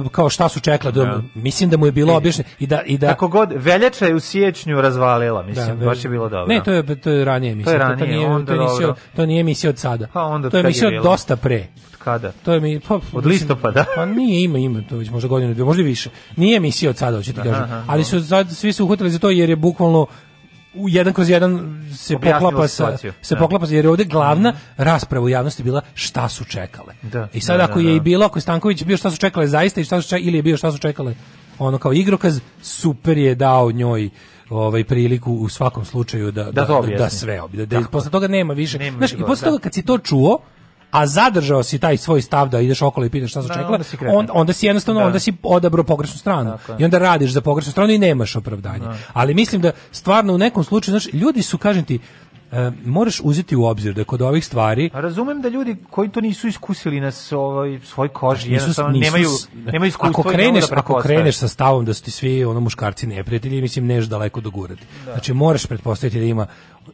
Uh, kao šta su čekla da, ja. Da. mislim da mu je bilo objašnjeno i da i da kako god veljača je u siječnju razvalila mislim da, da, baš je bilo dobro ne to je to je ranije mislim to, je ranije, to, nije, onda to, nisi od, to nije emisija od sada pa onda to je misio dosta pre kada? To je mi pa, od listopada. Pa nije ima ima to već možda godinu dvije, možda više. Nije emisija od sada hoćete kažem. Ali su sad svi su uhvatili za to jer je bukvalno u jedan kroz jedan se Objasnila poklapa sa, se da. poklapa jer je ovdje glavna mm -hmm. rasprava u javnosti bila šta su čekale. Da, I sad da, ako da, je da. i bilo ako je Stanković bio šta su čekale zaista i šta su čekale, ili je bio šta su čekale ono kao igrokaz super je dao njoj ovaj priliku u svakom slučaju da da, da, to da sve obje, da, posle toga nema više. Nema Znaš, i posle toga da. kad si to čuo, a zadržao si taj svoj stav da ideš okolo i pitaš šta se da, očekuje, onda, onda si jednostavno da. onda si odabrao pogrešnu stranu dakle. i onda radiš za pogrešnu stranu i nemaš opravdanje. Da. Ali mislim da stvarno u nekom slučaju, znači ljudi su kažem ti E, moraš uzeti u obzir da kod ovih stvari pa razumem da ljudi koji to nisu iskusili na svoj ovaj, svoj koži nisu, nisu, nemaju nemaju iskustva ako da kreneš da ako kreneš sa stavom da su ti svi ono muškarci neprijatelji mislim neš daleko dogurati da. znači moraš pretpostaviti da ima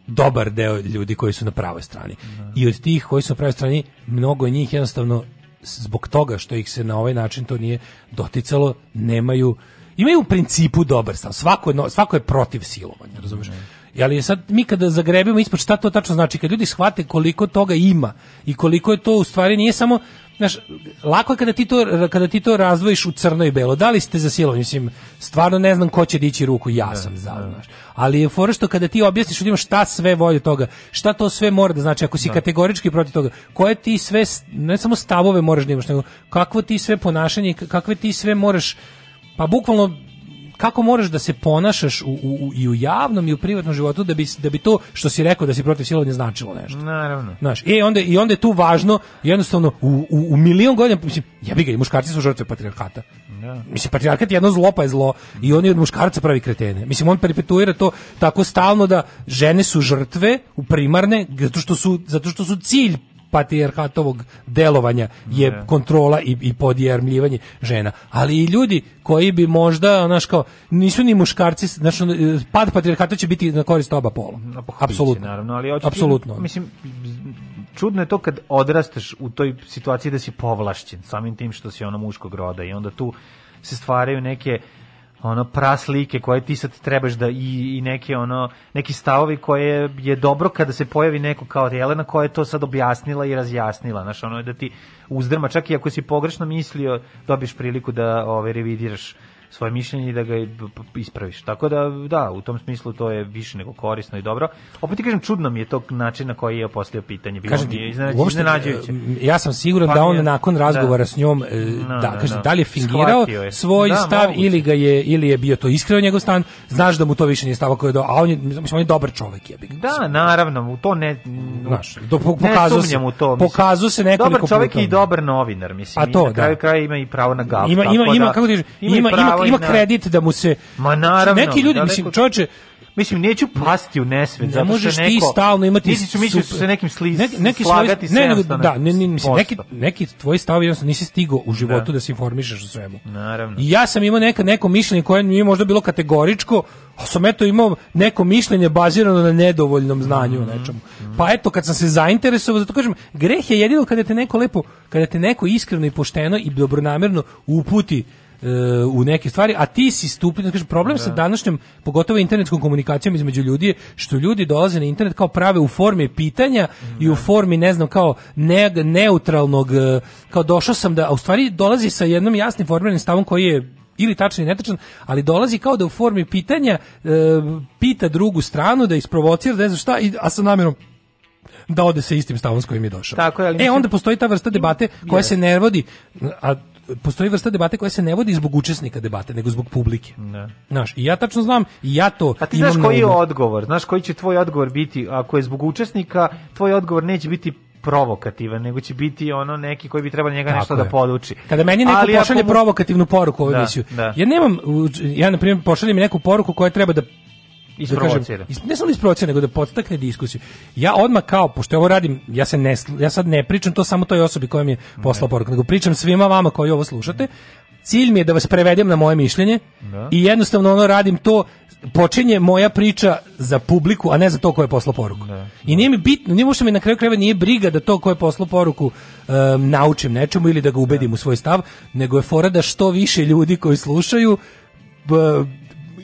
dobar deo ljudi koji su na pravoj strani da. i od tih koji su na pravoj strani mnogo njih jednostavno zbog toga što ih se na ovaj način to nije doticalo nemaju imaju u principu dobar stav. Svako je, svako je protiv silovanja, razumiješ? Mm. Da. Ali sad mi kada zagrebimo ispod šta to tačno znači, kad ljudi shvate koliko toga ima i koliko je to u stvari nije samo znaš, lako je kada ti to kada ti to razvojiš u crno i belo. Da li ste za silo, mislim, stvarno ne znam ko će dići ruku, ja sam za, znaš. Ali je fora što kada ti objasniš ljudima šta sve vodi toga, šta to sve mora da znači ako si da. kategorički protiv toga, koje ti sve ne samo stavove moraš da imaš, nego kakvo ti sve ponašanje, kakve ti sve moraš pa bukvalno kako moraš da se ponašaš u, u, i u javnom i u privatnom životu da bi, da bi to što si rekao da si protiv silovanja značilo nešto. Naravno. Znaš, i, e, onda, I onda je tu važno, jednostavno, u, u, u milion godina, mislim, jebi ga, i muškarci su žrtve patrijarhata. Da. Mislim, patrijarhat je jedno zlo, pa je zlo, i oni od muškarca pravi kretene. Mislim, on perpetuira to tako stalno da žene su žrtve, primarne, zato što su, zato što su cilj patrijarhatovog delovanja je ne. kontrola i, i podjermljivanje žena. Ali i ljudi koji bi možda, znaš kao, nisu ni muškarci, znaš, e, pad patrijarhata će biti na korist oba pola. Apsolutno. Naravno, ali oči, Apsolutno. Mislim, čudno je to kad odrasteš u toj situaciji da si povlašćen samim tim što si ono muškog roda i onda tu se stvaraju neke ono praslike koje ti sad trebaš da i, i neke ono neki stavovi koje je dobro kada se pojavi neko kao Jelena koja je to sad objasnila i razjasnila znači ono je da ti uzdrma čak i ako si pogrešno mislio dobiješ priliku da ove ovaj, revidiraš svoje mišljenje i da ga ispraviš. Tako da, da, u tom smislu to je više nego korisno i dobro. Opet ti kažem, čudno mi je to način na koji je postavio pitanje. Bilo mi je iznenađujuće. Ja sam siguran pa da on je, nakon da. razgovora da, s njom, e, da, da, da kaže, da. da li je fingirao je. svoj da, stav moguće. ili ga je ili je bio to iskreno njegov stan, znaš da mu to više nije stava koji je do, a on je, mislim, on je dobar čovjek. Je, da, naravno, u to ne... Znaš, do, pokazao se, u to, pokazao se nekoliko Dobar čovjek i dobar novinar, mislim. A to, da. Na kraju, kraju ima i pravo na gaf. Ima, ima, ima, kako ti ima, ima, ima ima kredit da mu se Ma znači, naravno, neki ljudi daleko... mislim čoveče Mislim, neću pasti u nesvet, ne zato što neko... možeš ti stalno imati... Nisi ću misliti su se nekim sliz, neki, neki slagati svoj, ne, ne, da, ne, ne, mislim, neki, neki tvoji stavovi jednostavno nisi stigao u životu da, da se informišeš o svemu. Naravno. I ja sam imao neka, neko mišljenje koje mi je možda bilo kategoričko, a sam eto imao neko mišljenje bazirano na nedovoljnom znanju mm -hmm. o mhm, nečemu. Mhm. Pa eto, kad sam se zainteresovao, zato kažem, greh je jedino kada te neko lepo, kada te neko iskreno i pošteno i dobronamerno uputi E, u neke stvari, a ti si stupljen, kažem, problem da. sa današnjom, pogotovo internetskom komunikacijom između ljudi je što ljudi dolaze na internet kao prave u formi pitanja da. i u da. formi, ne znam, kao ne, neutralnog, e, kao došao sam da, a u stvari dolazi sa jednom jasnim formiranim stavom koji je ili tačan i netačan, ali dolazi kao da u formi pitanja e, pita drugu stranu da isprovocira, da ne znam šta, a sa namjerom da ode sa istim stavom s kojim je došao. Tako je, ali e, onda postoji ta vrsta debate koja yes. se ne vodi, a postoji vrsta debate koja se ne vodi zbog učesnika debate, nego zbog publike. Ne. Znaš, i ja tačno znam, i ja to A ti imam znaš koji je odgovor? Znaš koji će tvoj odgovor biti? Ako je zbog učesnika, tvoj odgovor neće biti provokativan, nego će biti ono neki koji bi trebalo njega nešto da poduči. Kada meni neko Ali pošalje mu... provokativnu poruku u da, da, Ja nemam, ja na primjer pošaljem neku poruku koja treba da Da isprovocira. Da ne samo isprovocira, nego da podstakne diskusiju. Ja odmah kao, pošto ovo radim, ja, se ne, ja sad ne pričam to samo toj osobi koja mi je poslala poruku, nego pričam svima vama koji ovo slušate, cilj mi je da vas prevedem na moje mišljenje da. i jednostavno ono radim to počinje moja priča za publiku a ne za to ko je poslao poruku da. i nije mi bitno, nije možda mi na kraju krajeva nije briga da to ko je poslao poruku um, naučim nečemu ili da ga ubedim da. u svoj stav nego je fora da što više ljudi koji slušaju b,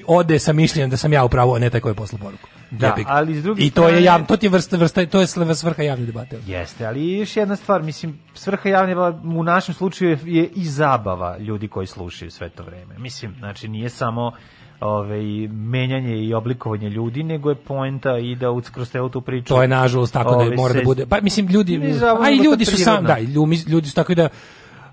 ode sa mišljenjem da sam ja u pravu, a ne taj koji je poslao poruku. Da, Jebik. ali iz druge I to je javno, to ti vrsta, vrsta, to je svrha javne debate. Jeste, ali još jedna stvar, mislim, svrha javne debate u našem slučaju je, je i zabava ljudi koji slušaju sve to vreme. Mislim, znači nije samo ove, ovaj, menjanje i oblikovanje ljudi, nego je poenta i da kroz celu tu priču... To je nažalost tako ove, da ovaj mora da se... da bude. Pa mislim, ljudi, a i ljudi su sam, da, ljudi, ljudi su tako da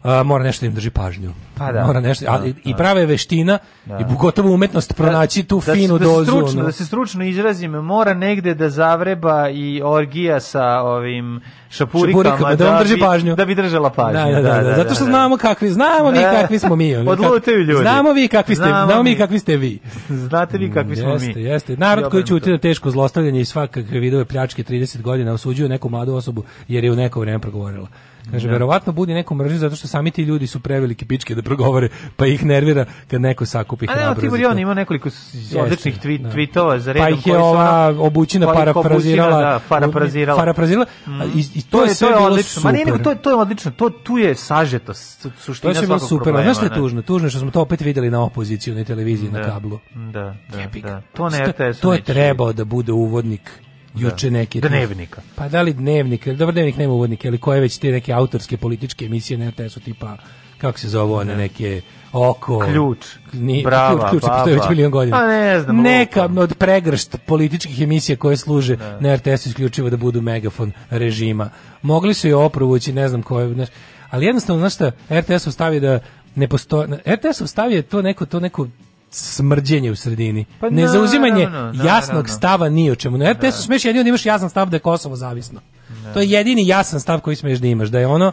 a, mora nešto da im drži pažnju. Pa da. Mora nešto, ali da, i da. prave veština da. i gotovo umetnost da, pronaći tu da, da finu da, dozu. Stručno, Da se stručno izrazim, mora negde da zavreba i orgija sa ovim šapurikama, šapurikama da, drži pažnju. Da bi držala pažnju. Da, da, da, zato što znamo kakvi, znamo mi kakvi smo mi. Odlutaju ljudi. Znamo vi kakvi ste, znamo, znamo mi kakvi ste vi. Znate vi kakvi smo jeste, mi. Jeste, jeste. Narod koji će na teško zlostavljanje i svakakve vidove pljačke 30 godina osuđuje neku mladu osobu jer je u neko vreme progovorila. Kaže, da. verovatno budi neku mržnju zato što sami ti ljudi su preveliki pičke da progovore, pa ih nervira kad neko sakupi hrabrost. A ne, Tibor on ima nekoliko odličnih tvi, da. tvitova za pa redom. Pa ih je ova obućina parafrazirala. Da, parafrazirala. parafrazirala. Mm. I, I, to, to je, je sve to je bilo odlično. super. Ma ne, nego to, to je odlično. To, tu je sažeto suština svakog super. problema. Znaš što je da. tužno? Tužno što smo to opet videli na opoziciju, na televiziji, da. na kablu. Da, da, da. To, ne, to, to je trebao da bude uvodnik juče da. neki dnevnika. Pa da li dnevnik, dobar dnevnik nema uvodnike, ali koje već te neke autorske političke emisije na RTS-u tipa kako se zove one da. neke oko ključ ni brava ključ postoji već milion godina pa ne znam neka od pregršt političkih emisija koje služe ne. Da. na RTS isključivo da budu megafon režima mogli su je oprovući ne znam koje znaš, ali jednostavno znaš šta RTS ostavi da ne postoji RTS ostavi to neko to neko smrđenje u sredini. Pa ne zauzimanje jasnog stava ni o čemu. Na RTS-u da. smeš jedino da imaš jasan stav da je Kosovo zavisno. Da. To je jedini jasan stav koji smeš da imaš, da je ono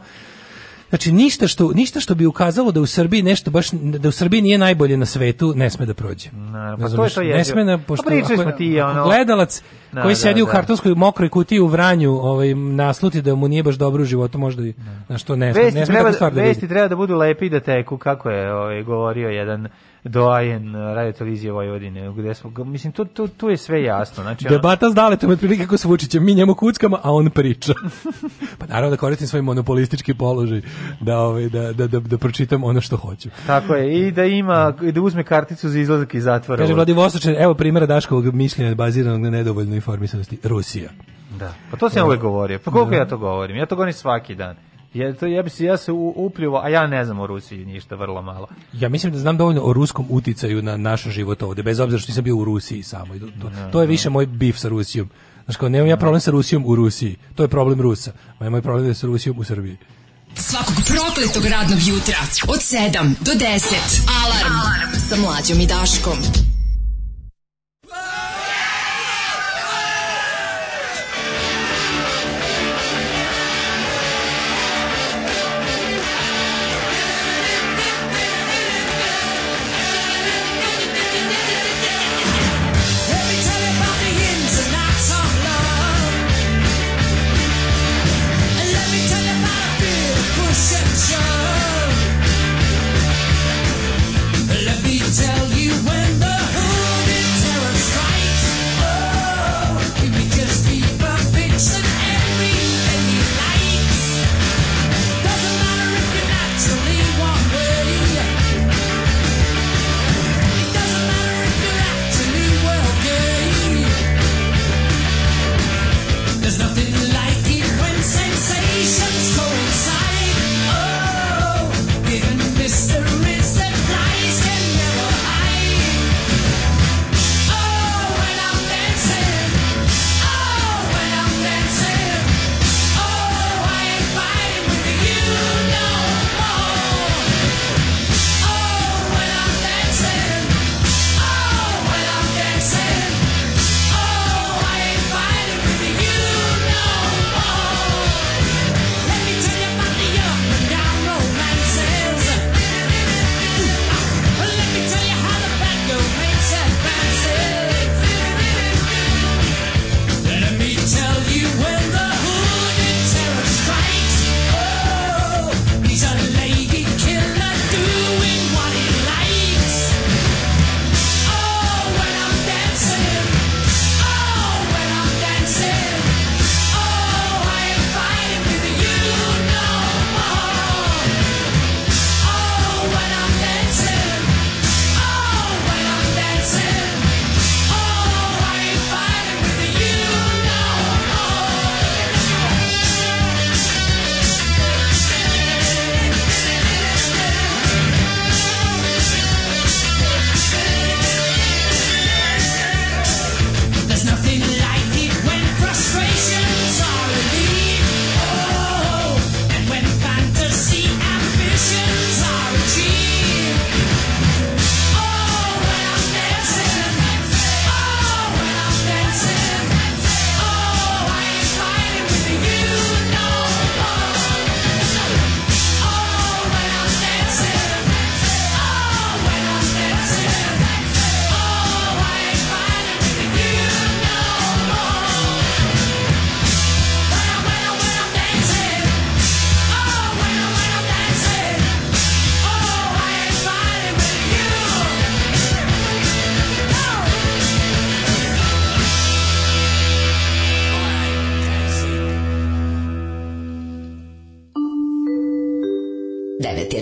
Znači ništa što ništa što bi ukazalo da u Srbiji nešto baš da u Srbiji nije najbolje na svetu ne sme da prođe. Naravno, pa to je to je. Ne sme na pa pošto ako, ti, ono... gledalac na, da, koji da, sedi da, u kartonskoj mokroj kutiji u Vranju, ovaj nasluti da mu nije baš dobro u životu, možda i na što ne sme. Vesti, ne sme treba, da vesti treba da budu lepe i da teku, kako je ovaj govorio jedan doajen eh, radio televizije Vojvodine, gde smo, mislim, tu, tu, tu je sve jasno. Znači, ono... Debata s Daletom, otprilike kako se Vučićem, mi njemu kuckama a on priča. pa naravno da koristim svoj monopolistički položaj, da, ovaj, da, da, da, da pročitam ono što hoću. Tako je, i da ima, da uzme karticu za izlazak iz zatvora. Kaže Vladivostočan, evo primjera Daškovog mišljenja baziranog na nedovoljnoj informisanosti, Rusija. Da, pa to se ja uvek govorio, pa koliko da. ja to govorim, ja to govorim svaki dan. Jer to ja bi se ja se upljivo, a ja ne znam o Rusiji ništa vrlo malo. Ja mislim da znam dovoljno o ruskom uticaju na naš život ovde, bez obzira što sam bio u Rusiji samo. To, to da, je da. više moj bif sa Rusijom. Znaš kao, nemam ja problem sa Rusijom u Rusiji. To je problem Rusa. Ma je moj problem je sa Rusijom u Srbiji. Svakog prokletog radnog jutra od 7 do 10. Alarm, Alarm. sa mlađom i Daškom.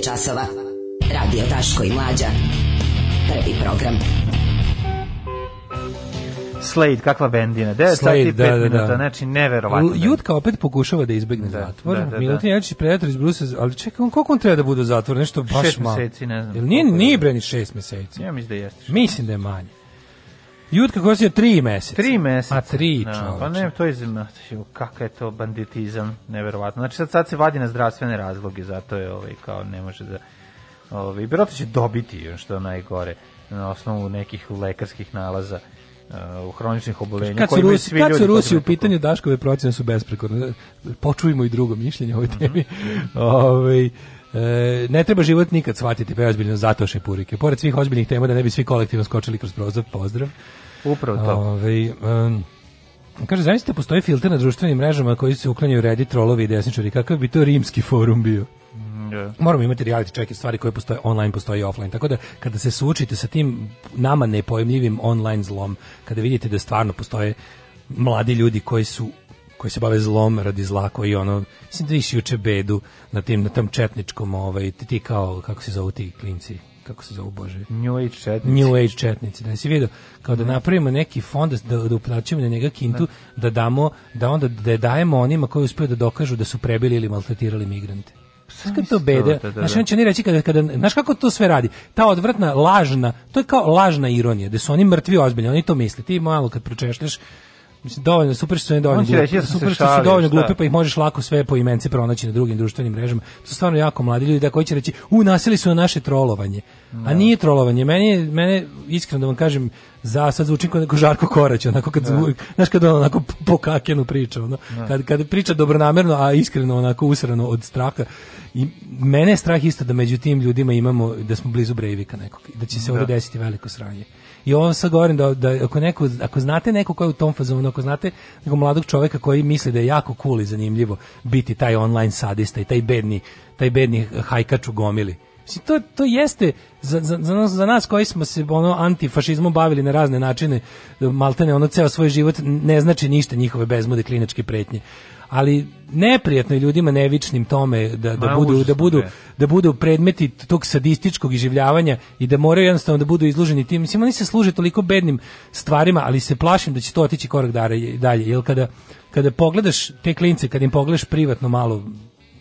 časova. Radio Taško i Mlađa. Prvi program. Slade, kakva bendina, 9 sati i 5 da, da, da, minuta, da. znači neverovatno. Da Jutka opet pokušava da izbegne da, zatvor, da, da, da. Milutin Jačić predator iz Brusa, ali čekaj, on koliko on treba da bude zatvor? nešto baš malo. Šest meseci, ne znam. Ili nije, nije breni šest meseci. Ja mislim da jeste. Mislim da je manje. Jutka kosio 3 meseca. 3 meseca. A tri, no, da, Pa ne, to je Kako je to banditizam, neverovatno. Znači sad, sad se vadi na zdravstvene razloge, zato je ovaj kao ne može da ovaj verovatno će dobiti što najgore na osnovu nekih lekarskih nalaza eh, u uh, hroničnih obolenja koji su Rusi, kad su Rusi u pitanju Daškove procene su besprekorne. Počujemo i drugo mišljenje o ovoj mhm. temi. Mm -hmm. ovaj E, ne treba život nikad shvatiti preozbiljno zato šepurike. Pored svih ozbiljnih tema da ne bi svi kolektivno skočili kroz prozor, pozdrav. Upravo to. Ove, ovaj, um, Kaže, zaista postoji filter na društvenim mrežama koji se uklanjaju redi trolovi i desničari. Kakav bi to rimski forum bio? Yeah. Mm, Moramo imati reality check stvari koje postoje online, postoje i offline. Tako da kada se suočite sa tim nama nepojemljivim online zlom, kada vidite da stvarno postoje mladi ljudi koji su koji se bave zlom radi zla koji ono mislim da više juče bedu na tim na tom četničkom ovaj ti, ti kao kako se zovu ti klinci kako se zove bože New Age četnici New Age četnici da se vidi kao da napravimo neki fond da da uplaćujemo na njega kintu da. da damo da onda da dajemo onima koji uspeju da dokažu da su prebili ili maltretirali migrante pa Kako to da, bede? Da, da, znaš, on će ni reći kada, kada, znaš kako to sve radi? Ta odvrtna, lažna, to je kao lažna ironija, da su oni mrtvi ozbiljni, oni to misle. Ti malo kad pročešljaš, Mislim, dovoljno, super su dovoljno glupi. Reći, ja super što su dovoljno glupi, pa ih možeš lako sve po imence pronaći na drugim društvenim mrežama. To su stvarno jako mladi ljudi da koji će reći, u, nasili su na naše trolovanje. A da. nije trolovanje. Meni, mene, iskreno da vam kažem, za sad zvučim kao neko Žarko Korać, onako kad da. zvu, znaš kad on onako pokakenu priča, ono, da. kad, kad priča dobronamerno, a iskreno onako usrano od straha. I mene je strah isto da među tim ljudima imamo, da smo blizu Brejvika nekog, da će se ovdje desiti veliko sranje. I ovo sad govorim da, da ako, neko, ako znate neko ko je u tom fazonu, ako znate nekog mladog čoveka koji misli da je jako cool i zanimljivo biti taj online sadista i taj bedni, taj bedni hajkač u gomili. Mislim, to, to jeste za, za, za, nas, za nas koji smo se ono antifašizmom bavili na razne načine, maltene ono ceo svoj život ne znači ništa njihove bezmude kliničke pretnje ali neprijatno je ljudima nevičnim tome da, da, Ma, budu, da, budu, da budu predmeti tog sadističkog iživljavanja i da moraju jednostavno da budu izloženi tim. Mislim, oni se služe toliko bednim stvarima, ali se plašim da će to otići korak dalje, jer kada, kada pogledaš te klince, kada im pogledaš privatno malo,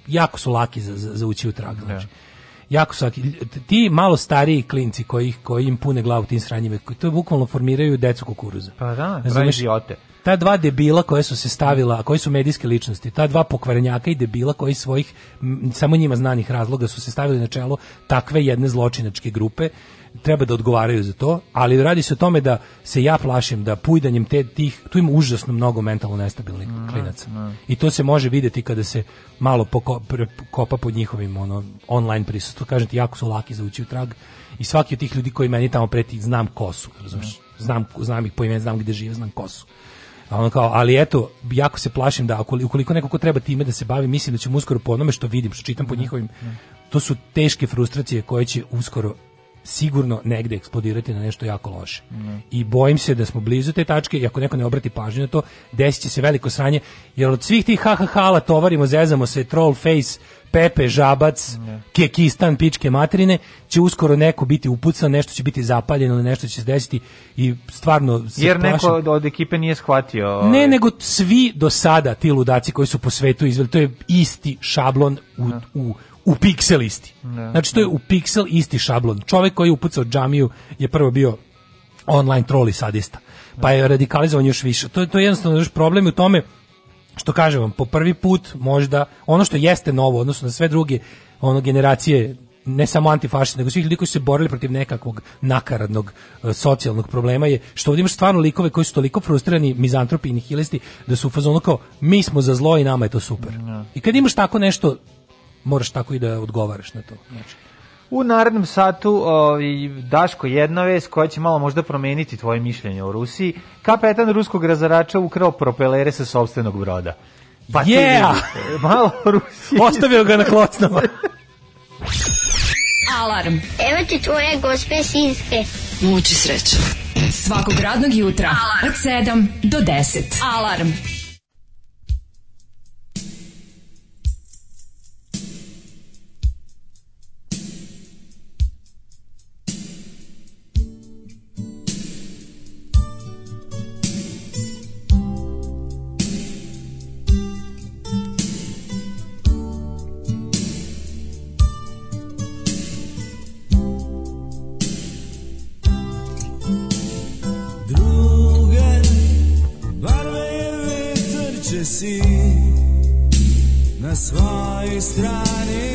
jako su laki za, za, za ući u trag. Da. Znači. Ja jako svaki, ti malo stariji klinci koji, koji im pune glavu tim sranjima, koji to bukvalno formiraju decu kukuruza. Pa da, pravi živote. Ta dva debila koje su se stavila, koji su medijske ličnosti, ta dva pokvarenjaka i debila koji svojih, m, samo njima znanih razloga su se stavili na čelo takve jedne zločinačke grupe treba da odgovaraju za to, ali radi se o tome da se ja plašim da pujdanjem te tih, tu ima užasno mnogo mentalno nestabilnih mm, klinaca. Mm. I to se može videti kada se malo poko, kopa pod njihovim ono, online prisustvu. Kažem ti, jako su laki za ući u trag i svaki od tih ljudi koji meni tamo preti, znam ko su, razumiješ? Mm-hmm. Znam, znam ih po imenu, znam gde žive, znam ko su. ono kao, ali eto, jako se plašim da ukoliko neko ko treba time da se bavi, mislim da ćemo uskoro po onome što vidim, što čitam po njihovim, to su teške frustracije koje će uskoro sigurno negde eksplodirati na nešto jako loše. Mm. I bojim se da smo blizu te tačke i ako neko ne obrati pažnju na to, desiće se veliko sranje, jer od svih tih ha-ha-hala tovarimo, zezamo se, troll face, Pepe, Žabac, ne. Kekistan, pičke materine, će uskoro neko biti upucan, nešto će biti zapaljeno, nešto će se desiti i stvarno se Jer neko od ekipe nije shvatio. Ovaj. Ne, nego svi do sada ti ludaci koji su po svetu izveli, to je isti šablon u, u, u piksel isti. Ne, da. znači to je u piksel isti šablon. Čovek koji je upucao džamiju je prvo bio online troll i sadista. Pa je radikalizovan još više. To, to je jednostavno još problem u tome što kažem vam, po prvi put možda ono što jeste novo, odnosno na da sve druge ono generacije ne samo antifašisti, nego svih ljudi koji su se borili protiv nekakvog nakaradnog e, socijalnog problema je što ovdje imaš stvarno likove koji su toliko frustrirani, mizantropi i nihilisti, da su u fazonu kao mi smo za zlo i nama je to super. No. Da. I kad imaš tako nešto moraš tako i da odgovaraš na to. Znači. U narednom satu ovaj, Daško jedna vez koja će malo možda promeniti tvoje mišljenje o Rusiji. Kapetan ruskog razarača ukrao propelere sa sobstvenog broda. Pa yeah! malo Rusiji. Ostavio ga na klocnama. Alarm. Evo ti tvoje gospe sinske. Muči sreće. Svakog radnog jutra Alarm. od 7 do 10. Alarm. si na svojoj strani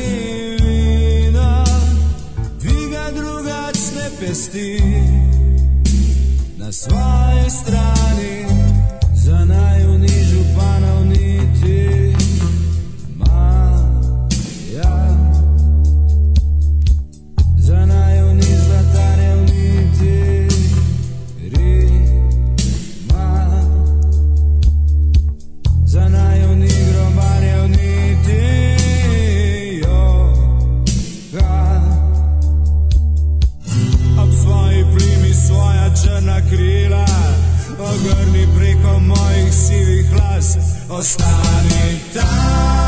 vina Dviga drugačne pesti na svojoj strani Za najunižu panovniti ostani tam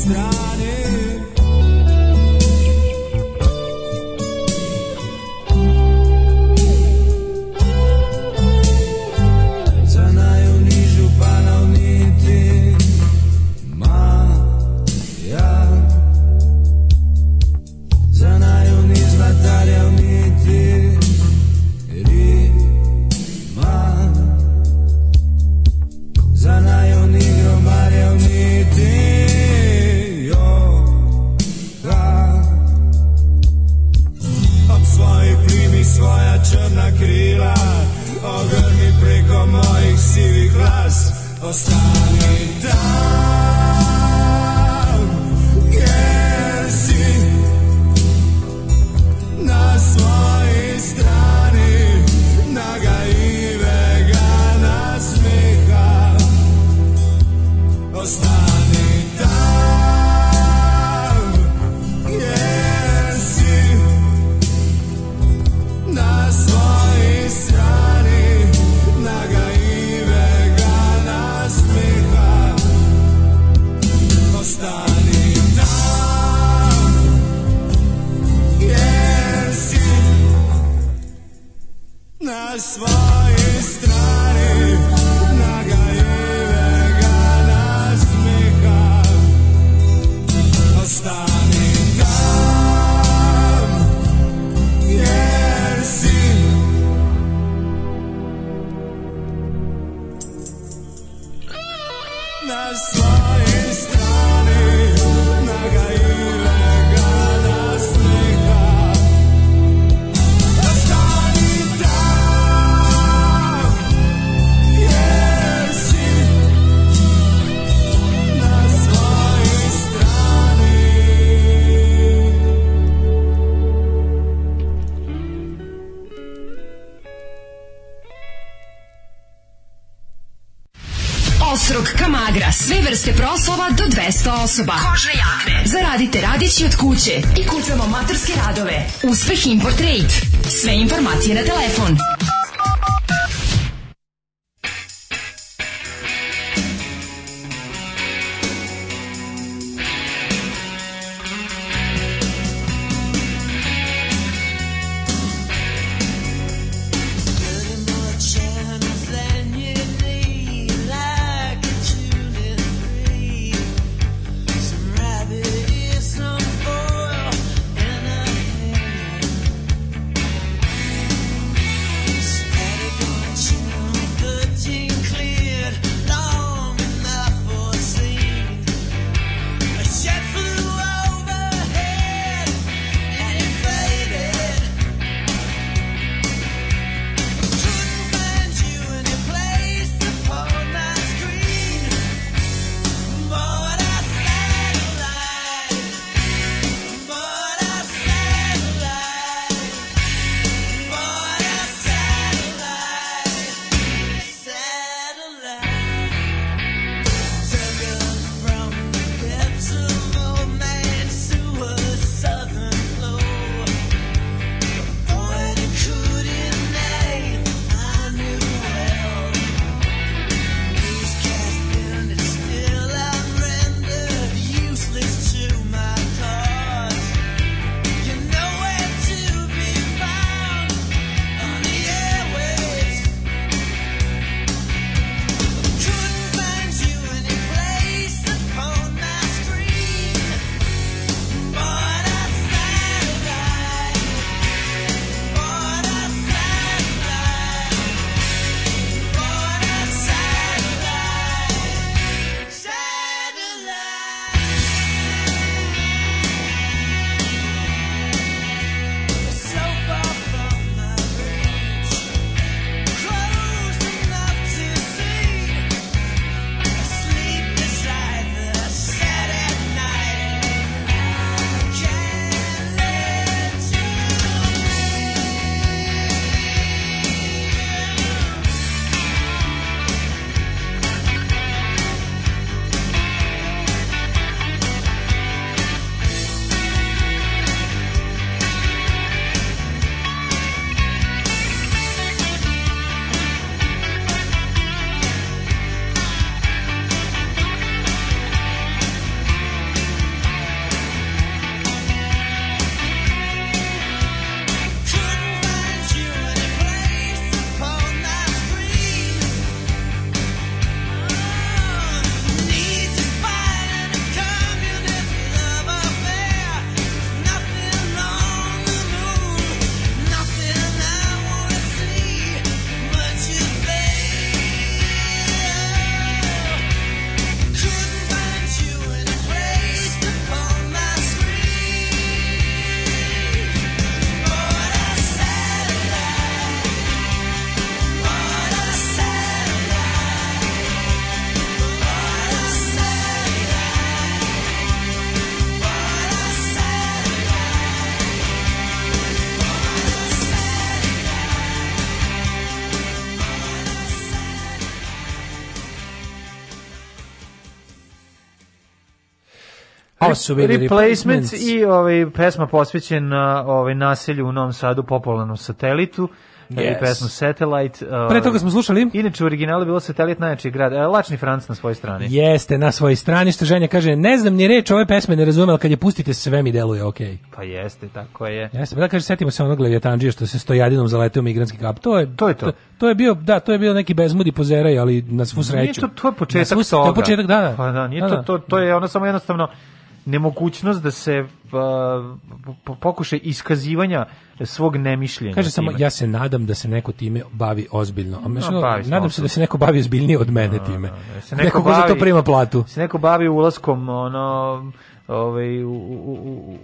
strada. osoba. Kožne jakne. Zaradite radići od kuće i kucamo maturske radove. Uspeh Import Trade. Sve informacije na telefon Replacements i ovaj pesma posvećena ovaj naselju u Novom Sadu popularnom satelitu. Yes. I pesmu Satellite. Pre toga smo ovaj, slušali. Inače, u originalu je bilo Satelit najjači grad. Uh, Lačni Franc na svojoj strani. Jeste, na svojoj strani. Što ženja kaže, ne znam ni reč ove pesme, ne razumem, ali kad je pustite sve mi deluje ok. Pa jeste, tako je. Jeste, pa da kaže, setimo se onog Leviatanđija što se stojadinom zaleteo migranski kap. To je to. Je to. to, je bio, da, to je bio neki bezmudi pozeraj, ali na svu sreću. Nije to, to je početak svu, toga. To početak, da, da. Pa da, nije da, to, da. to, to je ono samo jednostavno nemogućnost da se uh, pa, pokuše iskazivanja svog nemišljenja. Kaže time. samo, ja se nadam da se neko time bavi ozbiljno. A mešlo, no, bavi nadam se da se neko bavi ozbiljnije od mene no, da, time. Da, da. da neko, neko bavi, za to prima platu. Se neko bavi ulaskom ono, ovaj, u, u, u,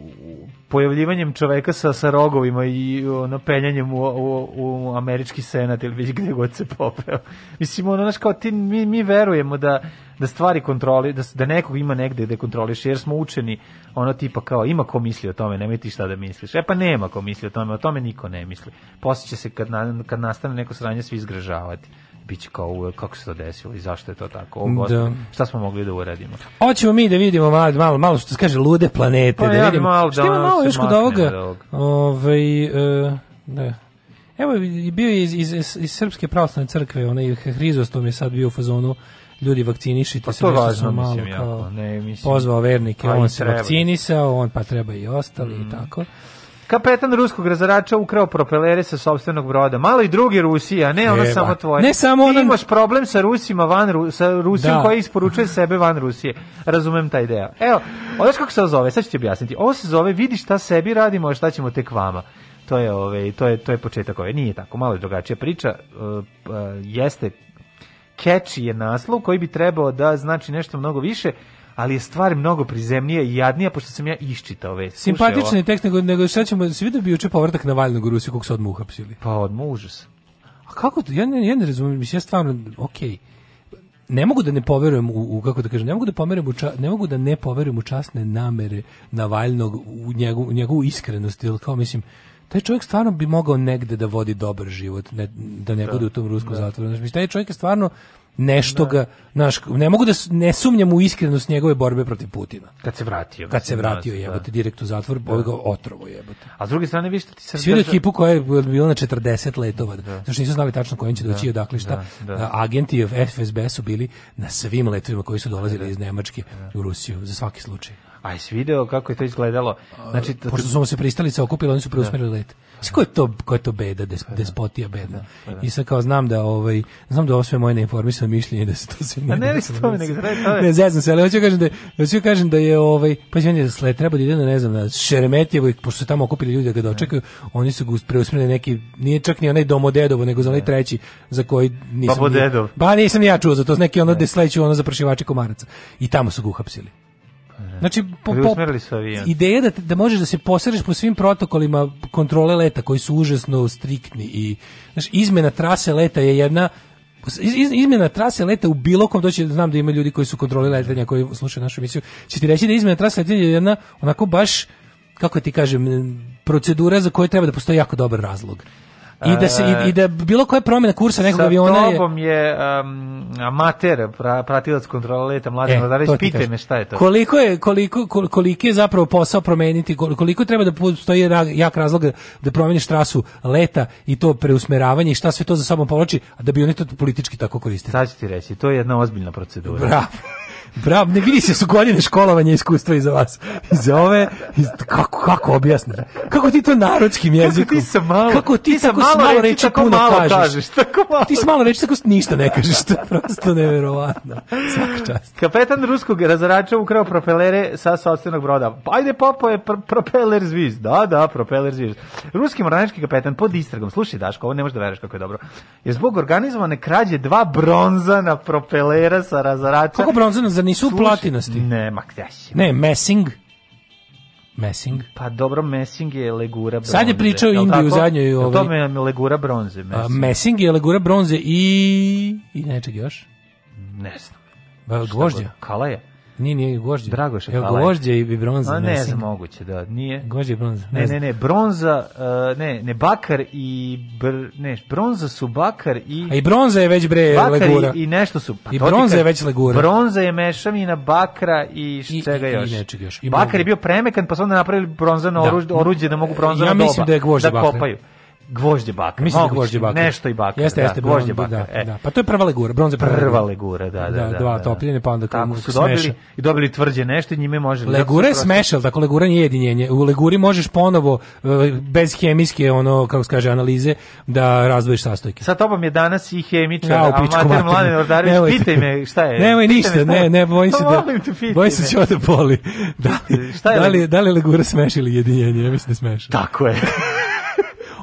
pojavljivanjem čoveka sa, sa rogovima i ono, penjanjem u, u, u američki senat ili već gdje god se popeo. Mislim, ono, znaš, kao ti, mi, mi verujemo da da stvari kontroli, da, da nekog ima negde da kontroliš, jer smo učeni ono tipa kao ima ko misli o tome, nemoj ti šta da misliš. E pa nema ko misli o tome, o tome niko ne misli. Poslije će se kad, na, kad nastane neko sranje svi izgražavati biće kao kako se to desilo i zašto je to tako. O, gost, da. Šta smo mogli da uradimo? Hoćemo mi da vidimo malo, malo, malo što se kaže lude planete. Pa, da ja vidimo. malo, da, malo još kod ovoga. Ovaj, uh, da. Evo, bio je iz, iz, iz, iz Srpske pravoslavne crkve, onaj Hrizostom je sad bio u fazonu ljudi vakcinišite pa se, to nešto sam malo mislim, kao jako. ne, mislim, pozvao vernike, pa on se vakcinisao, on pa treba i ostali mm. i tako. Kapetan ruskog razarača ukrao propelere sa sopstvenog broda. Malo i drugi Rusija, ne ono Eba. samo tvoje. Ne samo ono... imaš problem sa Rusima van Ru... sa Rusijom da. koja isporučuje sebe van Rusije. Razumem taj deo. Evo, ovo kako se zove, sad ću ti objasniti. Ovo se zove vidi šta sebi radimo, a šta ćemo tek vama. To je, ove, ovaj, to je, to je početak ove. Nije tako, malo je drugačija priča. E, e, jeste keči je naslov koji bi trebao da znači nešto mnogo više ali je stvar mnogo prizemnije i jadnija pošto sam ja iščitao već. Simpatični tekst nego nego šta ćemo se da bi juče povratak na Valjnog u Rusiju kog se odmah uhapsili. Pa odmah užas. A kako to? Ja ne, ja ne razumijem, mislim ja stvarno okej. Ne mogu da ne poverujem u, u, kako da kažem, ne mogu da pomerim u ča, ne mogu da ne poverujem u časne namere Navalnog u njegovu njegovu iskrenost, ili kao mislim taj čovjek stvarno bi mogao negde da vodi dobar život, ne, da ne da. bude u tom ruskom da. zatvoru. Znači, taj čovjek je stvarno nešto da. ga, znaš, ne mogu da ne sumnjam u iskrenost njegove borbe protiv Putina. Kad se vratio. Kad se vratio, da, jebote, da. direkt u zatvor, da. ga otrovo, jebote. A s druge strane, vi što ti sad... Sviđa ekipu koja je bila na 40 letova, da. znači nisu znali tačno kojim će doći i da. odakle šta. Da. da. Agenti FSB su bili na svim letovima koji su dolazili iz Nemačke u Rusiju, za svaki slučaj. A jesi video kako je to izgledalo? Znači, to... Pošto su mu se pristalice okupili, oni su preusmerili da. let. Znači, ko je to, ko je to beda, des, da. despotija beda? Da, pa I sad kao znam da, ovaj, znam da ovo sve moje neinformisano mišljenje da se to sve ne... A ne, ne, to ne, ne, zezam se, ali hoću kažem da, hoću kažem da je, ovaj, pa će meni sle, treba da ide na, ne znam, na Šeremetjevo, pošto su tamo okupili ljudi da ga dočekaju, oni su ga preusmerili neki, nije čak ni onaj domodedovo, nego za onaj treći, za koji nisam... Babodedov. Ba, nisam ja čuo za to, neki ono desleću, ono za komaraca. I tamo su ga uhapsili. Znači, po, po, ideja da, da možeš da se posereš po svim protokolima kontrole leta koji su užasno striktni i znači, izmena trase leta je jedna iz, izmjena trase leta u bilo kom doći, znam da ima ljudi koji su kontroli letenja, koji slušaju našu emisiju, će ti reći da izmena trase leta je jedna onako baš, kako ti kažem, procedura za koje treba da postoji jako dobar razlog. I da, se, i, e, da bilo koja promena kursa nekog aviona je... Sa je um, amater, pra, pratilac kontrola leta, mladen e, to pite me šta je to. Koliko je, koliko, koliko, koliko je zapravo posao promeniti, koliko treba da postoji jak razlog da promeniš trasu leta i to preusmeravanje i šta sve to za sobom povlači, a da bi oni to politički tako koristili. Sad ću ti reći, to je jedna ozbiljna procedura. Bravo. Bravo, ne vidi se su godine školovanja iskustva iza vas. Iza ove, iz, kako, kako objasniti? Kako ti to narodskim jezikom? Kako ti sa malo, kako ti, ti tako malo, malo reči, tako puno malo kažeš? kažeš tako malo. Ti sa malo reči, tako ništa ne kažeš. To je prosto neverovatno. Svaka čast. Kapetan ruskog razarača ukrao propelere sa sopstvenog broda. Ajde, popo je pr propeler zviz. Da, da, propeler zviz. Ruski mornarički kapetan pod istragom. Slušaj, Daško, ovo ne možeš da veruješ kako je dobro. Je zbog organizovane krađe dva bronzana propelera sa razarača. Kako bronzana? Za nisu služi, platinasti. Ne, ma Ne, messing. Messing. Pa dobro, Messing je legura bronze. Sad je pričao Indiju zadnjoj... Ovaj... To me je legura bronze. Messing. A, messing je legura bronze i... I nečeg još? Ne znam. Pa, Gvožđa? je? Nije, nije gvožđe. Dragoš Evo gvožđe i bronza. A ne, ne znam, moguće da, nije. Gvožđe i bronza. Ne, ne, ne, bronza, uh, ne, ne, bakar i, br, ne, bronza su bakar i... A i bronza je već bre bakar legura. Bakar i, i nešto su... Pa I bronza je već legura. Bronza je mešavina bakra i čega još. I, i nečeg još. I bakar je bio premekan, pa su onda napravili bronzano da. oruđe da mogu bronzano ja doba. Ja mislim da je gvožđe da bakar. kopaju. Bakre. Gvožđe baka. Mislim da gvožđe baka. Nešto i baka. Jeste, da, jeste, da, gvožđe baka. Da, e. da. Pa to je prva legura, bronze prva, prva legura, da, da, da, da, dva da, da. topljene pa onda kako su dobili smeša. i dobili tvrđe nešto i njime može. Legura je smešal, dakle legura nije jedinjenje. U leguri možeš ponovo e, bez hemijske ono kako se kaže analize da razdvojiš sastojke. Sa tobom je danas i hemičar, ja, a mater mladen Ordarević, pitaj me šta je. Nemoj ništa, ne, ne bojim se pa da. Bojim se će da boli. Da li, da li legura da smešili jedinjenje? Ja mislim da smeša. Tako je.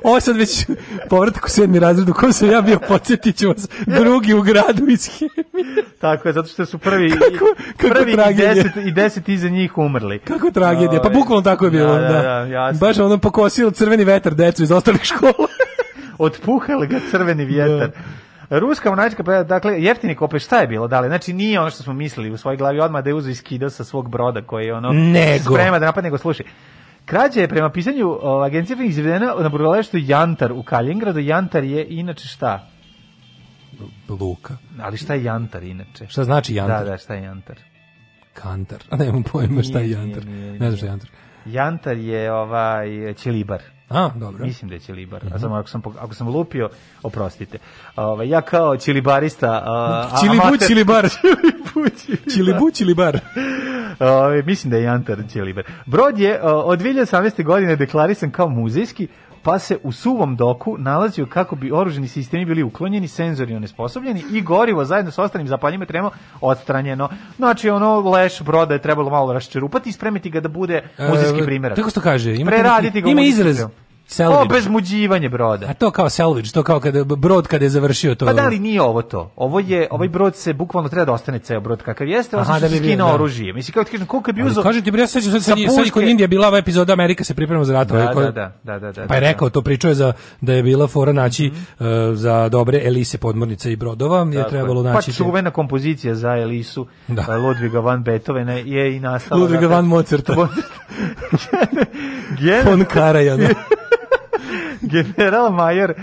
Ovo sad već povratak u sedmi razred u kojem sam ja bio, podsjetit ću vas, drugi u gradu iz hemije. Tako je, zato što su prvi, kako, kako prvi tragedija. i, deset, i deset iza njih umrli. Kako tragedija, pa ovaj, bukvalno tako je bilo. Da, da, da, da jasno. Baš ono pokosilo crveni vetar decu iz ostalih škola. Otpuhali ga crveni vjetar. Da. Ruska mornarička dakle jeftini kopeš šta je bilo dale? Znači nije ono što smo mislili u svojoj glavi odmah da je uzeo iskida sa svog broda koji je ono nego. sprema da napadne nego slušaj. Krađa je prema pisanju o, agencije izvedena na brodoleštu Jantar u Kaljengradu. Jantar je inače šta? Luka. Ali šta je Jantar inače? Šta znači Jantar? Da, da, šta je Jantar? Kantar. A nemam pojma šta je Jantar. Nije, nije, nije. Ne znam šta je Jantar. Jantar je ovaj Ćelibar. A, dobro. Mislim da je Čilibar. Mm -hmm. A mhm. sam, ako, sam, ako sam lupio, oprostite. Ove, ovaj, ja kao Čilibarista... Uh, Čilibu, amater... Čilibar. Čilibu, Čilibar. Čilibar. Ove, ovaj, mislim da je Jantar Čilibar. Brod je o, od 2018. godine deklarisan kao muzejski, pa se u suvom doku nalazio kako bi oruženi sistemi bili uklonjeni, senzori onesposobljeni i gorivo zajedno sa ostalim zapaljimetrema odstranjeno. Znači, ono leš broda je trebalo malo raščerupati i spremiti ga da bude muzejski e, primjerak. E, tako što kaže, ima, ima izraz Salvage. Obezmuđivanje broda. A to kao salvage, to kao kada brod kada je završio to. Pa da li nije ovo to? Ovo je, ovaj brod se bukvalno treba da ostane ceo brod kakav jeste, on da se skino da. oružje. Mislim kako ti kažem, koliko bi uzeo. Kažete bre, ja se sad sad kod Indije bila ova epizoda Amerika se priprema za rat, da, ovaj da, da, da, da, da, Pa je da. rekao to pričao za da je bila fora naći mm uh, za dobre elise podmornice i brodova, je trebalo pa naći. Pa čuvena kompozicija za elisu da. E, Ludviga van Beethovena je i nastala. Ludviga van Mozarta. Von Karajana. General Major,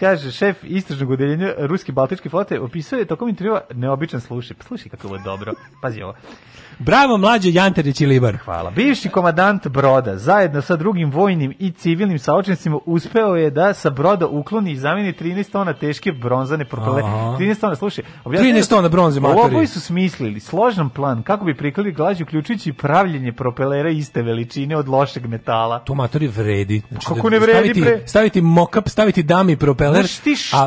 kaže, šef istražnog odeljenja ruski Baltičke flote, opisuje tokom intervjua neobičan slušaj. Pa slušaj kako je dobro. Pazi ovo. Bravo mlađe Janterić i Libar. Hvala. Bivši komadant broda zajedno sa drugim vojnim i civilnim saočnicima uspeo je da sa broda ukloni i zameni 13 tona teške bronzane propele. Aha. 13 tona, slušaj. 13 tona bronze materi. Ovo su smislili složan plan kako bi prikrili glađu uključujući pravljenje propelera iste veličine od lošeg metala. To matori vredi. Znači, kako da ne vredi staviti, pre? Staviti mokap, staviti dami propeler, znaš ti a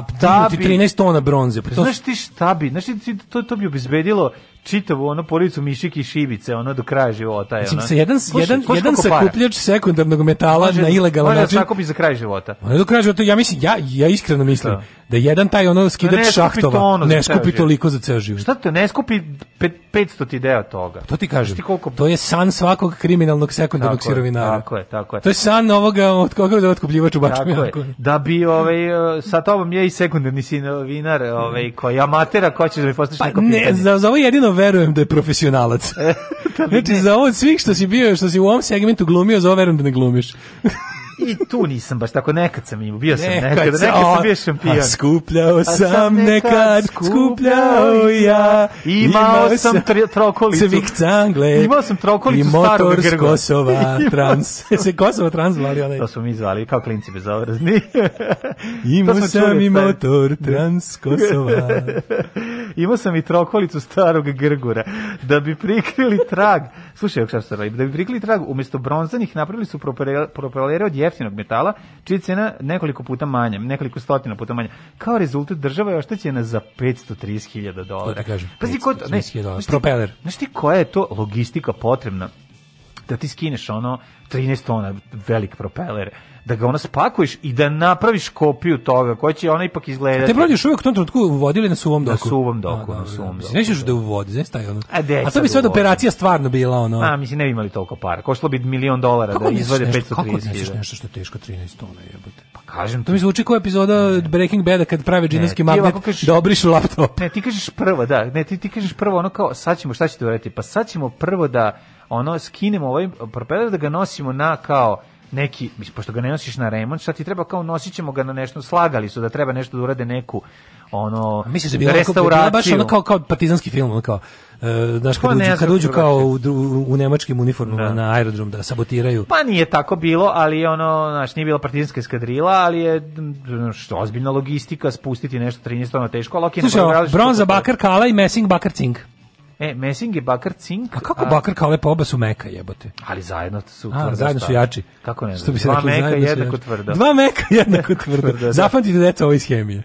ti 13 tona bronze. Pa to... Znaš ti šta bi? Znaš ti, to, to bi obezbedilo čitavu ono policu mišiki i šibice ono do kraja života je ona. ono. jedan Sluši, jedan jedan sakupljač sekundarnog metala može, na ilegalan može da način. Može sakupi za kraj života. Može do kraja života. Ja mislim ja ja iskreno mislim. Da da jedan taj ono skidač šahtova da ono ne skupi toliko za ceo život. Šta to ne skupi 500 ti deo toga? To ti kažem. Ti koliko... To je san svakog kriminalnog sekundarnog tako sirovinara. tako je, tako je. To je san ovoga od koga da otkupljivač u bačku Da bi ovaj e, sa tobom je i sekundarni sirovinar, ovaj koji amatera ko će da mi postaviš pa, neko pitanje. Ne, za, za ovo jedino verujem da je profesionalac. Da znači za ovo svih što si bio, što si u ovom segmentu glumio, za ovo verujem da ne glumiš. I tu nisam baš tako, nekad sam imao, bio sam nekad, nekad sam bio šampion. A skupljao sam nekad, skupljao ja. Imao sam trokolicu. Cvik cangle. Imao sam trokolicu starog grga. I motor s Kosova trans. Se Kosova trans zvali onaj. To smo mi zvali, kao klinci bezobrazni. Imao sam i motor trans Kosova imao sam i trokolicu starog grgura. Da bi prikrili trag, slušaj, šta da bi prikrili trag, umjesto bronzanih napravili su propelere od jeftinog metala, čija cena nekoliko puta manja, nekoliko stotina puta manja. Kao rezultat država je oštećena za 530.000 dolara. Pa si kod, ne, dolara. propeler. Znaš ti koja je to logistika potrebna da ti skineš ono 13 tona velik propeler da ga ona spakuješ i da napraviš kopiju toga koja će ona ipak izgledati. A te brodiš uvek u tom trenutku u vodi ili na suvom doku? Na suvom doku, a, na suvom doku. Nećeš da je da u vodi, znaš taj ono. A, a to bi sve operacija stvarno bila ono. A mislim ne bi imali toliko para. Košlo bi milion dolara kako da izvade 530. Kako misliš nešto što je teško 13 tona jebote? Pa kažem ti. to mi zvuči kao epizoda ne. Breaking Bad kad pravi džinovski magnet kažeš, da obriš laptop. Ne, ti kažeš prvo, da, ne, ti, ti kažeš prvo ono kao sad ćemo šta ćete uraditi? Pa sad ćemo prvo da ono skinemo ovaj propeller da ga nosimo na kao neki, pošto ga ne nosiš na remont, šta ti treba kao nosit ćemo ga na nešto, slagali su da treba nešto da urade neku ono mislim da bilo restauraciju. baš ono kao, kao partizanski film, ono kao Uh, znaš, pa kad, uđu, kad uđu kao u, u, u nemačkim uniformama da. na aerodrom da sabotiraju. Pa nije tako bilo, ali ono, znaš, nije bila partizanska eskadrila, ali je što ozbiljna logistika, spustiti nešto 13 tona teško, ali ok. Slušaj, bronza Bakar Kala i Messing Bakar Cink. E, Messing je Bakar Cink. A kako a... Bakar kao pa oba su meka jebote? Ali zajedno su tvrdo. A, zajedno su jači. Kako ne? Što bi se Dva rekli, meka jednako tvrdo. Dva meka jednako tvrdo. Da. Zapamtite deca ove ishemije.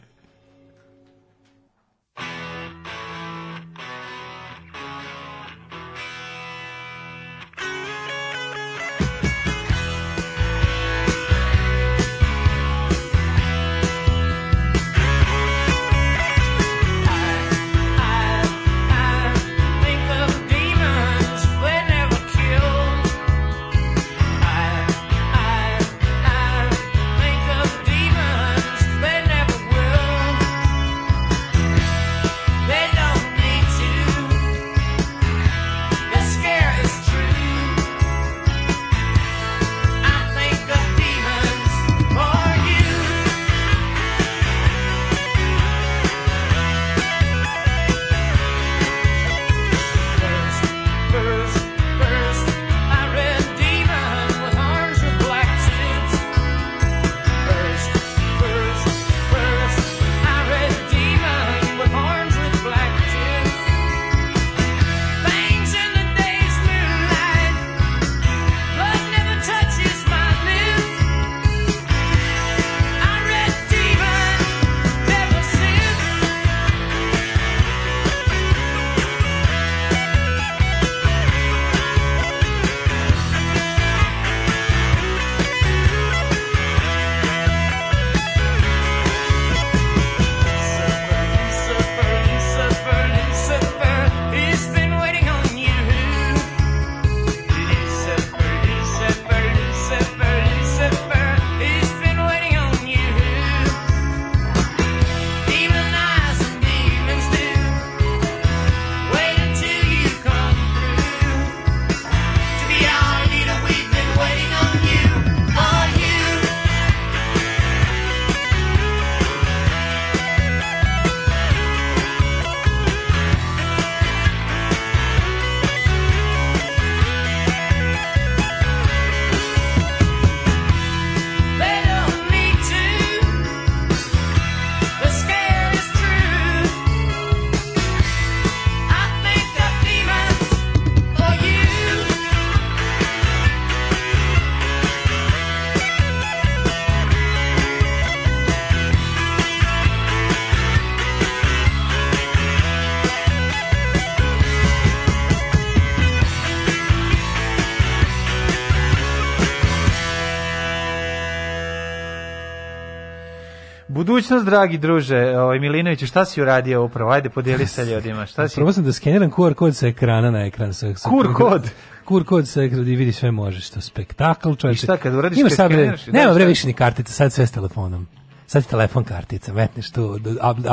budućnost, dragi druže, ovaj Milinović, šta si uradio upravo? Ajde, podeli sa ljudima. Šta si? Probao sam da skeniram QR kod sa ekrana na ekran. Sa, sa QR kod? QR kod sa ekrana i vidi sve može što spektakl, čoveče. I šta kad uradiš Imaš kad skeniraš? Nema bre više ni kartice, sad sve s telefonom sad telefon kartica, metneš tu,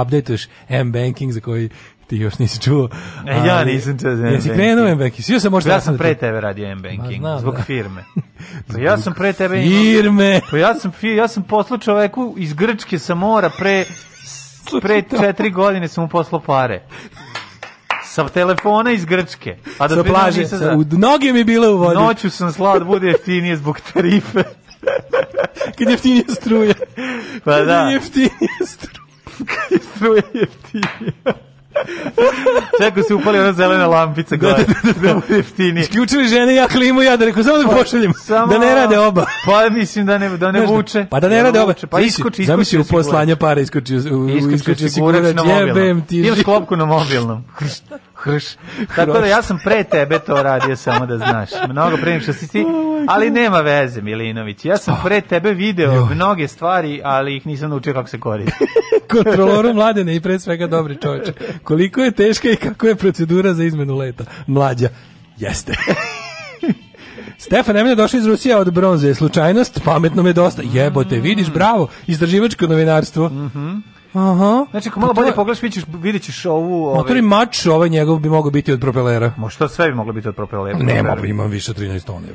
updateuješ M-banking za koji Ti još nisi čuo. E, ja nisam čuo za Jesi krenuo M-Banking? Sio sam možda... Pa ja sam pre tebe radio M-Banking, zbog da. firme. Pa ja sam pre tebe... Firme! Pa ja sam, ja sam poslao čoveku iz Grčke sa mora pre... Pre četiri godine sam mu poslao pare sa telefona iz Grčke. A da sa plaže, sa, u noge mi bile u vodi. Noću sam slao da bude jeftinije zbog tarife. Kad jeftinije struje. Pa da. Kad jeftinije struje. Kad je struje jeftinije. Čekaj, se upali ona zelena lampica da, da, gore. Da, da, da, da. jeftinije. Isključili žene, ja klimu, ja da rekao, samo da pa, pošaljem. Samo, da ne rade oba. Pa mislim da ne, da ne vuče. Pa da ne da rade oba. Pa iskoči, iskoči. Zamisli u poslanja para iskoči, u, iskoči, iskoči, iskoči, iskoči, iskoči, iskoči, iskoči, iskoči, Hrš, Tako da ja sam pre tebe to radio samo da znaš. Mnogo pre nego što si ti, oh ali nema veze Milinović. Ja sam pre tebe video mnoge stvari, ali ih nisam naučio kako se koristi. Kontroloru mladene i pre svega dobri čovječ. Koliko je teška i kako je procedura za izmenu leta? Mlađa, jeste. Stefan Nemanja došao iz Rusije od bronze. Slučajnost, pametno me dosta. Jebote, vidiš, bravo, izdrživačko novinarstvo. Mhm. Mm Aha. Znači, ako malo pa to... bolje pogledaš, vidjet ćeš, vidjet ćeš ovu... Pa Ove... Ovaj- Motor i mač, ovaj njegov bi mogao biti od propelera. Možda sve bi moglo biti od propelera? Ne, mogu, imam više 13 tona.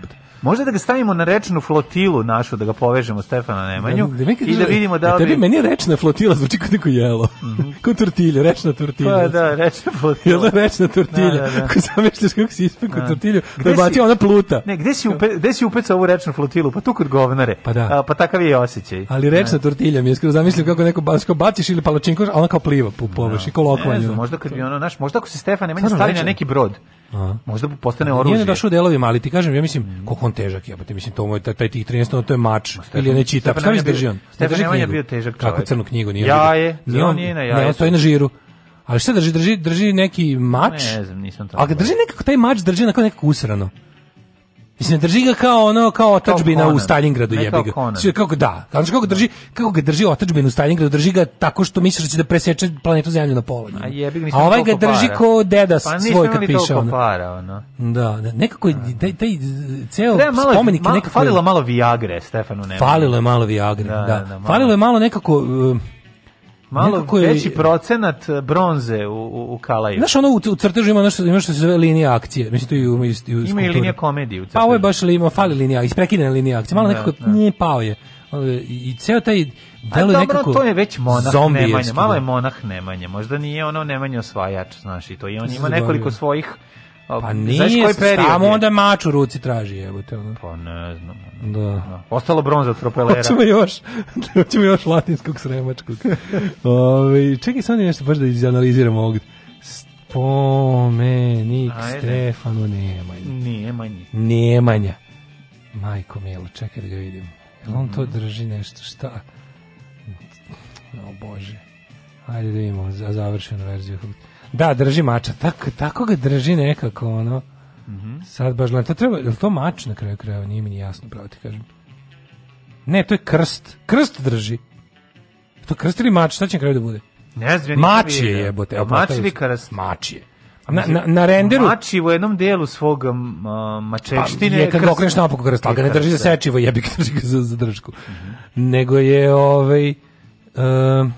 Možda da ga stavimo na rečnu flotilu našu, da ga povežemo Stefana Nemanju da, da, da i da vidimo da... da li... Tebi meni rečna flotila zvuči kao neko jelo. Mm -hmm. Ko tortilja, rečna tortilja. Pa da, rečna tortilja. Jel da rečna tortilja? Da, da, da. Ko zamišljaš kako si ispekao da. tortilju, da je bacio ona pluta. Ne, gde si, upe, gde si upecao ovu rečnu flotilu? Pa tu kod govnare. Pa da. A, pa takav je i osjećaj. Ali rečna da. tortilja mi je skoro zamislio kako neko baš baciš ili palačinkoš, a ona kao pliva po površini, da. kao lokvanje. Ne znam, možda kad bi ono, znaš, možda ako se Stefane Nemanja stavi na neki brod. Aha. Možda bi postane oružje. Nije došao delovima, ali ti kažem, ja mislim, mm. koliko on težak je, mislim, to moj, taj, taj tih 13, to je mač, Stefan, ili je neći tap, šta mi zdrži on? Stefan Neman je bio težak čovjek. Kako crnu knjigu, nije ja je, nije on, nije na jaje. Ne, on stoji na žiru. Ali šta drži, drži, drži neki mač? Ne znam, nisam to. Ali drži nekako, taj mač drži nekako nekako usrano. Mislim, drži ga kao ono, kao otačbina u Stalingradu jebi ga. Sve kako da. Znači kako drži, kako ga drži otačbina u Stalingradu, drži ga tako što misliš da će da preseče planetu Zemlju na pola. A jebi ga, A ovaj ga drži para. ko deda pa, svoj kad piše ono. Para, ono. Da, da, nekako da. taj taj ceo malo, spomenik ma, nekako falilo malo Viagre Stefanu Nemanja. Falilo je malo Viagre, da, da. da, da malo. falilo je malo nekako uh, Malo je, veći procenat bronze u, u, u Kalaju. Znaš, ono u, u crtežu ima nešto, ima što se zove linija akcije. Mislim, to i u, i u Ima i linija komedije u crtežu. Pa ovo je baš li, ima, fali linija, isprekidena linija akcije. Malo da, nekako da. nije pao je. I ceo taj delo je nekako to je već monah Nemanja. Malo da. je monah Nemanja. Možda nije ono Nemanja osvajač, znaš, i to. I on ima da nekoliko svojih Pa, pa nije, znaš samo onda mač u ruci traži, jebote. te Pa ne znam. Da. Ostalo bronza od propelera. Hoćemo još, hoćemo još latinskog sremačkog. Ove, čekaj, sad da nešto baš da izanaliziramo ovog. Spomenik Ajde. Stefanu Nemanja. Nemanja. Nemanja. Majko Milo, čekaj da ga vidim. Jel on to mhm. drži nešto, šta? O Bože. Ajde da imamo za završenu verziju. Da, drži mača. Tak, tako ga drži nekako, ono. Mm -hmm. Sad baš gledam. To treba, je li to mač na kraju krajeva? Nije mi jasno, pravo ti kažem. Ne, to je krst. Krst drži. To krst ili mač? Šta će na kraju da bude? Ne znam, Mač je jebote. Mač ili krst? Mač je. Na, na, na renderu... je u jednom delu svog um, uh, mačeštine... Pa, je kad ga okreneš napoko krst, ali ga ne drži za da. sečivo, jebi ga drži za, za držku. Mm -hmm. Nego je ovaj... Uh,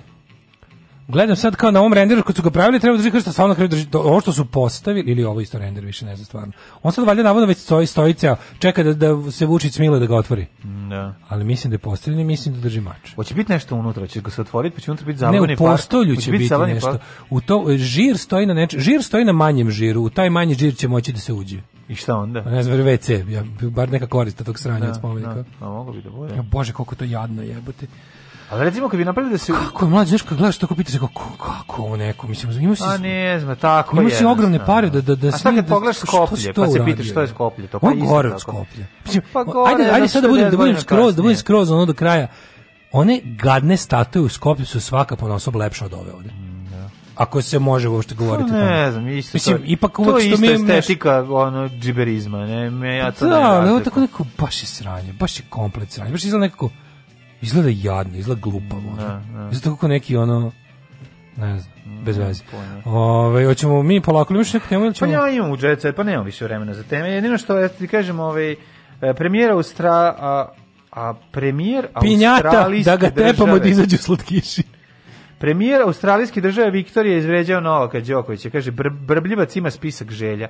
Gledam sad kao na ovom renderu kad su ga pravili, treba da drži krsta, stvarno kraju da drži, ovo što su postavili, ili ovo isto render, više ne znam stvarno. On sad valjda navodno već stoji, stoji čeka da, da se Vučić smile da ga otvori. Da. Ali mislim da je postavljen i mislim da drži mač. Hoće biti nešto unutra, će ga se otvoriti, pa će unutra biti park Ne, u postolju će biti, biti nešto. Par? U to, žir stoji na neč, žir stoji na manjem žiru, u taj manji žir će moći da se uđe. I šta onda? Ne znam, WC, ja, bar neka korista tog sranja da, od spomenika. Da, da, mogu bi da bude. Ja, Bože, koliko to jadno jebote. Ali recimo kad bi napravili da se Kako je mlađi, ješka kad gledaš tako pitaš kako kako ovo neko, mislim zanima se A pa ne, znam, tako je. Ima se ogromne pare da da da A sad kad pogledaš Skoplje, pa se pitaš šta je Skoplje, to pa gore od Skoplje. Pa mislim, pa gore. Ajde, ajde sad da budem da budem skroz, da budem skroz ono do kraja. One gadne statue u Skoplju su svaka po ponosob lepša od ove ovde da. ako se može uopšte govoriti no, pa ne znam isto mislim to, ipak to je isto mi estetika ono džiberizma ne me ja to da, ne da, tako neko baš je sranje baš je komplet sranje baš je nekako Izgleda jadno, izgleda glupavo. Da, ono. Zato da. kako neki ono ne znam, mm, bez veze. Ovaj hoćemo mi polako ili ćemo... Pa ja imam u jet set, pa nemam više vremena za teme. Jedino što ja ti kažem, ovaj e, premijera Austra a, a premijer Pinjata, da ga tepamo da izađu slatkiši. Premijer australijske države Viktorija izvređao Novaka Đokovića. Kaže, br brbljivac ima spisak želja.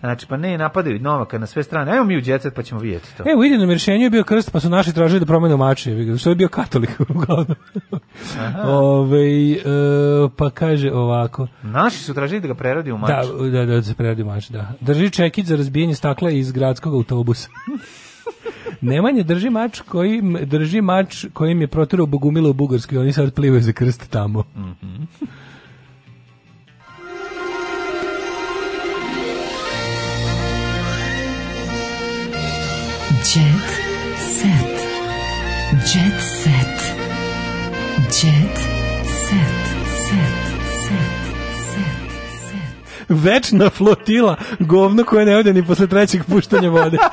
Znači, pa ne, napadaju Novaka na sve strane. Ajmo mi u djecet pa ćemo vidjeti to. E, u idejnom rješenju je bio krst, pa su naši tražili da promenu mače. Što je bio katolik, uglavnom. Ove, e, pa kaže ovako. Naši su tražili da ga preradi u mač. Da, da, da, da se preradi u mač, da. Drži čekić za razbijanje stakla iz gradskog autobusa. Nemanje drži mač koji drži mač kojim je proterao Bogumilo u Bugarskoj, oni sad plivaju za krst tamo. Mhm. Jet set. Jet set. Jet set. Set. Set. Set. set. Večna flotila, govno koje ne ode ni posle trećeg puštanja vode.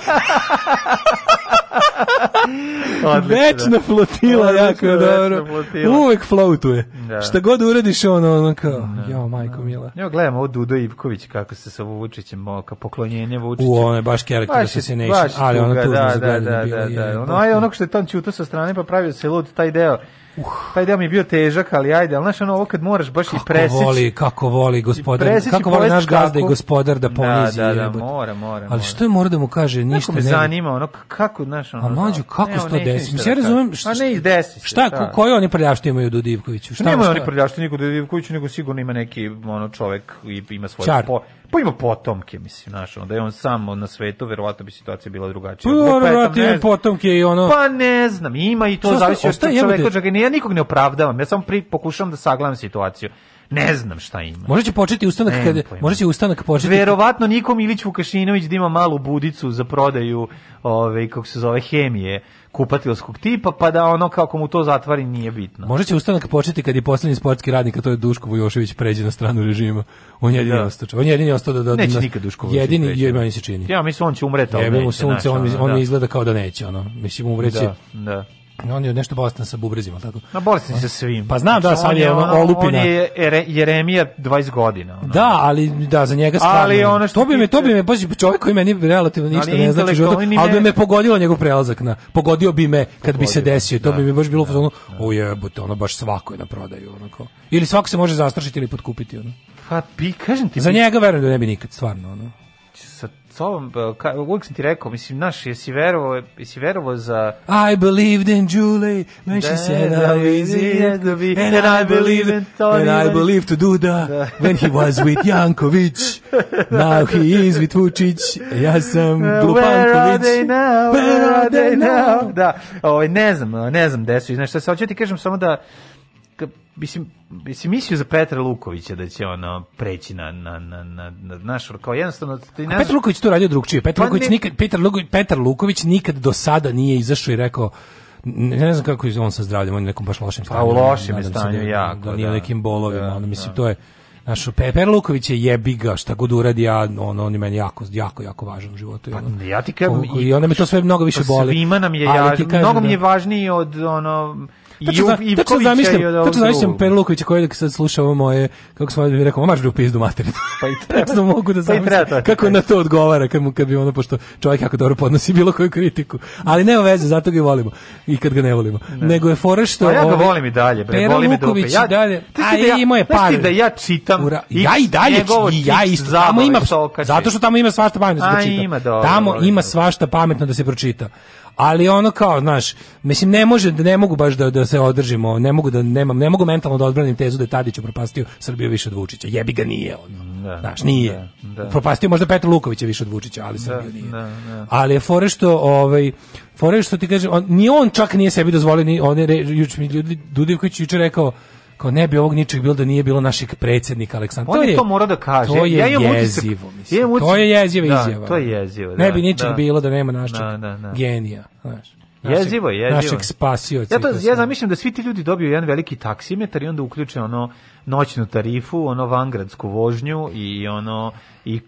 Da. Večna flotila, Odlično, jako je dobro. Flotila. Uvek floatuje. Da. Šta god uradiš, ono, ono kao, da. jo, da. majko mila. Jo, gledam ovo Dudo Ivković, kako se sa Vučićem, ka poklonjenje Vučiću. U, ono je baš character baš, assassination, da baš ali ono tuga, tužno da, za gledanje da, da, bilo. Da, da, da. Ono, je ono što je tam čuto sa strane, pa pravio se lud taj deo Uh. Taj deo mi je bio težak, ali ajde, al znaš ono ovo kad moraš baš kako ispresići. Kako voli, kako voli gospodar, kako voli naš gazda i gospodar da, da ponizi. Da, da, da, mora, mora. Ali što je mora da mu kaže ništa ne. Kako me zanima ono kako znaš ono. A mađu, kako ne, sto desi? Mislim ja da razumem šta. A pa ne iz desi. Šta, da. pa šta koji oni prljavštini imaju do Divkoviću? Šta? Nemaju oni prljavštini do Divkoviću, nego sigurno ima neki ono čovek i ima svoj po, Pa ima potomke, mislim, znaš, da je on sam samo na svetu, verovatno bi situacija bila drugačija. Pa, verovatno ima potomke i ono... Pa ne znam, ima i to zavisi od čoveka, čak ja nikog ne opravdavam, ja samo pri, pokušavam da sagledam situaciju. Ne znam šta ima. Možda će početi ustanak ne, kada, pojma. će ustanak početi. Verovatno Niko Milić Vukašinović da ima malu budicu za prodaju, ovaj kako se zove hemije kupatilskog tipa, pa da ono kako mu to zatvari nije bitno. Može će ustanak početi kad je poslednji sportski radnik, a to je Duško Vujošević, pređe na stranu režima. On je jedini da. ostao. On jedini ostao da, da neće da, nikad Duško Vujošević. Jedini je meni se čini. Ja mislim on će umreti, al sunce, on, on, on, on da. izgleda kao da neće ono. Mislim umreće. Da, da on je nešto bolestan sa bubrezima, tako? Na bolestan sa svim. Pa znam, da, znači, da, sam on je ono, olupina. On je Jeremija 20 godina. Ono. Da, ali da, za njega stvarno. Ali ono što... To bi me, to bi me, pazi, čovjek koji meni relativno ništa ne znači život, me... ali bi me pogodilo njegov prelazak na, pogodio bi me kad bi se desio, to da, bi mi baš bilo da, ono, da. o jebote, ono baš svako je na prodaju, onako. Ili svako se može zastrašiti ili potkupiti, ono. Pa, pi, kažem ti... Za njega verujem da ne bi nikad, stvarno, ono znači, sa sobom, pa, ka, uvijek sam ti rekao, mislim, naš, jesi verovo, jesi verovo za... I believed in Julie, when she said how easy it to be, and I believed, and I believed to Duda, da. when he was with Janković, now he is with Vučić, ja sam Glupanković. Where are they now? Where are they now? Da, o, ovaj, ne znam, ne znam gde su, znaš, šta se, hoću ti kažem samo da mislim, mislim mislio za Petra Lukovića da će ono preći na na na na na naš kao jednostavno ti ne Petar Luković to radio drugčije. Petar pa Luković ne... nikad Petar Luković Petar Luković nikad do sada nije izašao i rekao ne znam kako je on sa zdravljem, on je nekom baš lošem pa, stanju. A u lošem da stanju da, jako. Da nije da. nekim bolovima, da, ono, mislim, da. to je, Naš Peper Luković je jebiga, šta god uradi, ja, on, on je meni jako, jako, jako važan u životu. Pa, ono, ja ti kažem... I, onda mi to sve mnogo više pa boli. Svima nam je, ja, mnogo mi da- je važniji od, ono, Da Tačno zamišljam, tačno zamišljam Peru Lukovića koji sad sluša ovo moje, kako sam ovdje rekao, maš u pizdu materinu. Pa, da pa i treba. tačno mogu da zamislim pa kako na to odgovara, kad, mu, kad bi ono, pošto čovjek jako dobro podnosi bilo koju kritiku. Ali nema veze, zato ga i volimo. I kad ga ne volimo. Ne. Nego je fora što... A pa ja ga ovaj, volim i dalje, bre, volim i dupe. Ja, dalje, a i da imao je par. Ti da ja čitam. Ura, ja i dalje, i ja isto. Tamo ima, zato što tamo ima svašta pametno da se pročita. Tamo ima svašta pametno da se pročita ali ono kao, znaš, mislim ne može ne mogu baš da da se održimo, ne mogu da nemam, ne mogu mentalno da odbranim tezu da je Tadić propastio Srbiju više od Vučića. Jebi ga nije ono. Da, znaš, nije. Da, da. Propastio možda Petar Luković više od Vučića, ali Srbiju da, nije. Da, da. Ali je fore što ovaj fore što ti kaže, on, ni on čak nije sebi dozvolio ni on mi ljudi Dudivković juče rekao kao ne bi ovog ničeg bilo da nije bilo našeg predsjednika Aleksandra. On to je to mora da kaže. To je ja jezivo, mislim. Ja imam to je jeziva da, izjava. To je jezivo, da, Ne bi ničeg da. bilo da nema našeg da, da, da. genija, znaš. Našeg, jezivo, jezivo. Našeg spasioca. Ja, to, ja zamišljam da svi ti ljudi dobiju jedan veliki taksimetar i onda uključe ono noćnu tarifu, ono vangradsku vožnju i ono i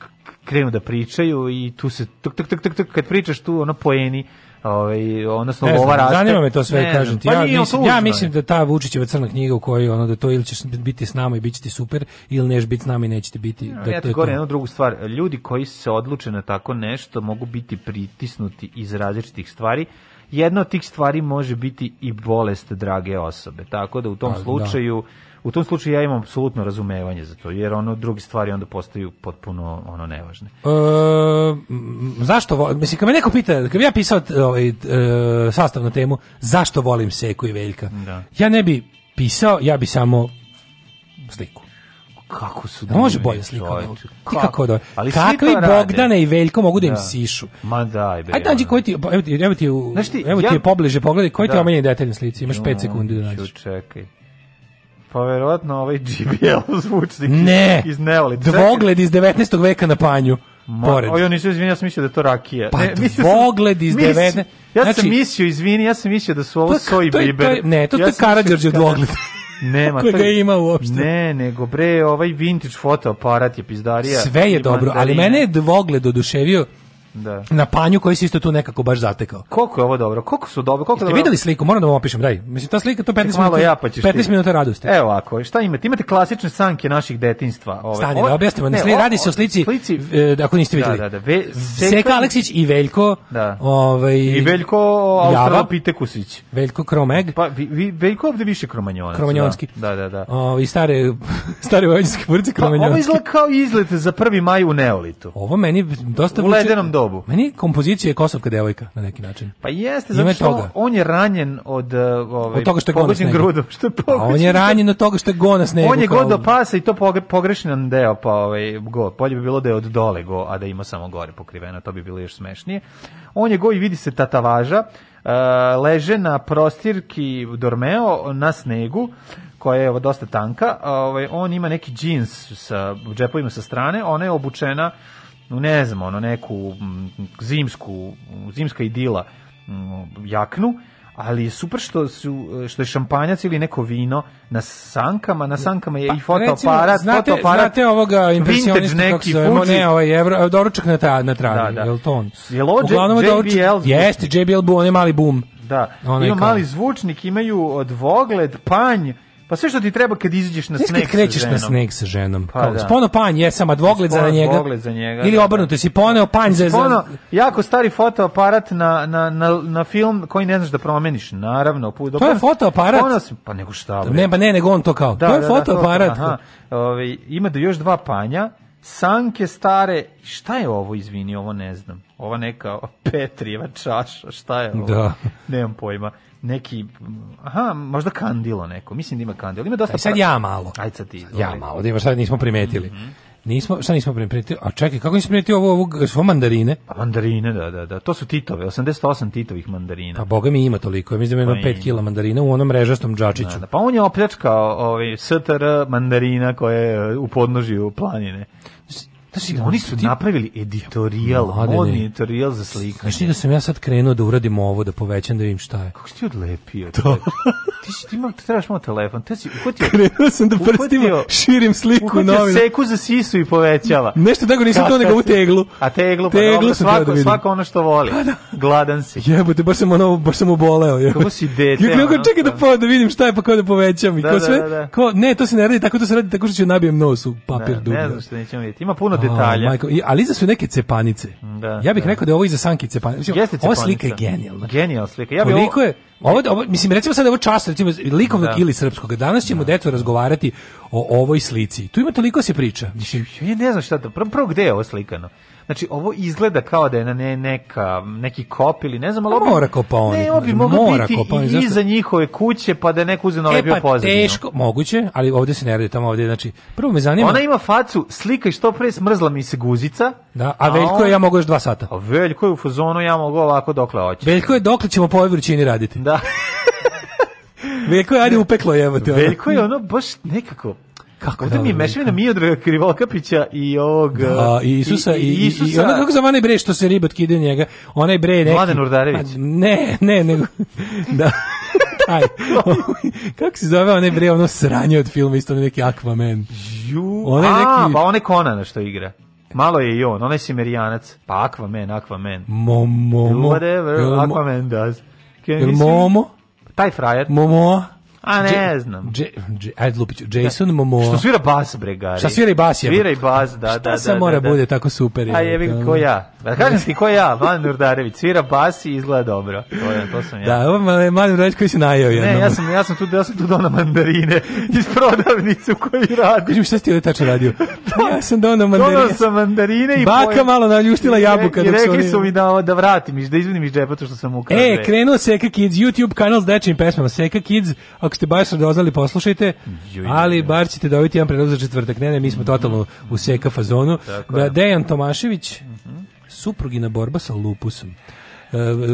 krenu da pričaju i tu se tuk, tuk, tuk, tuk, kad pričaš tu ono poeni ovaj odnosno ne znam, ova raste. Zanima me to sve ne, kažem ti. Pa ja, mislim, ja mislim da ta Vučićeva crna knjiga u kojoj ono da to ili ćeš biti s nama i biće ti super ili neš biti s nama i nećete biti da ja ti govorim jedna druga stvar. Ljudi koji se odluče na tako nešto mogu biti pritisnuti iz različitih stvari. Jedna od tih stvari može biti i bolest drage osobe. Tako da u tom pa, da. slučaju da u tom slučaju ja imam apsolutno razumevanje za to, jer ono drugi stvari onda postaju potpuno ono nevažne. E, zašto, mislim, kad me neko pita, kad bi ja pisao ovaj, e, sastav na temu, zašto volim Seku i Veljka? Da. Ja ne bi pisao, ja bi samo sliku kako su da može bolje slika da kako da ali kakvi Bogdane i Veljko mogu da im da. sišu ma daj bre ajde nađi koji ti evo ti evo ti, evo ti je pobliže pogledaj koji da. ti omiljeni detalj na slici imaš 5 mm, sekundi da nađeš čekaj Pa verovatno ovaj GBL zvučnik ne, iz Neolita. Dvogled iz 19. veka na panju. Ma, pored. Ojo, nisam izvinio, ja sam mislio da to rakija. Pa ne, dvogled iz 19. Da ja sam znači, mislio, izvini, ja sam mislio da su ovo to, soj biber. To, ne, to, ja to je dvogled. Nema to. ga ima uopšte. Ne, nego bre, ovaj vintage fotoaparat je pizdarija. Sve je dobro, ali mene je dvogled oduševio. Da. Na panju koji se isto tu nekako baš zatekao. Koliko je ovo dobro? Koliko su dobro? Koliko Jeste videli sliku? Moram da vam opišem, daj. Mislim ta slika to 15 minuta. Ja, pa 15 minuta radosti. Evo ovako, šta imate? Imate klasične sanke naših detinjstva, ove. Stani, da objasnimo, ne, sli, radi se o slici, slici e, ako niste da, videli. Da, da, da. Ve, Seka, Seka Aleksić i Veljko, da. ovaj i Veljko Australopitekusić. Veljko Kromeg. Pa vi, vi Veljko ovde više Kromanjonac. Da. Kromanjonski. Da, da, da. I stare stare vojničke porodice Kromanjonski. Pa, ovo izgleda kao izlet za 1. maj u Neolitu. Ovo meni dosta u ledenom dobu. Meni kompozicija je kosovka devojka na neki način. Pa jeste, zato on je ranjen od, eh, ovaj, od toga što je pogođen grudom. Što je pogođen. Pa, on je ranjen od toga što je go na snegu. On je go do pasa i to pogrešan deo, pa ovaj, go. Polje bi bilo da je od dole go, a da ima samo gore pokriveno, to bi bilo još smešnije. On je go i vidi se tatavaža, eh, leže na prostirki Dormeo na snegu koja je evo, dosta tanka. Ovaj on ima neki džins sa džepovima sa strane, ona je obučena no ne znam, ono neku zimsku, zimska idila jaknu, ali je super što su što je šampanjac ili neko vino na sankama, na sankama je pa, i fotoaparat, recimo, znate, fotoaparat. Znate ovoga impresionistu kako se zove, ne, ovaj evro, doručak na, tra, na travi, da, da. je li to on? Je lo, Uglavnom, JBL doručak, jeste, JBL boom, on je mali boom. Da, ima mali zvučnik, imaju odvogled, panj, Pa sve što ti treba kad izađeš na sneg. kad krećeš na sneg sa ženom. Pa, kao, da. Spono panj, jesam, a dvogled za njega. Dvogled za njega. Ili da, obrnuto, da. si poneo panj za... Spono, jako stari fotoaparat na, na, na, na film koji ne znaš da promeniš, naravno. Pu, to je fotoaparat? Spono, pa nego šta. Bre. Ne, pa ne, nego on to kao. Da, to je da, da fotoaparat. Da, Ove, ima da još dva panja, sanke stare, šta je ovo, izvini, ovo ne znam. Ova neka Petrijeva čaša, šta je ovo? Da. Nemam pojma neki aha možda kandilo neko mislim da ima kandilo ima dosta Aj, sad ja malo aj sad ti ja malo da ima šta nismo primetili mm -hmm. Nismo, šta nismo primetili? A čekaj, kako nismo primetili ovo, ovo, svo mandarine? A mandarine, da, da, da. To su Titove, 88 Titovih mandarina. A pa boga mi ima toliko. mislim da ima pa 5 kila mandarina u onom režastom džačiću. Da, da, pa on je opljačkao ovaj, STR mandarina koje je u podnožju planine. Znači, oni su ti... napravili editorial, Mladine. Da, da, modni editorijal za slikanje. Znači da sam ja sad krenuo da uradim ovo, da povećam da vidim šta je. Kako si ti odlepio? To. ti, si, ti, imam, ti trebaš malo telefon. Te si uhvatio... Krenuo sam da prstima uhvatio, širim sliku novinu. seku za sisu i povećava. Nešto tako nisam to nego u teglu. A teglu, pa teglu dobro, svako, da svako ono što voli. Pa da. Gladan si. Jebote, baš sam ono, baš sam oboleo. Kako si dete. Ja krenuo, čekaj da, po, pa da vidim šta je, pa kao da povećam. I da, ko sve, da, da, da. Ko, ne, to se ne radi, tako to se radi tako što ću nabijem nos u papir. Ne, ne znam što nećemo vidjeti. Ima puno detalja. Michael, ali iza su neke cepanice. Da, ja bih da. rekao da je ovo iza Sanki cepanice. Jeste cepanica. Ova slika je genijalna. Genijalna slika. Ja bih Koliko ovo... je, ovo, ovo, mislim, recimo sad ovo čas, recimo, likovnog da. ili srpskog. Danas ćemo da. decu razgovarati o ovoj slici. Tu ima toliko da se priča. Ja ne znam šta to, prvo, prvo gde je ovo slikano? Znači, ovo izgleda kao da je na ne, neka, neki kop ili ne znam, ali... mora kopaonik. Ne, ovo bi biti kopaonik, i, zašto? njihove kuće, pa da je neko uzeo nalepio ovaj e, pa, pozadinu. teško, moguće, ali ovde se ne radi tamo ovde, znači, prvo me zanima... Ona ima facu, slika i što pre smrzla mi se guzica. Da, a, Veljko je, ja mogu još 2 sata. A Veljko je u fazonu, ja mogu ovako dokle hoće. Veljko je dokle ćemo po ovoj raditi. Da. Veljko je, ajde, upeklo je, evo te. Veljko je ono baš nekako Kako Ovdje da, mi je da, mešavina Miodraga Krivokapića i ovog... Da, e, i Isusa, i, i, Isusa. i, i ona kako sam onaj brej što se ribat kide njega, onaj brej neki... Mladen Urdarević. Pa, ne, ne, nego... da. Aj, kako se zove onaj brej, ono sranje od filma, isto neki Aquaman. Ju, onaj neki... a, pa onaj Konana što igra. Malo je i on, onaj simerijanac. Pa Aquaman, Aquaman. Momo. Whatever Aquaman does. Can Momo? Taj frajer. Momo. A ne J znam. ajde lupiću, Jason da. Momoa. Što svira bas, bre, Gari. Šta svira i bas, je. Svira i bas, da, da, da. Šta mora da, da, bude tako super? A jebi ga, ko ja? Da kažem ti ko ja, Mladen Nurdarević. Svira bas i izgleda dobro. To, je, to sam ja. Da, ovo je Mladen Nurdarević koji se najeo jednom. Ne, ja sam, ja sam tu, ja sam tu donao mandarine iz prodavnice koji kojoj radim. Kažem, šta si ti ovdje tačno radio? Pa ja sam donao mandarine. Donao sam mandarine i Baka pojem. malo naljuštila jabuka. I, i rekli su mi da, da vratim, da izvinim iz džepa to što sam ukrao. E, krenuo Seka Kids, YouTube kanal s dečim pesmama. Seka Kids, ako ste baš radoznali, da poslušajte, ali bar ćete dobiti jedan predlog za četvrtak. Ne, ne, mi smo mhm. totalno u seka fazonu. Da, Dejan Tomašević, mhm. suprugina borba sa lupusom. E,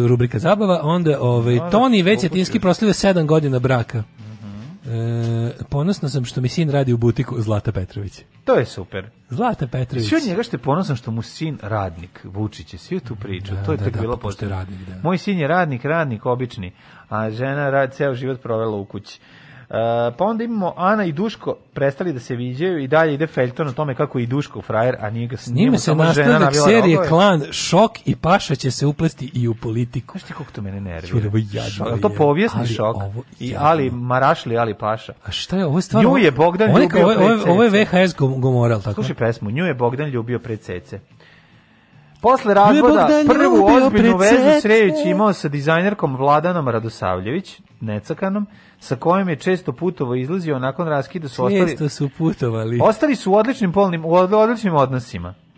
rubrika zabava, onda ovaj, Toni već je tinski proslavio sedam godina braka. Mhm. E, ponosna sam što mi sin radi u butiku Zlata Petrović. To je super. Zlata Petrović. Sve njega što je ponosan što mu sin radnik, Vučić je svi tu priču. Da, to je da, tek da, bilo pošto je radnik, da. Moj sin je radnik, radnik obični, a žena rad ceo život provela u kući. E, pa onda imamo Ana i Duško prestali da se viđaju i dalje ide Felton o tome kako i Duško frajer, a nije ga snima se nastavak serije Klan Šok i Paša će se uplesti i u politiku. Znaš ti kako to mene nervira? Jadno, to povijesni ali šok. Ovo, I Ali Marašli, Ali Paša. A šta je ovo stvarno? Nju je Bogdan ovo je, ljubio ovo, ovo, ovo je VHS gomoral, tako? Slušaj pesmu, nju je Bogdan ljubio pre cece. Posle razvoda prvu ozbiljnu vezu Srejić imao sa dizajnerkom Vladanom Radosavljević, necakanom, sa kojim je često putovo izlazio nakon raskida su ostali. Često su putovali. Ostali su u odličnim polnim u odličnim odnosima.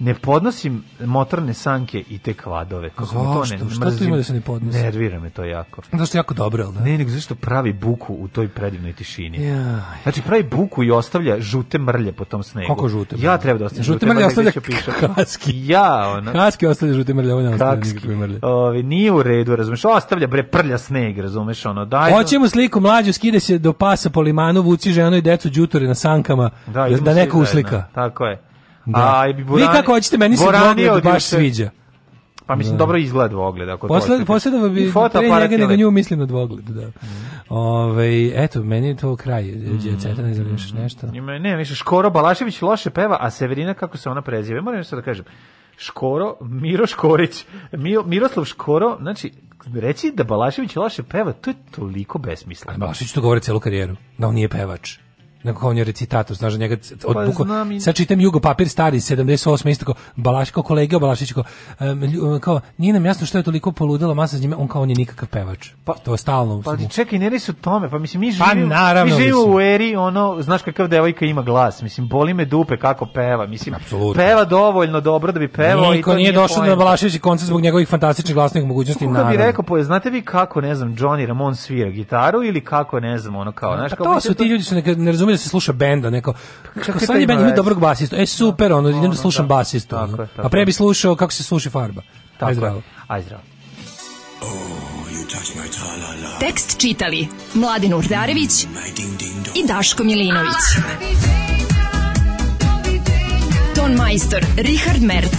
ne podnosim motorne sanke i te kladove. Kako zašto? to ne Šta to ima da se ne podnosi? Nervira me to jako. Zašto je jako dobro, al da? Ne, nego zašto pravi buku u toj predivnoj tišini. Ja. Znači pravi buku i ostavlja žute mrlje po tom snegu. Kako žute? Mrlje? Ja treba da ostavim žute, žute mrlje, mrlje ostavlja kaski. Ja, ona. Kaski ostavlja žute mrlje, ona ostavlja nikakve mrlje. Ovi nije u redu, razumeš? Ostavlja bre prlja sneg, razumeš ono. Daj. Hoćemo da- sliku mlađu, skide se do pasa po limanu, vuci ženu i decu đutore na sankama da, da, da neko uslika. Tako je. Da. A, bi burani, Vi kako hoćete, meni se Dvogled baš se... sviđa. Pa mislim, da. dobro izgled Dvogled. Ako Posle, posledava bi pre njega nego nju mislim na Dvogled, da. Mm. Ove, ovaj, eto, meni je to kraj. E, mhm. Djeceta, mm. ne znam još nešto. Ima, ne, više, Škoro Balašević loše peva, a Severina, kako se ona prezive, moram nešto da kažem. Škoro, Miro Škorić, Mil, Miroslav Škoro, znači, reći da Balašević loše peva, to je toliko besmisleno. Balašević to govori celu karijeru, da on nije pevač. Neko on je recitator, znaš, njega od pa, buko, sad čitam Jugo papir stari 78 isto kao Balaš kao kolega Balašić kao, um, kao nije nam jasno što je toliko poludelo masa s njime, on kao on je nikakav pevač. Pa to stalno. Pa čekaj, ne li su tome, pa mislim mi pa živimo, pa, naravno, mi živimo u eri ono, znaš kakav devojka ima glas, mislim boli me dupe kako peva, mislim Absolutno. peva dovoljno dobro da bi pevao i to nije, nije došao na Balašić koncert zbog njegovih fantastičnih glasnih mogućnosti. Kako bi rekao, pa znate vi kako, ne znam, Johnny Ramon svira gitaru ili kako ne znam, ono kao, pa znaš, pa, kao to su ti ljudi su ne, ne da se sluša benda, neko. Kako je bend ima dobrog basista. E super, ono, da, idem da slušam da. basistu. Ono. A pre bi slušao kako se sluši farba. Tako aj zdravo. Aj zdravo. Tekst čitali Mladin Urdarević i Daško Milinović. Ton majstor Richard Merc.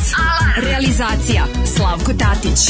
Realizacija Slavko Tatić.